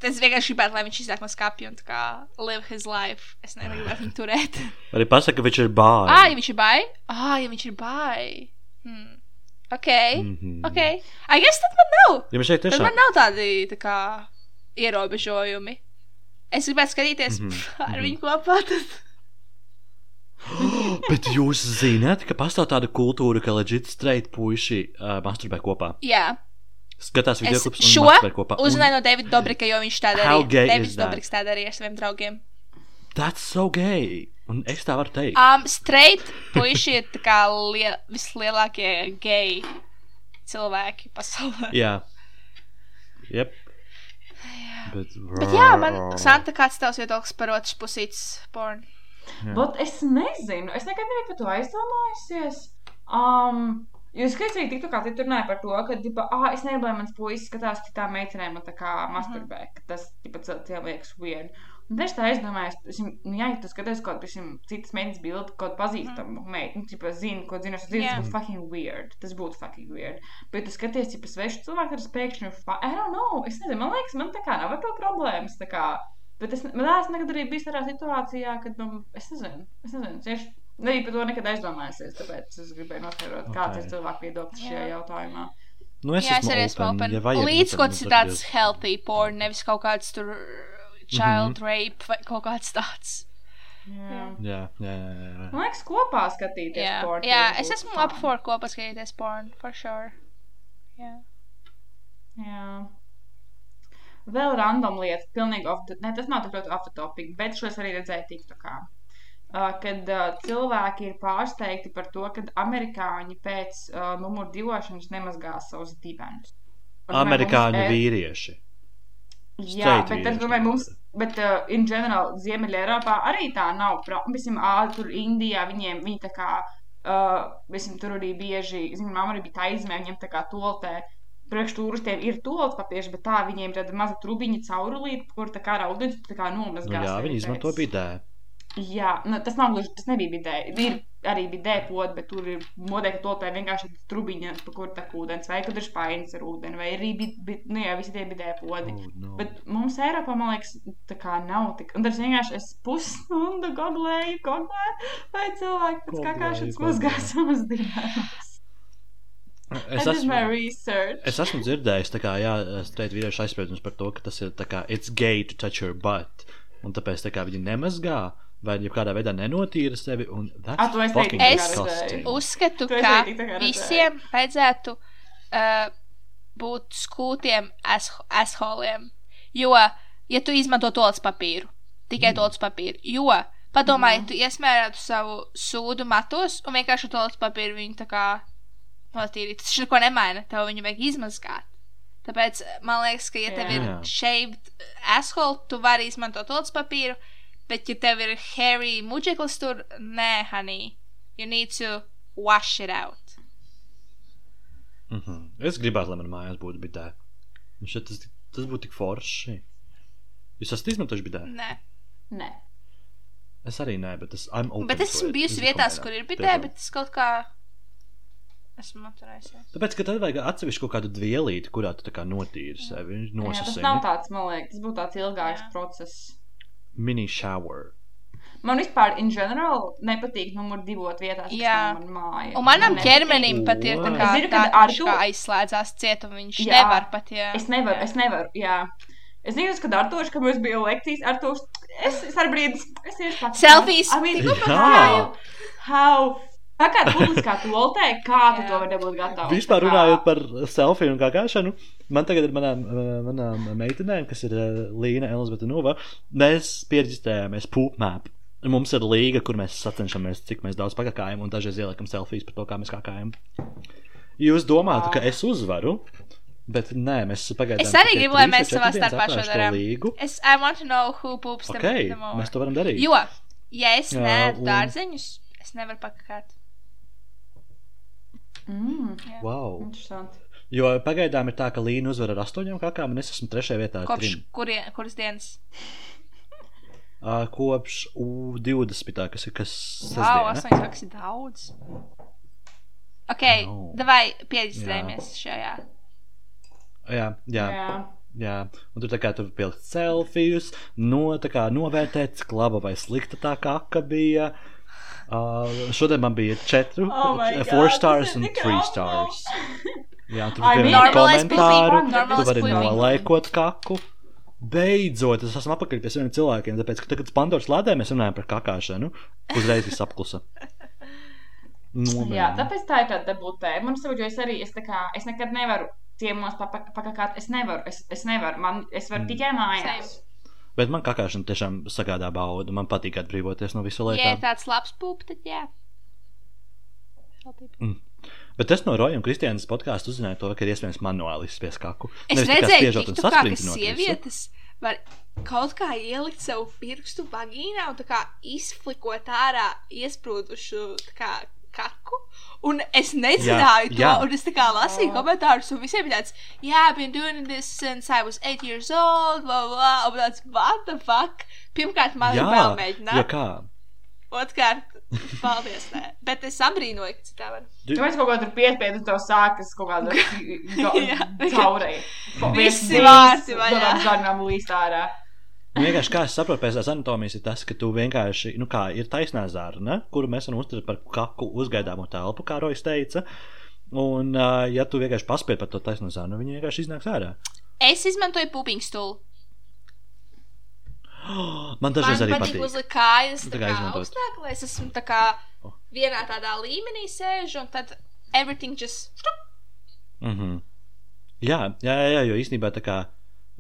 es vienkārši gribētu, lai viņš iznāk no skapja un kā live his life. Es nevaru gribēt viņu turēt. Arī pasaka, ka viņš ir bārs. ah, ja viņš ir bai? Ah, ja viņš ir bai. Hmm. Ok. Mhm. Ok. I guess tad man nav. Ja šeit Tad tiešām. man nav tādi tā kā ierobežojumi. Es gribētu skatīties mm -hmm. ar viņu kopā. Tad... Bet jūs zināt, ka pastāv tāda kultūra, ka legit straight puiši uh, masturbē kopā. Jā, Skatās video un šo uzzināju no Davida Dobrika, jo viņš tā How darīja. gay Davids is that? Dobriks tā darīja ar saviem draugiem. That's so gay. Un es tā varu teikt. Um, straight puiši ir kā liel, vislielākie gay cilvēki pasaulē. Jā. Yep. Bet, Bet jā, man Santa kāds tavs viedoklis par otras pusītes porn. Bet es nezinu, es nekad nebiju par to aizdomājusies. Um, Jūs skaitījāt, tik kā tu runāji par to, ka, tipa, ah, es negribu, lai mans puisis skatās citām meitenēm un tā kā masturbē, ka tas, tipa, cilvēkiem liekas weird. Un es tā aizdomājos, piemēram, nu, jā, ja tu skaties kaut kādu citas meitenes bildi, kaut pazīstamu meiteni, tipa, zini, ko zini, tas Jā. būtu fucking weird. Tas būtu fucking weird. Bet tu skaties, tipa, svešu cilvēku, tas pēkšņi, fa- I don't know, es nezinu, man liekas, man tā kā nav ar to problēmas, tā kā. Bet es, man liekas, nekad arī biju tādā situācijā, kad, nu, es nezinu, es nezinu, tieši nebiju par to nekad aizdomājusies, tāpēc es gribēju noskaidrot, okay. kāds Ok. ir cilvēku viedoklis šajā Jā. jautājumā. Nu, es jā, es arī esmu open. Ja vajag, Līdz nu, kaut kas nu, tāds healthy porn, nevis kaut kāds tur child Mhm. rape vai kaut kāds tāds. Jā. Jā, jā, jā. jā. Man liekas, kopā skatīties Jā, porno. jā es esmu up for kopā skatīties porn, for sure. Jā. Jā. Vēl random lieta, pilnīgi off the, ne, tas nav tik ļoti off the topic, bet šo es arī redzēju TikTokā. Uh, kad uh, cilvēki ir pārsteigti par to, ka amerikāņi pēc uh, numuru divošanas nemazgā savus dibenus. Amerikāņu mums- vīrieši. Jā, straight bet tas, vīrieši. vai mums, bet uh, in general, Ziemeļa Eiropā arī tā nav. Piemēram, ā, tur Indijā viņiem, viņi tā kā, uh, visam tur arī bieži, zinām, arī bija tā izmē, viņiem tā kā toltē. Priekš turistiem ir tolts papīrs, bet tā viņiem ir tāda maza trubiņa caurulīte, kur tā kā tu tā kā Nu, nomazgās. jā, arī viņi izmanto bidē. Jā, nu, tas nav gluži, tas nebija bidē. Ir arī bidē pod, bet tur ir modē, ka toltē vienkārši trubiņa, pa kur tā ūdens, vai kad ir spainis ar ūdeni, vai arī, bid, bid, nu jā, visi tie bidē podi. Oh, no. Bet mums Eiropā, man liekas, tā kā nav tik. Un tas vienkārši es pusstundu googlēju, googlēju, vai cilvēki pēc Googlēju, kakāšanas googlēju. mazgā savas dienas. es, Es esmu es esmu dzirdējis, kā, jā, streit vīriešu aizspriedums par to, ka tas ir kā, it's gay to touch your butt. Un tāpēc tā kā viņi nemazgā, vai kādā veidā nenotīra sevi, un Ah, that's to es kā. Uzskatu, ka kā visiem vajadzētu uh, būt skūtiem asholiem. Jo, ja tu izmanto tolas papīru, tikai Mm. tolas papīru, jo, padomā, ja tu iesmērētu savu sūdu matos un vienkārši tolas papīru viņu tā kā notīrīt, tas neko nemaina, tev viņu vajag izmazgāt. Tāpēc man liekas, ka, ja tev ir Jā. shaved asshole, tu vari izmantot tolas papīru, bet, ja tev ir hairy muģeklis tur, nē, honey, you need to wash it out. Mm -hmm. Es gribētu, lai man mājās būtu bidē. Un šeit tas, tas būtu tik forši. Jūs esat izmantojuši bidē? Nē. Nē. Es arī nē, bet es Bet es to esmu bijusi vietās, kur ir Tiešām. bet es kaut kā esmu atturējusies. Tāpēc, ka tad vajag atsevišķu kaut kādu dvielīti, kurā tu tā kā notīri sevi, Jā, tas nosasini. nav tāds, man liekas, tas būtu tāds ilgāks Jā. process. Mini shower. Man vispār, in general, nepatīk numur divot vietās, kas Jā. man māja. Un manam Man ķermenim pat ir tā kā Es zinu, ka tā, ar to- kā aizslēdzās ciet, un viņš Jā. nevar pat, jā. Es nevaru, jā. es nevaru, jā. Es zinu, ka Artošs, kad mums bija lekcijas, Artošs, es, es ar brīdi, es tieši pats. Selfies. I mean, Jā. how, how, tā kā publiskā toltē, kā tu to vari dabūt gatavu? Vispār runājot par selfiju un kākāšanu, man tagad ir manām, eh, manām meitenēm, kas ir eh, Līna, Elizabete Nova, mēs pierģistējāmies poopmap. Mums ir līga, kur mēs sacenšamies, cik mēs daudz pakāpām, un dažreiz ieliekam selfijas par to, kā mēs kāpājam. Jūs domājat, ka es uzvaru, bet nē, mēs pagaidām. Es arī gribu, lai mēs savā starpā šo darām. Es, I want to know who poops the, Ok, the more. mēs to varam darīt. Jo, ja es un- dārzeņus, es nevaru pakakāt. Mm, Wow. interesanti. Jo pagaidām ir tā, ka Līna uzvar ar astoņām kakām, un es esmu trešajā vietā ar Kopš kurie, kuras dienas? uh, kopš U20, kas ir kas Wow, sestdiena. astoņas raksts ir daudz. Ok, No. davai pieģistrējamies šajā. Jā, jā. Jā. Jā, un tur tā kā tur bija selfijas, no, tā kā novērtēt, cik laba vai slikta tā kaka bija. Uh, šodien man bija četri, Oh my God, four tas stars un tik three awful. stars. Jā, tur I bija komentāru, pudding, tu vari nolaikot kaku. Beidzot, es esmu atpakaļ pie saviem cilvēkiem, tāpēc, ka tagad Pandoras lādē mēs runājam par kakāšanu, uzreiz viss apklusa. Nomēr. Jā, tāpēc tā ir tāda debutē. Man savā es arī, es, tā kā, es nekad nevaru ciemos pakakāt. Es nevaru, es, es nevaru, man, es varu Mm. tikai mājās. Bet man kakāšana tiešām sagādā baudu, man patīk atbrīvoties no visu Ja ir tāds labs pup, tad jā. Bet es no Roja un Kristiānas podkāstu uzzināju to, ka ir iespējams manuāli izspiest kaku. Es Nevis redzēju, ka saspringzinot visu. sievietes var kaut kā ielikt savu pirkstu vagīnā un tā kā izflikot ārā iesprūdušu tā kā kaku. Un es nezināju Jā, to, jā. un es tā kā lasīju Oh. komentārus, un visiem bija tāds, jā, I've been doing this since I was 8 years old, blah, blah, un tāds, what the fuck? Pirmkārt, man ir Jā, vēl jo mēģināt. kā? Otkārt, paldies, nē. Bet es abrīnoju, ka citā var. Tu esi kaut ko tur piespiedu, tev sākas kaut kāda Jā. caurēja. Visi vārti vaļā. Zarnām līst ārā. Nu, vienkārši kā es saprotu, pēc anatomijas ir tas, ka tu vienkārši, nu kā ir taisnā zārna, kuru mēs varam uztvert par kaku uzgaidāmo telpu, kā Rojas teica. Un, uh, ja tu vienkārši paspēji par to taisno zārnu, viņi vienkārši iznāks ārā. Es izmantoju pupiņu stūlu. Man dažreiz Man arī patīk patīk. uzlikt kājas Tā tā kā augstāk, lai es esmu tā kā Oh. vienā tādā līmenī sēžu, un tad everything just. Mm -hmm. Jā, jā, jā, jā, jo īstenībā tā kā.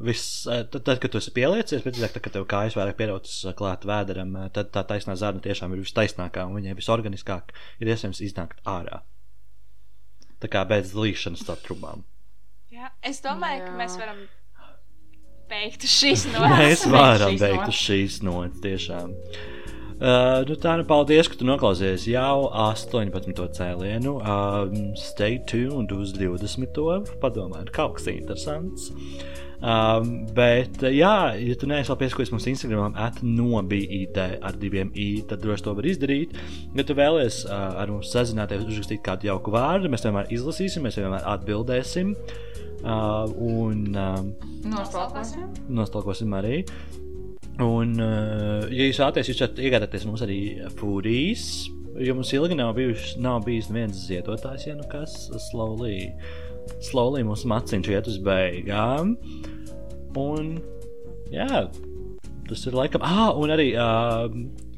Viss, eh, tad, tad, kad tu esi pieliecies, precīzāk, tad, kad tev kājas vairāk pierautas eh, klāt vēderam, eh, tad tā taisnā zārna tiešām ir vistaisnākā un viņai visorganiskāk ir iespējams iznākt ārā. Tā kā bez līšanas starp trubām. Jā, es domāju, ka Jā. mēs varam beigt šīs no Mēs varam beigt uz šīs nots, tiešām. Uh, nu tā, nu paldies, ka tu noklausies jau 18. cēlienu. Um, stay tuned uz 20. Padomājiet, kaut kas interesants. Um, bet, uh, jā, ja tu neesi vēl piesakojies mums Instagram, atnobīt ar diviem i, tad droši to var izdarīt. Ja tu vēlies uh, ar mums sazināties, uzrakstīt kādu jauku vārdu, mēs vienmēr izlasīsim, mēs vienmēr atbildēsim. Uh, un um, Nospēlēsim. nostalkosim arī. Un, uh, ja jūs vēlaties, jūs varat iegādāties mums arī fūrijas, jo mums ilgi nav, bijuši, nav bijis neviens ziedotājs, ja nu kas slowly, slowly mūsu maciņš iet uz beigām. Un, jā, tas ir laikam, ah, un arī uh,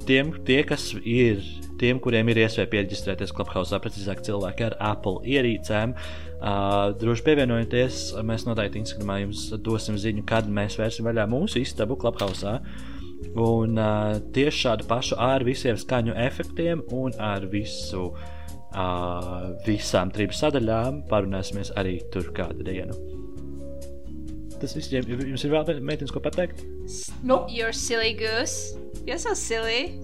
tiem, tie, kas ir, tiem, kuriem ir iespēja pieregistrēties Clubhouse, precīzāk cilvēki ar Apple ierīcēm, Uh, droši pievienojieties, mēs noteikti Instagramā jums dosim ziņu, kad mēs vērsim vaļā mūsu istabu Clubhouse. Un uh, tieši šādu pašu ar visiem skaņu efektiem un ar visu, uh, visām trim sadaļām parunāsimies arī tur kādu dienu. Tas viss, ja jums ir vēl meitenes, ko pateikt? Nope. You're silly goose. You're so silly.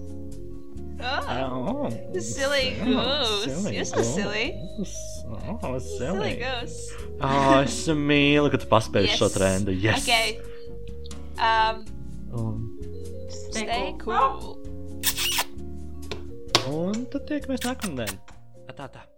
Oh, Oh, silly goose. You're so silly. Oh, silly silly. goose. Oh, es mīlu, ka tu paspēji Yes. šo trendu. Yes. Okay. Um, Un, stay cool. un tad tiekamies nākamnedēļ. Tā, tā.